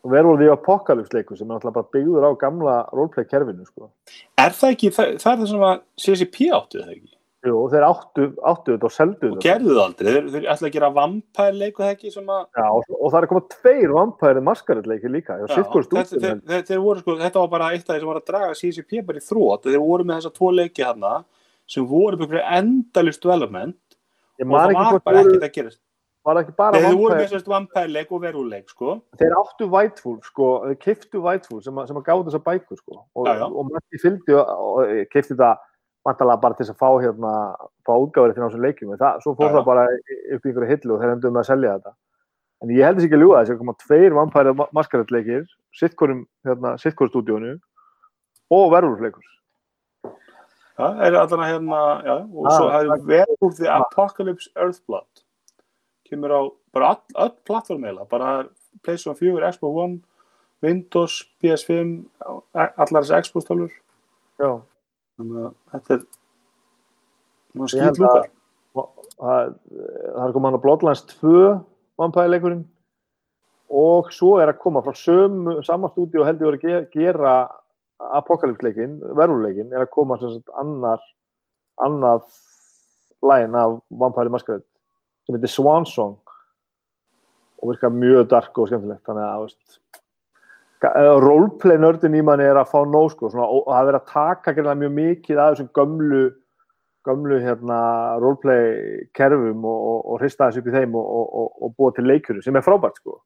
leikur og Werewolf í Apocalypse leikur sem er náttúrulega bara byggður á gamla roleplay kerfinu sko. Er það ekki, það, það er það sem að CCP áttu það ekki? Jú, þeir áttu, áttu þetta og seldu og þetta. gerðu það aldrei, þeir, þeir ætla að gera vampær leiku það ekki sem að Já, og, og það er komað tveir vampæri maskarilleiki líka. Já, þetta, þeir, þeir, þeir voru sko, þetta var bara eitt af því sem var að draga CCP bara í þrótt og þeir voru með þessa tvo leiki hana sem voru með endalist development og það var bara ekkert að gerast var það ekki bara þeir voru með þessast vampærleik og veruleik sko. Þeir áttu Whiteful, sko, kiftu Whiteful sem, sem að gáði þessa bækur, sko. Og, Já, já. og Matti fylgdi og, og kifti það vantalega bara til að fá hérna, fá útgáður til þessum leikjum. Það, svo fór Já, já. það bara upp í einhverju hillu og þeir endur með að selja þetta. En ég held þess ekki að ljúga þess að koma tveir vampæri maskarilleikir, sittkorum, hérna, sittkorum stúdíónu og verðurleikur. það er allan að hérna já, og Ah, svo það er verður The Apocalypse Earthblood kemur á bara all, öll plattform eila bara PlayStation 4, Xbox One Windows, PS5 allar þessi Xbox tölur Já. þannig að þetta er held skýt lúkar það, er komað að Bloodlines 2 vampæðileikurinn og svo er að koma frá sömu, sama stúdíu heldur að ge- gera apokalypsleikin, verðurleikin er að koma annað lægin af vampæri maskarið sem heitir Swan Song og virkar mjög dark og skemmtilegt. Þannig að veist, eh, roleplay nördin í manni er að fá nóg sko, svona, og það er verið að taka greinlega mjög mikið af þessum gömlu gömlu hérna roleplay kerfum og, og, og hrista þessu upp í þeim og, og, og, og búa til leikuru sem er frábært sko.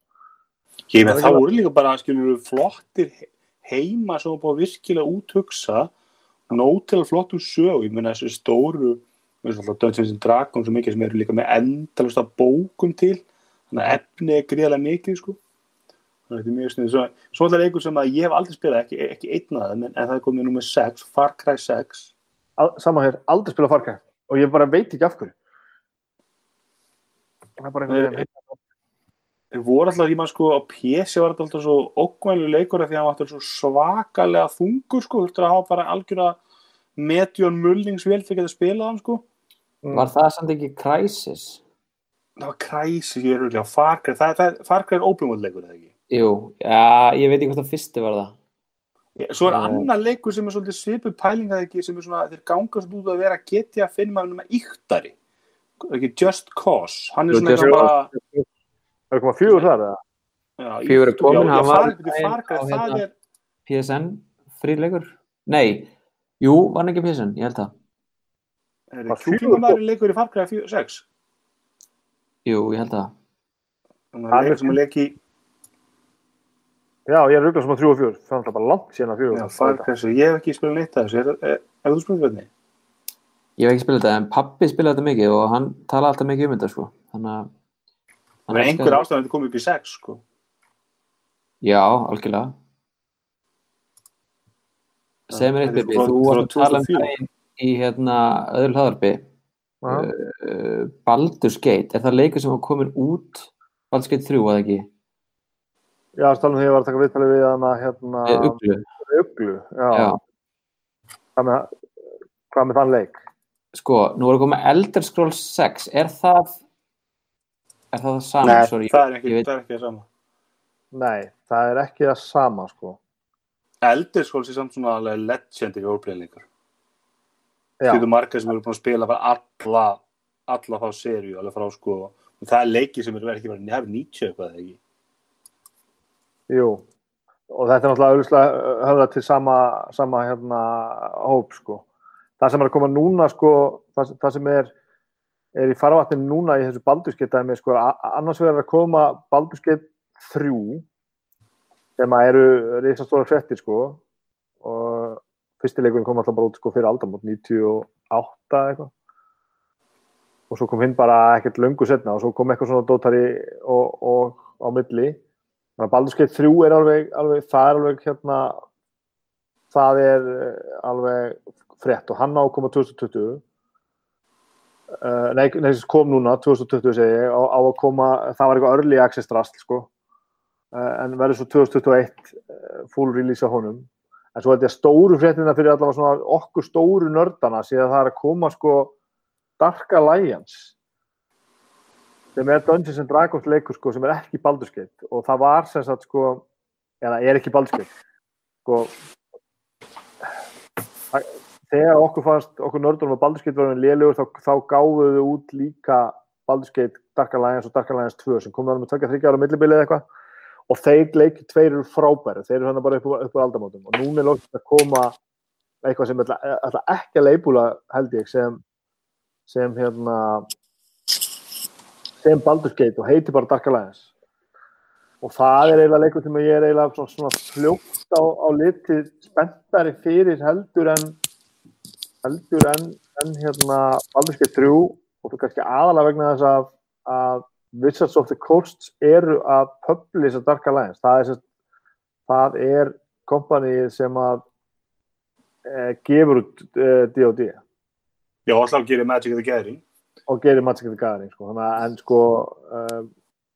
Ég með Það er líka bara skilur flottir he- heima sem var búið að virkilega úthugsa nóg til að flottum sög ég meina þessu stóru eins og alltaf Dungeons and Dragons og mikið sem eru líka með endalust af bókum til. Þannig að efni er gríðarlega mikið sko. Þannig að þetta er mjög snið svo, svo alltaf leikur sem að ég hef aldrei spilað ekki, ekki einn að það en, en það er komið nummer 6 Far Cry 6 Al- Saman hér, aldrei spila farkæð og ég bara veit ekki af hverju. Það er bara einhvern veginn. þeir voru alltaf í maður sko á PC var þetta alltaf svo okkvæmlu leikur því að hann var alltaf svo svakalega þungur sko, þurftur að hafa bara algjörða medjón mulningsvél fyrir að geta spilað hann sko Var það samt ekki Crysis? það var kræsi ég er auðvitað það, farkar er open world leikur eða ekki Jú, já, ég veit ekki hvort það fyrsti var það. svo er Eh. annar leikur sem er svolítið svipuð pæling að ekki sem er svona, þeir ganga svolítið út að vera getja að finna maður með íktari ekki Just Cause, hann er svona Just eitthvað bara Það er komað fjögur þar eða? Fjögur er komin, hann var farkar, á það hérna- er PSN, fríleikur? Nei, jú, var hann ekki PSN, ég held það. Er fjögur kjúklingamæri leikur í farkar 6 Jú, ég held það. þannig að er- leikur sem að leiki Já, ég er auðvitað sem að þrjú og fjör. Það er bara langt síðan að fjögur. já, farkar, ég hef ekki spilað neitt að þessu er, er, er þú spilað þetta? Ég hef ekki spilað þetta, en pappi spilaði þetta mikið og hann talaði alltaf mikið um þetta, sko. Þannig að... það er einhver ástæðan að þetta komið upp í 6 sko Já, algjörlega. Segð mér eitt, Það Bibi, þú frá varst að tala 2004. daginn í hérna öðru hlaðarpi, uh, Baldur's Gate, er það leikur sem var komin út Baldur's Gate 3, eða ekki? Já, það talum því að ég var að taka viðtalið við hana hérna Uglu, Uglu. Já. já. Hvað, með, hvað með þann leik? Sko, nú er að koma Elder Scrolls 6, er það er það það saman? Nei, Sorry, það er ekki, það er ekki það sama Nei, það er ekki það sama sko. Elder Scrolls er samt svona alveg legend í Já, því þú margar sem eru búin að spila alla alla þá serju alveg frá sko og það er leiki sem eru ekki bara nefn 90 eitthvað ekki jú. Og þetta er náttúrulega auðvitað höfða til sama, sama hérna hóp sko. Það sem er að koma núna sko, það, það sem er er í farvatninu núna í þessu baldurskeittæmi sko, annars vegar að koma baldurskeitt þrjú sem að eru reysastóra frettir sko og fyrstileikurinn kom alltaf bara út sko fyrir aldamot 98 eitthvað. Og svo kom hinn bara ekkert löngu setna og svo kom eitthvað svona dótari og, og á milli. Þannig að Baldur's Gate 3 er alveg, alveg það er alveg hérna það er eh, alveg frett og hann á að koma 2020 uh, nei, nei, kom núna 2020 segi ég, á, á að koma það var eitthvað early access drast sko. Uh, en verður svo 2021 uh, full release á honum en svo ég að stóru fréttina fyrir allavega svona okkur stóru nördana síðan það er að koma sko Dark Alliance sem er Dungeons and Dragons leikur sko sem er ekki Baldur's Gate. Og það var sem sagt sko eða er ekki Baldur's Gate sko. Það- þegar okkur fannst, okkur nördunum að Baldur's Gate var hann lélugur, þá, þá gáfuðu þau út líka Baldur's Gate, Dark Alliance og Dark Alliance 2 sem kom þarna með tvekja þryggja ára millibili eða eitthvað og þeir leikir tveir eru frábæri, þeir eru hann bara upp, upp úr aldamótum. Og núna er lókist að koma eitthvað sem ætla, ætla ekki að leipúla held ég sem sem hérna sem Baldur's Gate og heitir bara Dark Alliance. Og það er eiginlega leikur sem ég er eiginlega svona, svona fljótt á, á litið spenntari fyrir heldur en heldur en, en hérna Baldur's Gate 3 og þú kannski aðalega vegna þess að, að Wizards of the Coast eru að publisa Dark Alliance það er, það er kompanið sem að e, gefur út e, D&D Já, alltaf gerir Magic the Gathering. og gerir Magic the Gathering sko. Þannig að en sko uh,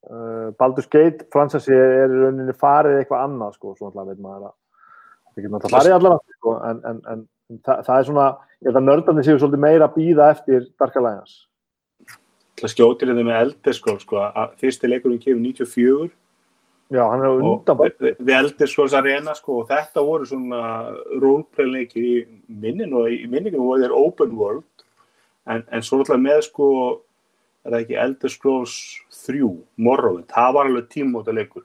uh, Baldur's Gate franchise er í rauninni farið eitthvað annað sko, svo alltaf veit maður að það getur náttúrulega farið allavega sko, en, en, en það, það er svona ég held að nördarnir séu svolítið meira að býða eftir Dark Alliance Það skjótir þetta með Elder Scrolls, sko, að fyrsti leikurinn kemur 94 já, hann er undan við, við- við Elder Scrolls Arena, sko, og þetta voru svona roleplay leikir í minninu og í minningum voru þeir open world. En, en svo alltaf með, sko, er það ekki Elder Scrolls 3, Morrowind, það var alveg tímóta leikur.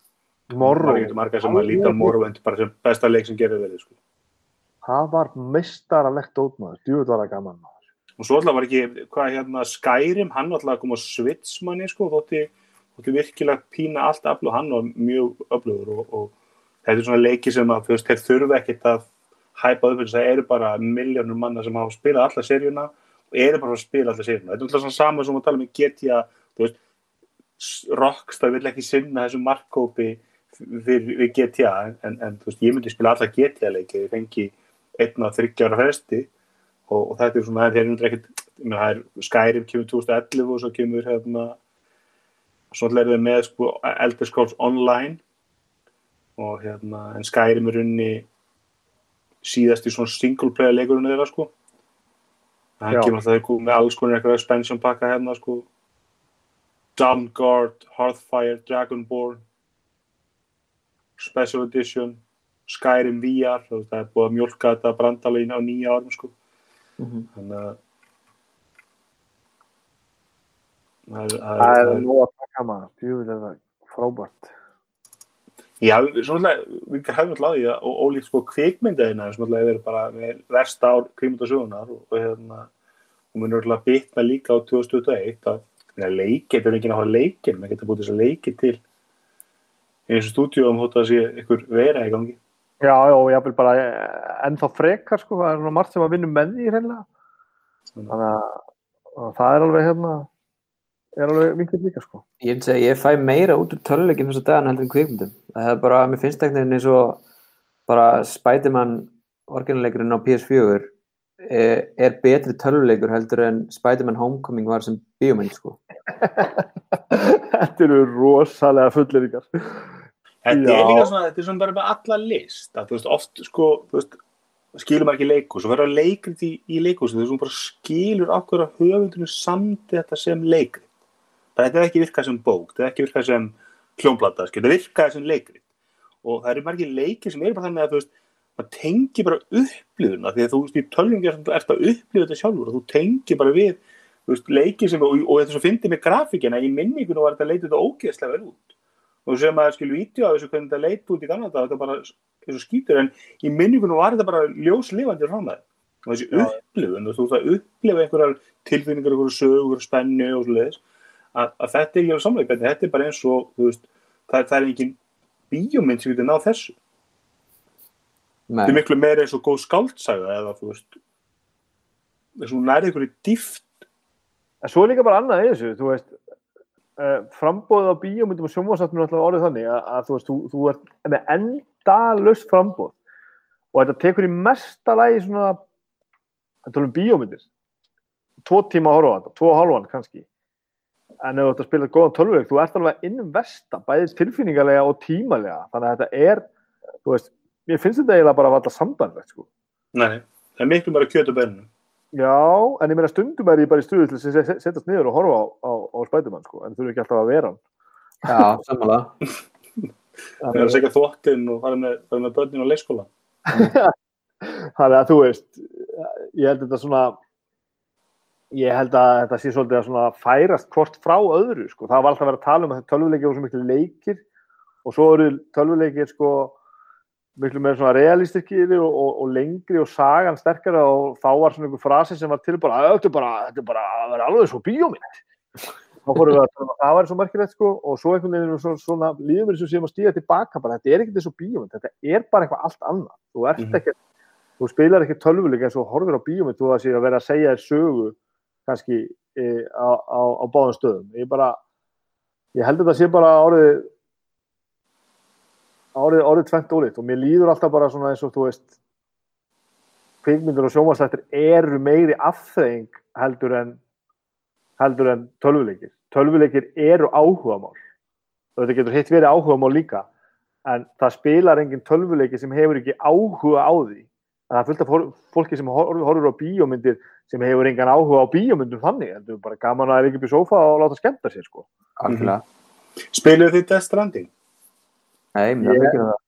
Morrow Það að líta Morrowind bara sem besta leik sem gerir verið, sko. það var meistaralegt ótmaður, djúið var það gaman. maður. Og svo alltaf var ekki, hvað hérna Skyrim, hann alltaf að koma Switch manni sko, þótti, þótti virkilega pína allt afl og hann var mjög öflugur og, og þetta er svona leiki sem að þeir þurfa ekkit að hæpa upp þess að það eru bara miljónur manna sem hafa spilað alla seríuna og eru bara að spila alla seríuna. Þetta er alltaf svona sama sem að tala um í GTA þú veist, Rockstar vil ekki sinna þessu markkópi við GTA en, en þú veist, ég myndi spila alla GTA leiki ég fengi einn að þryggjára fresti og, og þetta er svona, þeir eru ekkert það er Skyrim kemur 2011 og svo kemur hérna svo er þeir með sko Elder Scrolls Online. Og hérna en Skyrim er unni síðast í svona single player leikurinn þeirra sko. Það kemur alltaf þeir komið með alls konar eitthvað expansion pakka hérna sko. Dawnguard, Hearthfire, Dragonborn Special Edition Skyrim VR það er búið að mjólka þetta brandalín á nýja árum sko. Þannig að það er, er, er nú að taka maður, er það frábært. Já, svona við hefum alltaf því að ólíkt sko kvikmyndaðina sem alltaf hefur bara með versta ár kvikmyndasögunar og, hérna og mun alltaf bitna líka á 2021 að leikið, það er ekki náttúrulega leikið maður getur búið þess að leikið til eins og stúdíum hótt að sé ykkur vera í gangi já, já, ég vil bara eh, ennþá frekar sko, það er svona margt sem að vinna með því hreinlega þannig að, að það er alveg hérna er alveg vinklið líka sko Ég vil segja, ég fæ meira út úr töluleikin þess að dagan heldur en kvikmyndum. Það er bara, mér finnst ekkert eins og bara Spiderman orginleikurinn á PS4 er, er betri töluleikur heldur en Spiderman Homecoming var sem bíómynd, sko. þetta eru rosalega fullir ykkar Þetta er líka svona, þetta er svona bara með alla list. Að þú veist, oft sko, þú veist skilur maður ekki leikus og verður að leikrit í, í leikus þú veist, hún bara skilur okkur að höfundunum samti þetta sem leikrit. Bara þetta er ekki virkað sem bók þetta er ekki virkað sem skilur, þetta virkað sem leikrit. Og það eru margir leikir sem eru bara þannig að þú veist maður tengi bara upplifuna því að þú veist, í tölvungi er ert að upplifa þetta sjálfur og þú tengi bara við þú veist, leikir sem, og, og þetta svo fyndi með grafíkina í minningunum var þetta leitið þetta ógeðslega vel út og sem maður skilur vídeo af þessu hvernig þetta leit út í gamla dag þetta bara eins og skýtur en í minningunum var þetta bara ljóslifandi frá maður og þessi Já. upplifun og þú veist að upplifa einhverjar tilfinningar, einhverjar sögur, spennu og svo leiðis að, að þetta er ekki alveg samlega þetta er bara eins og veist, það, það er engin bíómynd sem getur náð þessu. Nei, þetta er miklu meira eins og góð skáldsaga eða þú veist þess að hún nærið einhverju dýft en svo er líka bara annað í þessu þú veist uh, frambóðið á bíómyndum og sjónvarsáttum er alltaf orðið þannig að, að þú veist, þú, þú ert með endalust frambóð og þetta tekur í mesta lagi svona þetta er um bíómyndir tvo tíma að horfa á þetta, tvo og hálfan kannski. En ef þú ert að spila góðan tölvöld þú ert alveg innum vesta, bæði tilfinningarlega og tímalega, þannig að þetta er þú veist, mér finnst þetta eiginlega bara að valla sambanlegt sko. Nei, það er miklu meira kjöt og bennum Já, en ég meina stundum er ég bara í stuðu til að se- setjast niður og horfa á, á, á spætumann sko, en þú ekki alltaf að vera hann. já, samanlega. það er að segja þvottin og fara með, fara með börnin á leikskóla Þannig að þú veist, ég held þetta svona ég held að þetta sé svolítið að svona færast hvort frá öðru sko. það var alltaf að vera að tala um að tölvuleikir voru svo miklu leikir og svo eru tölvuleikir sko miklu meira svona realistikir og, og, og lengri og sagan sterkara og þá var svona einhver frasi sem var til bara þetta er bara, þetta er bara að vera alveg svo bíómynd. Þá fórum við að um að það var svo merkilegt sko og svo einhvern veginn svona, svona lífum við sem séum að stíða tilbaka bara þetta er ekkert eins og bíómynd, þetta er bara eitthvað allt annað. Þú ert Mhm. ekki, þú spilar ekki tölvuleik eins og horfir á bíómynd þú að sé að vera að segja þér sögu kannski e, á, á, á báðum stöðum. Ég bara, ég held að þetta sé bara orðið orðið, orðið tvent ólíkt og mér líður alltaf bara svona eins og þú veist kvikmyndur og sjónvarsættir eru meiri afþreying heldur en heldur en tölvuleikir. Tölvuleikir eru áhugamál. Þetta getur hitt verið áhugamál líka en það spilar engin tölvuleiki sem hefur ekki áhuga á því. En það er fullt af fól- fólki sem horfir á bíómyndir sem hefur engan áhuga á bíómyndum þannig, þetta er bara gaman að er ekki í sófa og láta skemmta sér sko. Algjörlega. Spiluðu þið Death Stranding? Nei, ég myndi aldrei gera það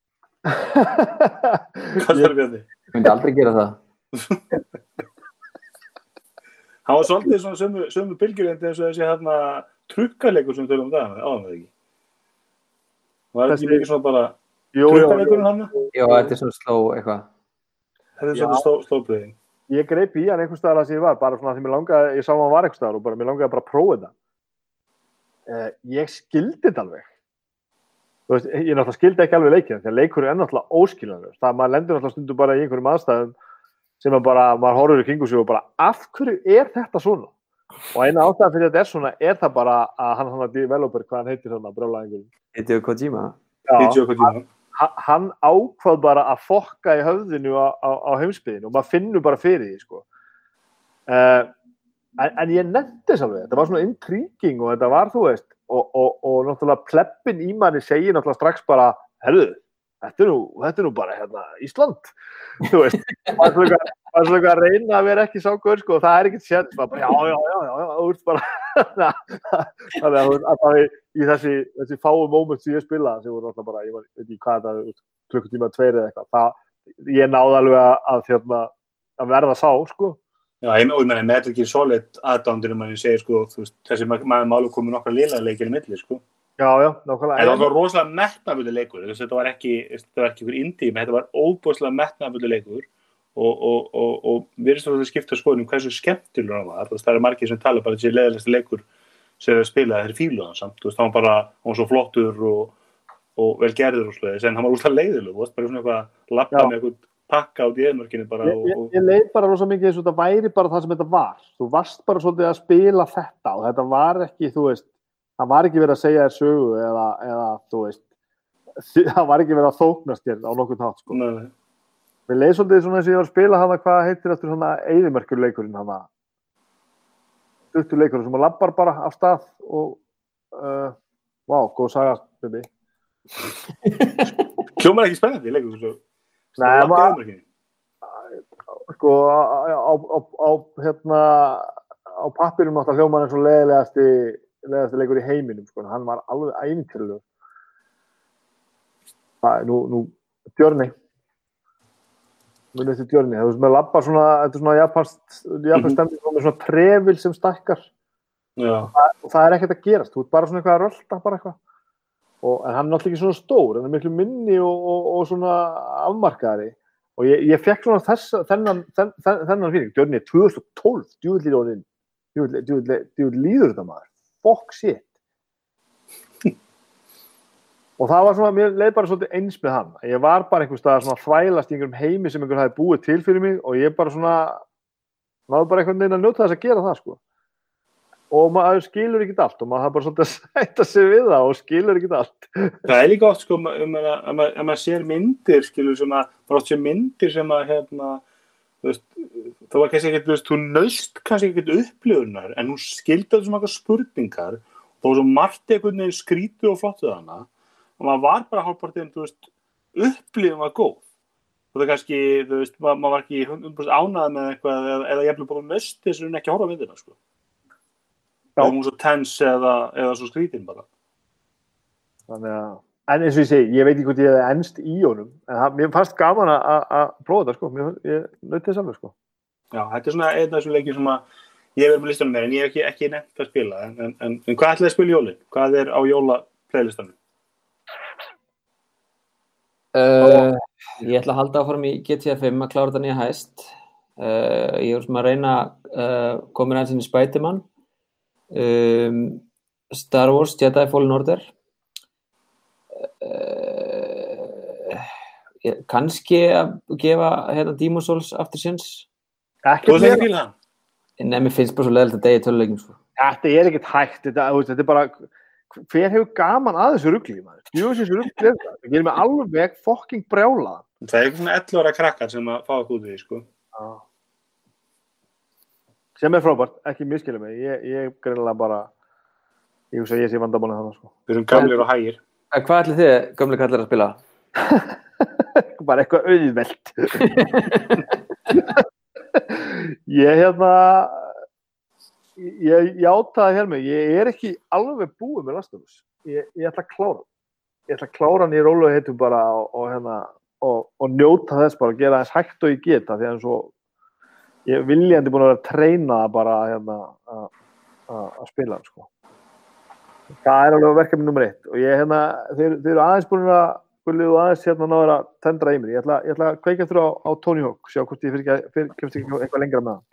Hvað þarf við þið? Ég myndi aldrei gera það Hann var svolítið svona sömu, sömu bylgjurindi eins og þessi hérna trukkarleikur sem tölum um það, áðan það ekki. Var þetta ekki svona bara trukkarleikurinn hann? Já, þetta er svona sló eitthvað Þetta er stó, stóðbreyðing. ég greip í hann einhvers staðar að sem ég var bara svona því mér langaði, ég sá hann var einhvers staðar og bara mér langaði bara að prófa þetta uh, ég skildi þetta alveg veist, ég náttúrulega skildi ekki alveg leikina því að leikur er náttúrulega óskiljanlega það að maður lendur náttúrulega stundum bara í einhverjum aðstæðum sem að bara, maður horfur í kringu sig og bara af hverju er þetta svona? Og eina ástæðan fyrir þetta er svona er það bara að hann hann að developer, hvað hann heitir hann að brjólaðingurinn Hideo Kojima. Hideo Kojima. ha- hann ákvað bara að fokka í höfðinu á, á, á heimsbyðinu og maður finnur bara fyrir því sko. uh, en, en ég nefndi þetta var svona intriguing og þetta var þú veist og, og, og náttúrulega pleppin í manni segir náttúrulega strax bara, herruðu þetta er nú, þetta er nú bara hérna Ísland. Þú veist, maður er svona að reyna að vera ekki sákur sko, og það er ekkert maður bara já, já, já, já, já þú veist bara þannig að, það er í þessi, þessi fáu moment sem ég spila sem voru náttúrulega bara, ég veit ekki hvað það er klukkutíma tveir eða eitthvað það, ég náði alveg að, að, hérna, að verða sá, sko Já, ég og ég meina Metal Gear Solid aðdándur manni segir sko, þú veist, þessi ma- maður málu komið nokkra lila leikir í milli sko. já, já, En nákvæmlega það var rosalega metnafullu leikur, þú veist, þetta var ekki, þetta var ekki ykkur indí, menn þetta var óbúslega metnafullu leikur. Og, og, og, og við erum að skipta skoðunum hversu skemmtilegur hann var, þú veist, það er margir sem tala bara þessi leðalegsti leikur sem við spilaði þeir fílu hann samt, þú veist, hann var bara, hann var svo flottur og, og vel gerður og sluðis, en hann var úrslag leiðilug, þú veist, bara svona eitthvað lappa með eitthvað pakka út í eðmörkinu bara ég, og, ég, og, ég leið bara rosa mikið eins og þetta væri bara það sem þetta var þú varst bara svolítið að spila þetta og þetta var ekki, þú veist það var ekki verið að segja þér sögu eða, eða þú veist það var ekki verið að þóknast þér á nokkuð nátt sko. Nei, Mér leið svolítið svona eins og ég var að spila hana hvað heitir eftir svona eðimörkur leikurinn hana stuttur leikurinn sem að lappar bara af stað og uh, vá, góð saga baby. hljómar ekki spennandi leikur, Nei, lappa maður- sko á, á, á, hérna á pappirum átt að hljóma hann eins og leðilegasti leðilegasti leikur í heiminum sko, hann var alveg ævintýrlegur það er nú, nú Djörni munið til Djörni, það er með labba svona þetta er svona japansk japansk stemning mm með svona trefil sem stakkar Já, og það er ekkert að gerast, þú ert bara svona eitthvað að rölda bara eitthvað og, hann er náttúrulega ekki svona stór hann er miklu minni og, og, og svona afmarkaðari og ég, ég fekk svona þess, þennan, þenn, þenn, þennan fyrir Djörni 2012, djúvillir orðin djúvill líður þetta maður. Fuck shit. Og það var svona, mér leið bara svolítið eins með hann. Ég var bara einhvers staðar svona að þvælast í einhverjum heimi sem einhver hafi búið til fyrir mig og ég bara svona náðu bara einhvern veginn að njóta þess að gera það sko og maður skilur ekkert allt og maður hafa bara svolítið að sætta sig við það og skilur ekkert allt. Það er líka oft sko, um, um, um, að sér myndir skilur sem að, bara oft sér myndir sem að hérna, þú veist, það var kannski ekkert, þú veist, þú nöst kannski ekkert upplifunar, en hún skildaði svo makka spurningar, og var svo margt einhvern veginn skrítið og flottuð hana og maður var bara hálfpartinn, þú veist upplifun var góð. Og það kannski, þú veist, maður, maður var ekki 100% ánað með eitthvað, eða, eða ég að hún svo tens eða, eða svo skrítin bara Þannig að, en eins og ég segi, ég veit ekki hvort ég hefði ennst í honum, en það, mér fannst gaman að- að að prófa þetta, sko, mér, ég nöyti þess alveg, sko. Já, þetta er svona einn af þessum leikjum sem að ég verið með listanum með en ég hef ekki, ekki nefnt að spila en, en, en, en hvað ætlaði að spila í jólin? Hvað er á jóla playlistanum? Uh, ég ætla að halda áfram í GTA 5 að klára þetta nýja hæst. Uh, ég er sem að reyna uh, komin aðeins inn í Spiderman, um, Star Wars, Jedi Fallen Order. Uh, kannski að gefa hérna Demon's Souls aftur sinns. Ekki Þú veist ekki fíla það? En mér finnst bara svo leðilegt að degi töluleikum. Sko. þetta er ekkert hægt, þetta, þetta er bara, hver hefur gaman að þessu ruggli, þessu ruggli er það. Gerir mig alveg fokking brjála. Það er eitthvað svona 11 ára krakkar sem að fá það út í því, sko. Sem er frábært, ekki miskilja mig. Ég, ég greinilega bara, ég hugsa að ég sé vandabólið þannig, sko. Við erum gamlir og hægir. En Hvað ætli þið, gömlega kallar að spila? bara eitthvað auðvelt ég hérna ég játaði hér mig ég er ekki alveg búið með Lastafus ég, ég ætla að klára ég ætla að klára hann í rólu og, og, hérna, og, og njóta þess bara að gera þess hægt og ég geta því að svo ég er viljandi búin að vera að treyna það bara hérna, að spila sko það er alveg verkefni nummer eitt og ég hérna, þeir, þeir eru aðeins búin að Gullið og aðeins hérna náður að tendra í mér. Ég ætla, ég ætla að kveika þrjá á, á Tony Hawk, sjá hvort ég kemst ekki eitthvað lengra með hann.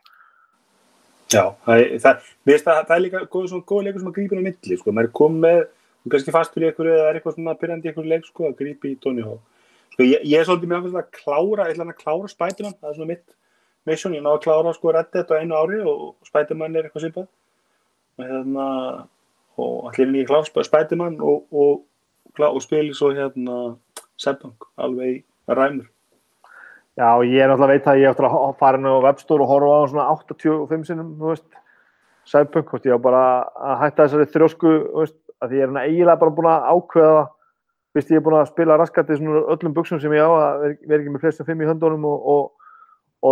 Já, það, það, mér finnst að það er líka góð, góð leikur sem að grípa inn á milli, sko. Maður er komið með, þú kannski fastur í einhverju eða er eitthvað svona pyrrandi í einhverju leik, sko, að grípa í Tony Hawk. Sko, ég, ég er svolítið með að klára, ég ætla að klára Spiderman, það er svona mitt mission, ég náðu að klára, sko, Red Dead á einu ári og Spiderman er eitthvað svipað. Og hérna, og allir klára Sp- Spiderman og, og, og, og spili svo hérna Cyberpunk, alveg ræmur. Já, ég er náttúrulega veit að ég eftir að fara inn á webstore og horfa á hann svona 85 sinnum, þú veist, Cyberpunk, þú veist, ég á bara að hætta þessari þrjósku, þú veist, að ég er hérna eiginlega bara búin að ákveða, veist, ég er búin að spila raskati svona öllum buksum sem ég á, að vera ekki með flestum fimm í höndunum og, og,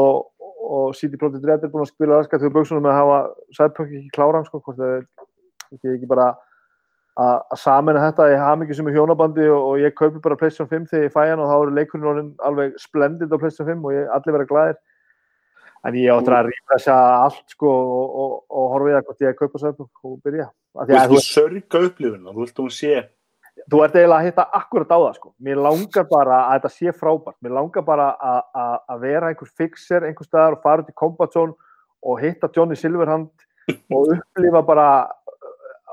og, og CD Projekt Red er búin að spila raskati úr buksunum með að hafa Cyberpunk ekki kláran, sko, hvort það er ekki, ekki bara að að samena þetta, ég hafa mikið sem er hjónabandi og, og ég kaupi bara PlayStation 5 þegar ég fæ hann og þá eru leikurinn alveg splendid á PlayStation 5 og ég, allir vera glæðir en ég áttur að rífresa allt sko og, og, og horfa í það hvort ég að kaupa Cyberpunk og byrja. Þú að vilt þú, þú sörga upplifuna, þú vilt að hún sé þú ert eiginlega að hitta akkurat á það sko. Mér langar bara að þetta sé frábært. Mér langar bara að- að að vera einhver fixer einhver staðar og fara út í Combat Zone og hitta Johnny Silverhand og upplifa bara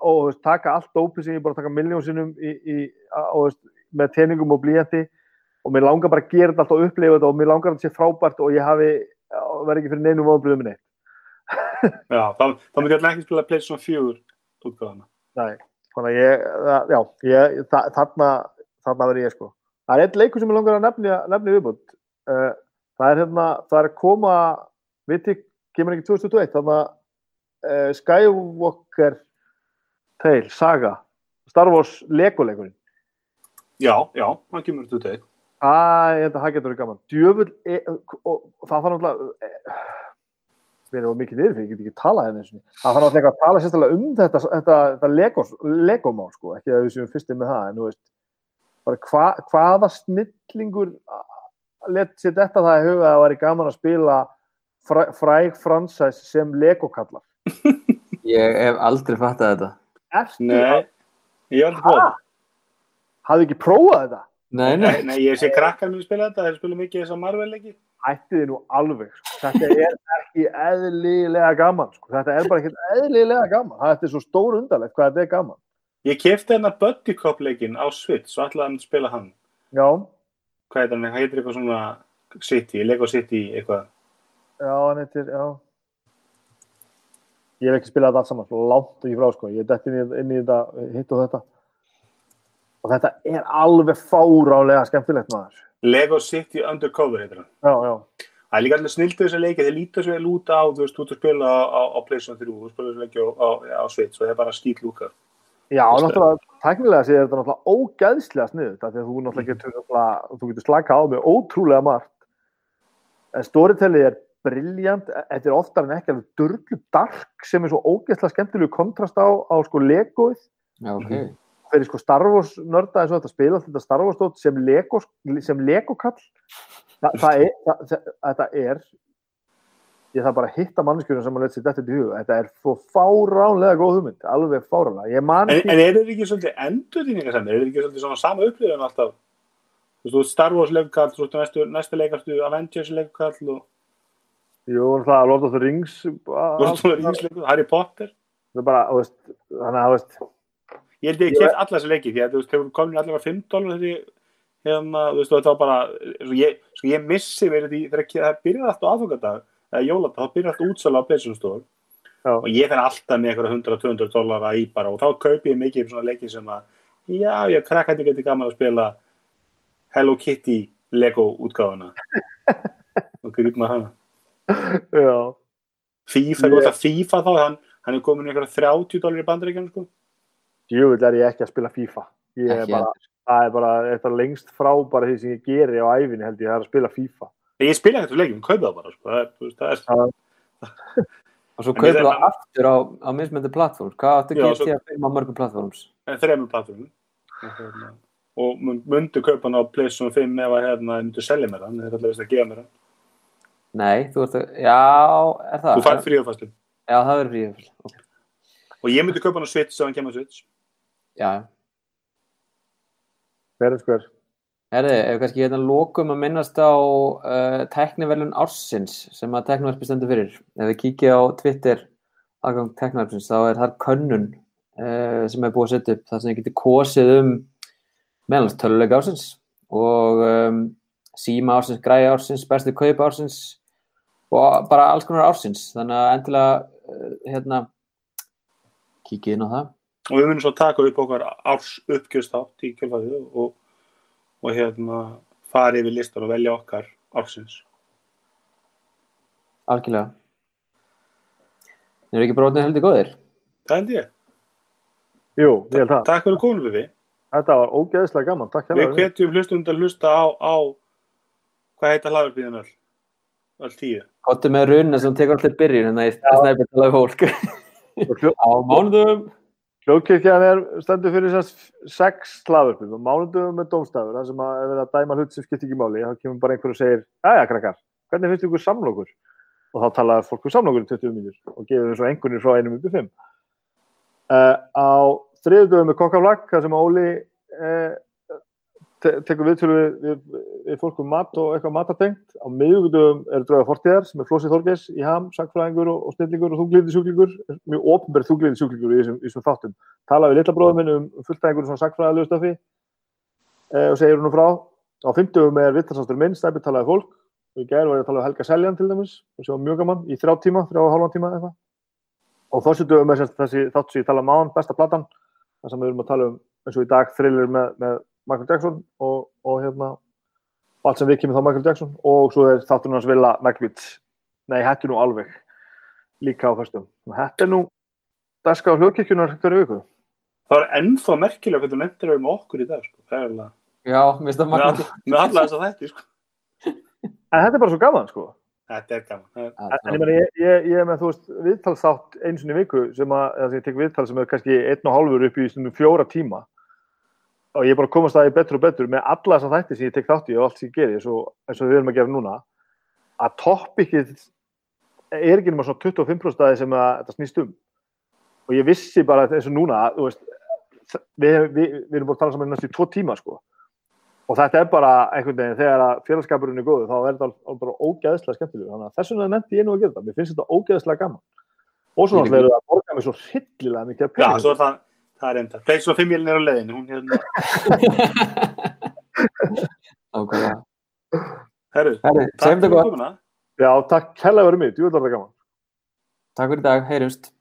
og veist, taka allt dópið sem ég bara að taka miljón sinnum í, í, á- og, þú veist, með teningum og blíjandi og mér langar bara að gera þetta allt og upplifa þetta og mér langar að þetta sé frábært og ég hafi verði ekki fyrir neinum óbröðum minni Já, þá, myndi ég alltaf ekki spila PlayStation 4 útgáðana. Nei, þannig að ég, það- já, ég, þa þarna, þarna verði ég sko. Það er einn leikur sem ég langar að nefni, nefni viðbútt. Uh, það er hérna, það er að koma, viti, kemur ekki 2021, þannig að uh, Skywalker Tale, Saga, Star Wars Lego-leikurinn. Já, já, hann kemur út þetta. Æ, ég held að það getur verið gaman. Djöfull, e, og, og það þarf náttúrulega, e, við erum mikið fyrir, ég get ekki talað henni eins og það þarf náttúrulega að tala sérstaklega um þetta, þetta, þetta Legomál, sko, ekki að við séum fyrstir með það, en þú veist, bara hva, hvaða snillingur let sér þetta það í huga að það væri gaman að spila fræ, fræg fransæs sem Lego-kallar. Ég hef aldrei fattað þetta. Ertu Nei, að, ég hef aldrei prófað það. hafðu ekki prófað þetta? Nei, nei. Nei, nei, ég sé krakkar minn spila þetta, þeir spila mikið þess að Marvel-leiki. Hættið þið nú alveg sko. þetta er ekki eðlilega gaman sko. þetta er bara ekki eðlilega gaman þetta er svo stór undarlegt hvað þetta er gaman Ég kefti hérna Buddy Cop-leikin á Switch og ætlaði hann að spila hann. já, Hvað heitir hann? Það heitir eitthvað svona City, Lego City, eitthvað. já, hann heitir já ég hef ekki spilað þetta allt saman svo langt ekki frá sko, ég er dett inn í, inn í þetta hitt og þetta og þetta er alveg fárálega skemmtilegt maður Lego City Undercover heitir hann. já, já, Það er líka allir snildu þessar leiki, þeir líta svo vel út á, þú veist, þú ert að spila á, á, á PlayStation 3, þú spila þessu leiki á, á, á Switch og það er bara skýt lúka. já, náttúrulega tæknilega sé þetta náttúrulega ógæðslega sniðut af því að þú náttúrulega getur, náttúrulega, þú getur slaka á með ótrúlega margt en storytellið er briljant, þetta er oftar en ekki alveg durglu dark sem er svo ógeðslega skemmtilegu kontrast á, á sko legoið Já, ok. Fyrir sko Star Wars nörda eins og þetta spila þetta Star Wars dót sem Lego sem Lego kall. Þa, það er, það, það, þetta er ég þarf bara að hitta mannskjörnum sem að leta sér þetta í hug þetta er svo fáránlega góð hugmynd alveg fáránlega, En, ekki en eru þið ekki svolítið endurðýningar sem eru þið ekki svolítið svona sama upplifun alltaf? Þú veist, Star Wars leikukall þú veist, næstu, næstu leikarstu Avengers leikukall og jú, það er Lord of the Rings þú veist, þú veist, leikukall, Harry Potter. Það er bara, þú veist, þannig að þú veist ég held ég að keft alla þessi leiki því að þú veist, þegar komin allavega 5 dólar þessi hérna, þú veist, þetta var bara svo ég, svo ég missi verið því þegar það byrjar alltaf aðfokadag eða jóladag, þá byrjar alltaf útsala á Já. og ég finn alltaf með eitthvað 100-200 dólara í bara og þá kaupi ég mikið svona leiki sem að já, ég krakkandi geti gaman að spila Hello Kitty Lego útgáfuna og grýp maður hana já, FIFA, Ég- yeah. FIFA þá, hann, hann er komin í eitthvað 30 dólar í bandaríkjum sko. Djúvill er ég ekki að spila FIFA. Ég er Ekki bara, það er bara eitthvað lengst frá bara því sem ég geri á æfinni held ég, það er að spila FIFA. Ég spila fyrir leikjum, kaupa það bara sko. það er, veist, það er og svo En kaupir það aftur á, á mismöndi plattforms hvað áttu Já, GTA 5 á mörgum plattforms en þremur platformum. Og, hérna, og mun- myndu kaupa hann á PlayStation 5 ef að hérna, myndu selja mér hann, þeir ætla að gefa mér hann. Nei, þú ert að, já, er það? Þú fær fríðafastum já, það verður fríð okay. og ég myndi kaupa hann á Switch ef hann kemur á Switch já, hver er skver Herði, ef kannski hérna lokum að minnast á uh, tekniverlun ársins sem að tekniverfi stendur fyrir. Ef við kíkja á Twitter aðgang tekniverfins þá er þar könnun uh, sem er búið að setja upp þar sem þið getur kosið um meðalans töluleika ársins og um, síma ársins, græja ársins, bestu kaup ársins og bara alls konar ársins. Þannig að endilega uh, hérna kíkið inn á það. Og við munum svo taka upp okkar árs uppgjörstátt í kjölfæðu og, og hérna fara yfir listar og velja okkar ársins. Algjörlega. Þeir eru ekki brotnið heldur góðir. það held ég, jú, ég held það, takk fyrir komin við þetta var ógeðslega gaman. Takk við hérna hvetjum hlustund að hlusta á, á hvað heita hlaðarbyðin öll öll tíu. Kottu með runna sem tekur allir byrjun en það er snæpið talaði fólk. Á mánudum Hljóðkirkjan er stendur fyrir sex slaðurpum og mánudum með dómstafur það sem að er verið að dæma hlut sem skiptir ekki máli þá kemur bara einhver og segir, aðja krakkar hvernig finnst ykkur samlokur? og þá talaði fólk um samlokur í 20 mínútur og gefur þeim svo einhvernir frá einum upp í 5 uh, á þriðdöfum með kokkaflag þar sem Óli uh, te tekur viðtölu við, við, við fólk um mat og eitthvað matatengt. Á miðugdöfum er drauga fortíðar sem er Flósi Þorges í ham, sagfræðingur og, og snillingur og þunglindi sjúklingur mjög ofnberð þunglindi sjúklingur í þessum, þessum þáttum. Talaði við litla bróðum minn um fulltæðingur svona sagfræðalegu stöfi eh, og segir hún frá. Á 50 er vittarsánstur minn, stæpið talaði fólk. Og í gæri var ég að tala um Helga Seljan til dæmis og sem var mjög gaman í þrjá tíma, þrjá og hálfan tíma og er eins og Michael Jackson og, og hérna og allt sem við kemur þá Michael Jackson og svo er þátturinn hans Villa Magvits nei, hættu nú alveg líka á fyrstum þetta er nú daska á hljóðkirkjunar hverju viku. Það er ennþá merkilega hvernig þú nefndir um okkur í dag sko. það er alveg Já, mér finnst það með magna alla, með alla þess að þætti sko. en þetta er bara svo gaman sko. Þetta er gaman. Það er, En en ég, ég, ég, ég er með þú veist viðtalsþátt einu sinni í viku sem að, eða sem ég tek viðtal sem er kannski einn og hálfur upp í stundum fjóra tíma og ég er bara að komast það í betur og betur með alla þessa þætti sem ég tek þátt í og allt sem ég geri eins og, eins og við erum að gera núna. Að toppikið er ekki nema svona 25% staði sem að þetta snýst um. Og ég vissi bara eins og núna veist, við, við, við erum bara að tala saman í næstu tvo tíma sko. Og þetta er bara einhvern veginn þegar að félagskapurinn er góður þá er þetta bara ógeðslega skemmtilega þannig að þess vegna nefndi ég nú að gera þetta. Mér finnst þetta ógeðslega gaman. Og svo náttúrulega eru það að borga mig svo hryllilega mikið af já, peningum. svo er það það er enda, Place of 5 er á leiðinu hún hérna, Ákvæða herru, Herri, takk fyrir komuna. Já, takk. Kærlega verið mig, þú er þetta gaman. Takk fyrir dag, heyrjumst